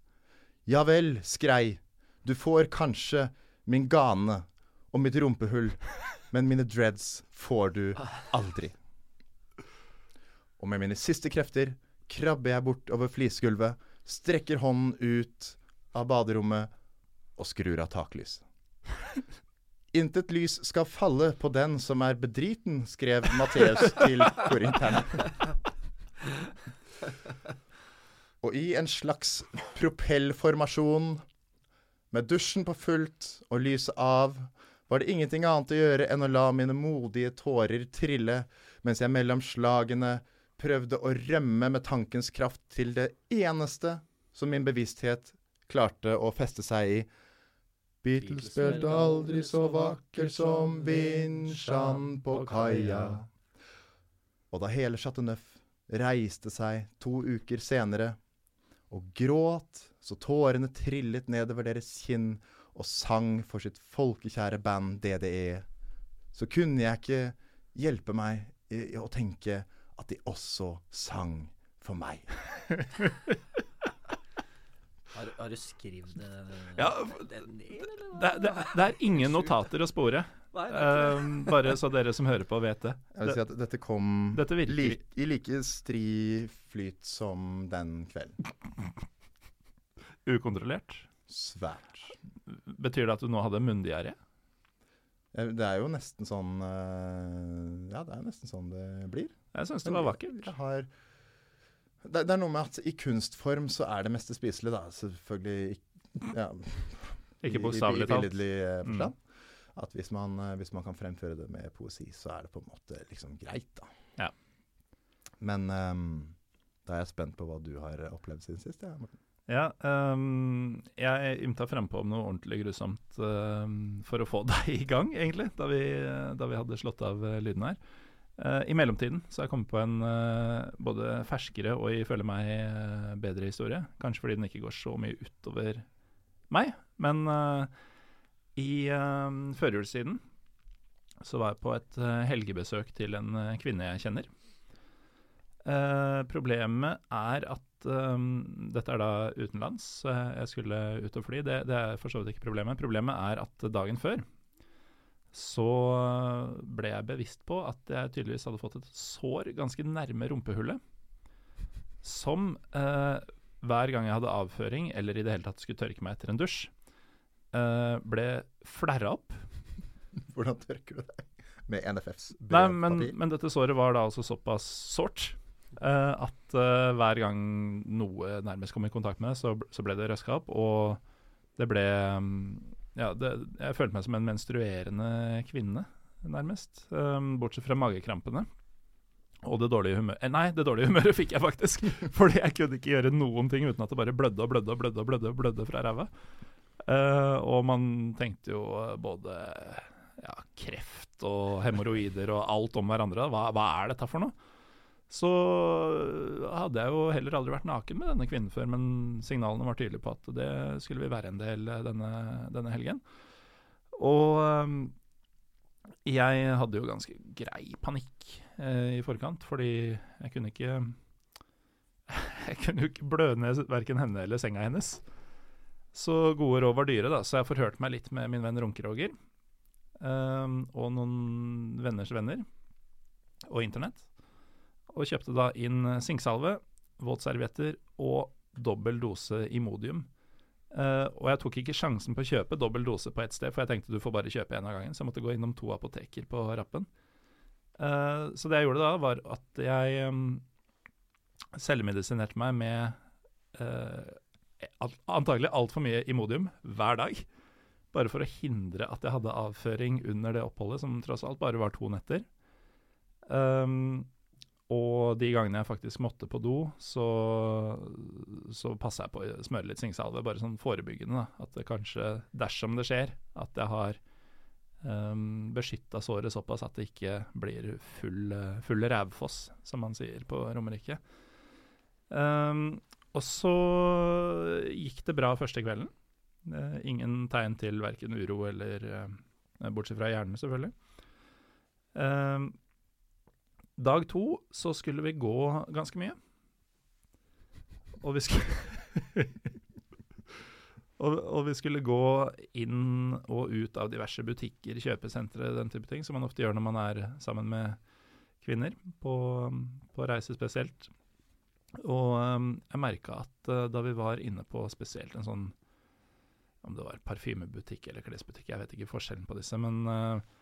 Ja vel, skrei, du får kanskje min gane og mitt rumpehull, men mine dreads får du aldri. Og med mine siste krefter krabber jeg bort over flisgulvet, strekker hånden ut av baderommet og skrur av taklyset. Intet lys skal falle på den som er bedriten, skrev Matteus til korinterne. Og i en slags propellformasjon Med dusjen på fullt og lyset av var det ingenting annet å gjøre enn å la mine modige tårer trille mens jeg mellom slagene prøvde å rømme med tankens kraft til det eneste som min bevissthet klarte å feste seg i. Beatles spilte aldri så vakker som vinsjan på kaia. Og da hele Chateau Neuf reiste seg to uker senere og gråt så tårene trillet nedover deres kinn og sang for sitt folkekjære band DDE, så kunne jeg ikke hjelpe meg i, å tenke at de også sang for meg. [laughs] Har, har du skrevet det, Ja, det ned, eller? Det, det, det er ingen notater å spore. Nei. Um, bare så dere som hører på, vet det. Jeg vil si at dette kom Dette virker- li, i like stri flyt som den kvelden. Ukontrollert. Svært. Betyr det at du nå hadde munndiaré? Eh, Det er jo nesten sånn eh, Ja, det er nesten sånn det blir. Jeg syns det var vakkert. Jeg har, det, det er noe med at i kunstform så er det meste spiselig, da. Selvfølgelig ja, Ikke bokstavelig talt. eh, Mm. At hvis man, eh, hvis man kan fremføre det med poesi, så er det på en måte liksom greit, da. Ja. Men um, da er jeg spent på hva du har opplevd siden sist. Ja, Morten. Ja, um, jeg ymta frempå om noe ordentlig grusomt um, for å få [laughs] deg i gang, egentlig, da vi, da vi hadde slått av uh, lyden her. Uh, I mellomtiden så har jeg kommet på en uh, både ferskere og ifølge meg uh, bedre historie. Kanskje fordi den ikke går så mye utover meg. Men i uh, førjulstiden så var jeg på et helgebesøk til en kvinne jeg kjenner. Eh, problemet er at dette er da utenlands, så jeg skulle ut og fly. Det, det er for så vidt ikke problemet. Problemet er at dagen før så ble jeg bevisst på at jeg tydeligvis hadde fått et sår ganske nærme rumpehullet. Som eh, hver gang jeg hadde avføring, eller i det hele tatt skulle tørke meg etter en dusj, eh, ble flerra opp. [laughs] Hvordan tørker du deg? Med NFFs Nei, men, men dette såret var da altså såpass sårt eh, at eh, hver gang noe nærmest kom i kontakt med det, så, så ble det røska opp. Og det ble mm, Ja, det, jeg følte meg som en menstruerende kvinne, nærmest. Um, bortsett fra magekrampene. Og det dårlige humøret eh, Nei, det dårlige [laughs] humøret fikk jeg faktisk. [laughs] Fordi jeg kunne ikke gjøre noen ting uten at det bare blødde og blødde og blødde, og blødde, blødde fra ræva. Uh, og man tenkte jo eh, både ja, kreft og hemoroider og alt om hverandre. Hva, hva er dette for noe? Så hadde jeg jo heller aldri vært naken med denne kvinnen før, men signalene var tydelige på at det skulle vi være en del denne, denne helgen. Og jeg hadde jo ganske grei panikk eh, i forkant, fordi jeg kunne ikke [laughs] Jeg kunne jo ikke blø ned verken henne eller senga hennes. Så gode råd var dyre, da, så jeg forhørte meg litt med min venn Runke-Roger. Eh, og noen venners venner. Og internett. Og kjøpte da inn sinksalve, våtservietter og dobbel dose Imodium. Uh, og jeg tok ikke sjansen på å kjøpe dobbel dose på ett sted, for jeg tenkte du får bare kjøpe én av gangen, så jeg måtte gå innom to apoteker på rappen. Uh, så det jeg gjorde da, var at jeg um, selvmedisinerte meg med uh, antagelig altfor mye Imodium hver dag. Bare for å hindre at jeg hadde avføring under det oppholdet, som tross alt bare var to netter. Um, og de gangene jeg faktisk måtte på do, så, så passa jeg på å smøre litt singsalve, bare sånn forebyggende. Da. At det kanskje, dersom det skjer, at jeg har um, beskytta såret såpass at det ikke blir full, full rævfoss, som man sier på Romerike. Um, og så gikk det bra første kvelden. Uh, ingen tegn til verken uro eller uh, Bortsett fra hjernen, selvfølgelig. Um, Dag to så skulle vi gå ganske mye. Og vi skulle [laughs] og, og vi skulle gå inn og ut av diverse butikker, kjøpesentre, den type ting, som man ofte gjør når man er sammen med kvinner, på, på reise spesielt. Og um, jeg merka at uh, da vi var inne på spesielt en sånn Om det var parfymebutikk eller klesbutikk, jeg vet ikke forskjellen på disse, men uh,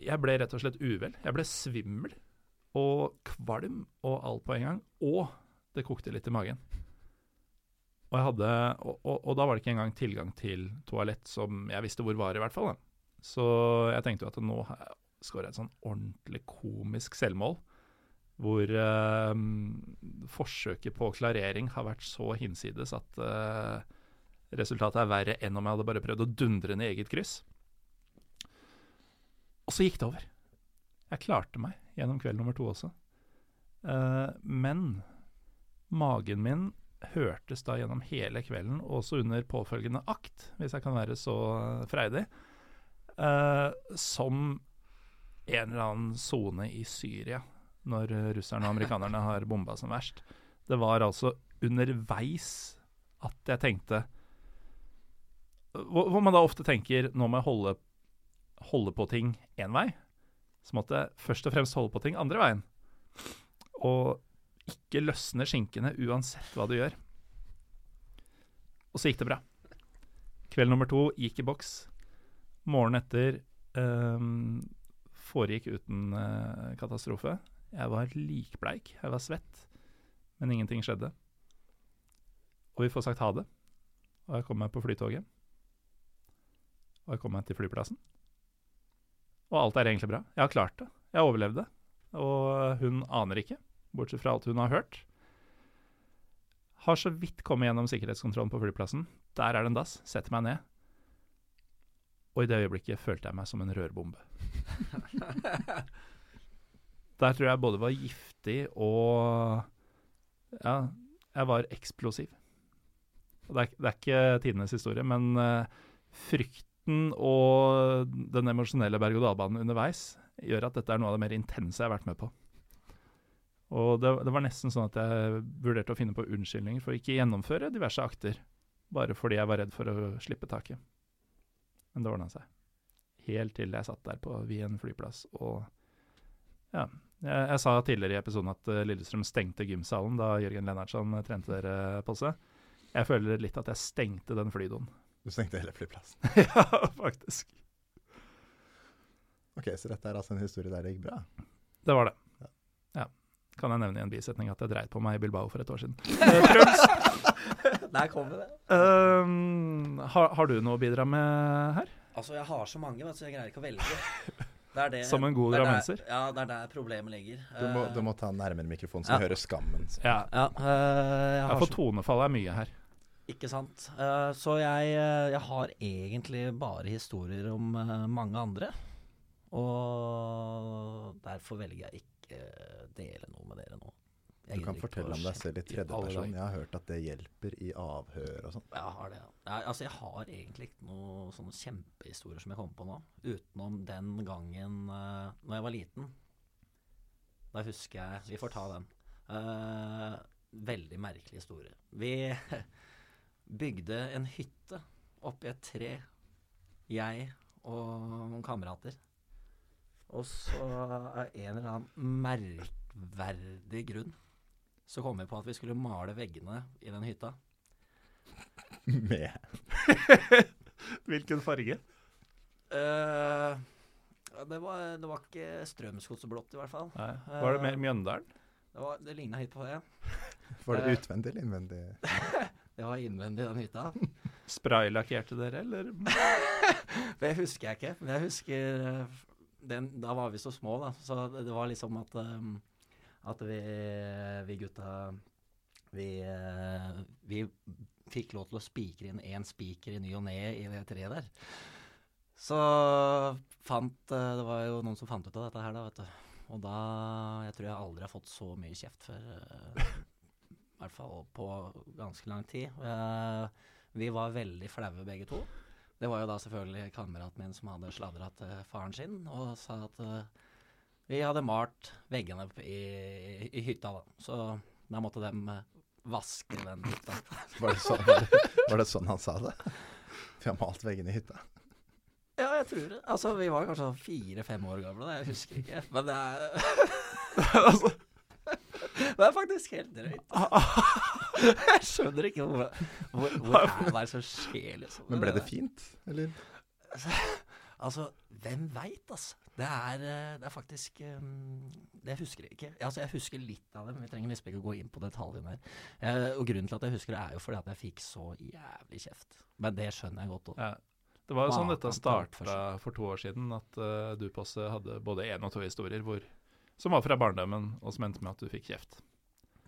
jeg ble rett og slett uvel. Jeg ble svimmel og kvalm og alt på en gang. Og det kokte litt i magen. Og, hadde, og, og, og da var det ikke engang tilgang til toalett som jeg visste hvor var, i hvert fall. Da. Så jeg tenkte jo at nå skårer jeg et sånn ordentlig komisk selvmål. Hvor eh, forsøket på klarering har vært så hinsides at eh, resultatet er verre enn om jeg hadde bare prøvd å dundre ned eget kryss. Og så gikk det over. Jeg klarte meg gjennom kveld nummer to også. Uh, men magen min hørtes da gjennom hele kvelden, også under påfølgende akt, hvis jeg kan være så freidig, uh, som en eller annen sone i Syria når russerne og amerikanerne har bomba som verst. Det var altså underveis at jeg tenkte hvor man da ofte tenker nå må jeg holde, holde på ting én vei. Så måtte jeg først og fremst holde på ting andre veien. Og ikke løsne skinkene uansett hva du gjør. Og så gikk det bra. Kveld nummer to gikk i boks. Morgenen etter um, foregikk uten uh, katastrofe. Jeg var likbleik, jeg var svett, men ingenting skjedde. Og vi får sagt ha det. Og jeg kom meg på flytoget. Og jeg kom meg til flyplassen. Og alt er egentlig bra. Jeg har klart det. Jeg overlevde. Og hun aner ikke, bortsett fra alt hun har hørt. Har så vidt kommet gjennom sikkerhetskontrollen på flyplassen. Der er det en dass. Setter meg ned. Og i det øyeblikket følte jeg meg som en rørbombe. [laughs] Der tror jeg både var giftig og Ja, jeg var eksplosiv. Det er, det er ikke tidenes historie, men uh, frykten og den emosjonelle berg-og-dal-banen underveis gjør at dette er noe av det mer intense jeg har vært med på. Og det, det, var nesten sånn at jeg vurderte å finne på unnskyldninger for å ikke gjennomføre diverse akter, bare fordi jeg var redd for å slippe taket. Men det ordna seg. Helt til jeg satt der på Wien flyplass og ja. Jeg, jeg, sa tidligere i episoden at uh, Lillestrøm stengte gymsalen da Jørgen Lennartson trente dere på seg. Jeg føler litt at jeg stengte den flydoen. Du stengte hele flyplassen? [laughs] ja, faktisk. Ok, Så dette er altså en historie der det gikk bra? Det var det. Ja. ja. Kan jeg nevne i en bisetning at jeg dreit på meg i Bilbao for et år siden. [laughs] Eh, der kom det. Um, har, har, du noe å bidra med her? Altså, jeg har så mange, så jeg greier ikke å velge. Det det, Som en god drammenser? Ja, det er der problemet ligger. Du må, du må ta nærmere mikrofonen, så ja. hører skammen. Så. Ja, ja, uh, jeg ja for tonefallet er mye her. Ikke sant. Uh, så jeg, uh, jeg, har egentlig bare historier om mange andre. Og derfor velger jeg ikke dele noe med dere nå. Jeg du kan fortelle om deg selv i tredje person. Jeg har hørt at det hjelper i avhør og sånn. Jeg har det. Jeg, altså, jeg har egentlig ikke noen sånne kjempehistorier som jeg kommer på nå. Utenom den gangen uh, når jeg var liten. Da husker jeg Vi får ta den. Uh, veldig merkelig historie. Vi [laughs] bygde en hytte oppi et tre, jeg og noen kamerater. Og så av en eller annen merkverdig grunn så kom vi på at vi skulle male veggene i den hytta. Med [laughs] Hvilken farge? Uh, det, var, det, var, ikke strømsgodseblått, i hvert fall. Nei. Var det mer Mjøndalen? Det, var, det ligna hit på det. Var det utvendig eller innvendig? [laughs] det var innvendig, den hytta. Spraylakkerte dere, eller? [laughs] det husker jeg ikke. Men jeg husker eh, den, Da var vi så små, da. Så det var liksom at um, at vi, vi gutta vi, vi, fikk lov til å spikre inn én spiker i ny og ne i det treet der. Så fant Det var jo noen som fant ut av dette her, da, vet du. Og da Jeg tror jeg aldri har fått så mye kjeft før. I hvert fall på ganske lang tid. Vi var veldig flaue begge to. Det var jo da selvfølgelig kameraten min som hadde sladra til faren sin og sa at vi hadde malt veggene i, i, hytta, da. Så da måtte de eh, vaske den hytta. [laughs] var, det sånn, var, det, var, det sånn, han sa det? Vi har malt veggene i hytta? Ja, jeg tror det. Altså, vi var kanskje fire-fem år gamle. Jeg husker ikke. Men det er [laughs] [laughs] altså, Det er faktisk helt drøyt. [laughs] Jeg skjønner ikke hvor, hvor, hvor er det som skjer, liksom. Men ble det fint, eller? Altså, hvem veit, altså. Det er, eh, det er faktisk um, Det husker jeg ikke. Altså, jeg husker litt av det, men vi trenger liksom ikke å gå inn på detaljene her. Eh, og grunnen til at jeg husker det, er jo fordi at jeg fikk så jævlig kjeft. Men det skjønner jeg godt òg. Ja. Det var jo sånn dette starta for to år siden, at uh, du oss hadde både én og to historier hvor, som var fra barndommen, og som endte med at du fikk kjeft.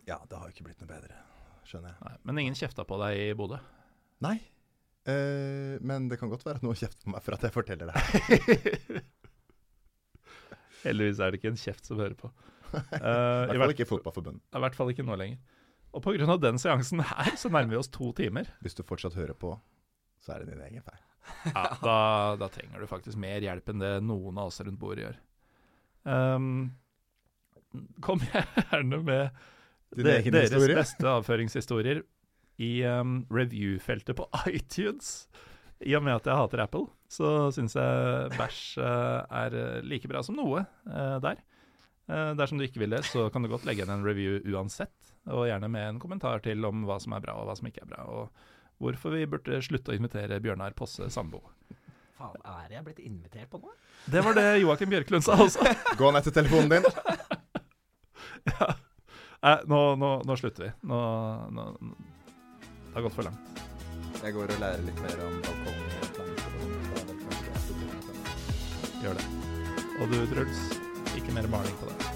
Ja, det har jo ikke blitt noe bedre, skjønner jeg. Nei, men ingen kjefta på deg i Bodø. Nei. Eh, men det kan godt være at noen kjefter på meg for at jeg forteller det. [laughs] Heldigvis er det ikke en kjeft som hører på. Uh, [laughs] I hvert fall ikke Fotballforbundet. I hvert fall ikke nå lenger. Og pga. den seansen her, så nærmer vi oss to timer. Hvis du fortsatt hører på, så er det din egen feil. Ja, da, da trenger du faktisk mer hjelp enn det noen av oss rundt bordet gjør. Um, kom gjerne med Din de, deres beste avføringshistorier i um, review-feltet på [laughs] iTunes. I og med at jeg hater Apple, så syns jeg bæsj uh, er eh, like bra som noe uh, der. Uh, dersom du ikke vil det, så kan du godt legge igjen en review uansett, og gjerne med en kommentar til om hva som er bra og hva som ikke er bra, og hvorfor vi burde slutte å invitere Bjørnar Posse Sambo. Faen, er jeg blitt invitert på noe? Det var det Joakim Bjørklund sa også. Gå ned til telefonen din. [laughs] ja. [laughs] Nei, nå, nå, nå slutter vi. Nå, nå, det har gått for langt. Jeg går og lærer litt mer om balkongplanter. Gjør det. Og du, Truls, ikke mer maling på det.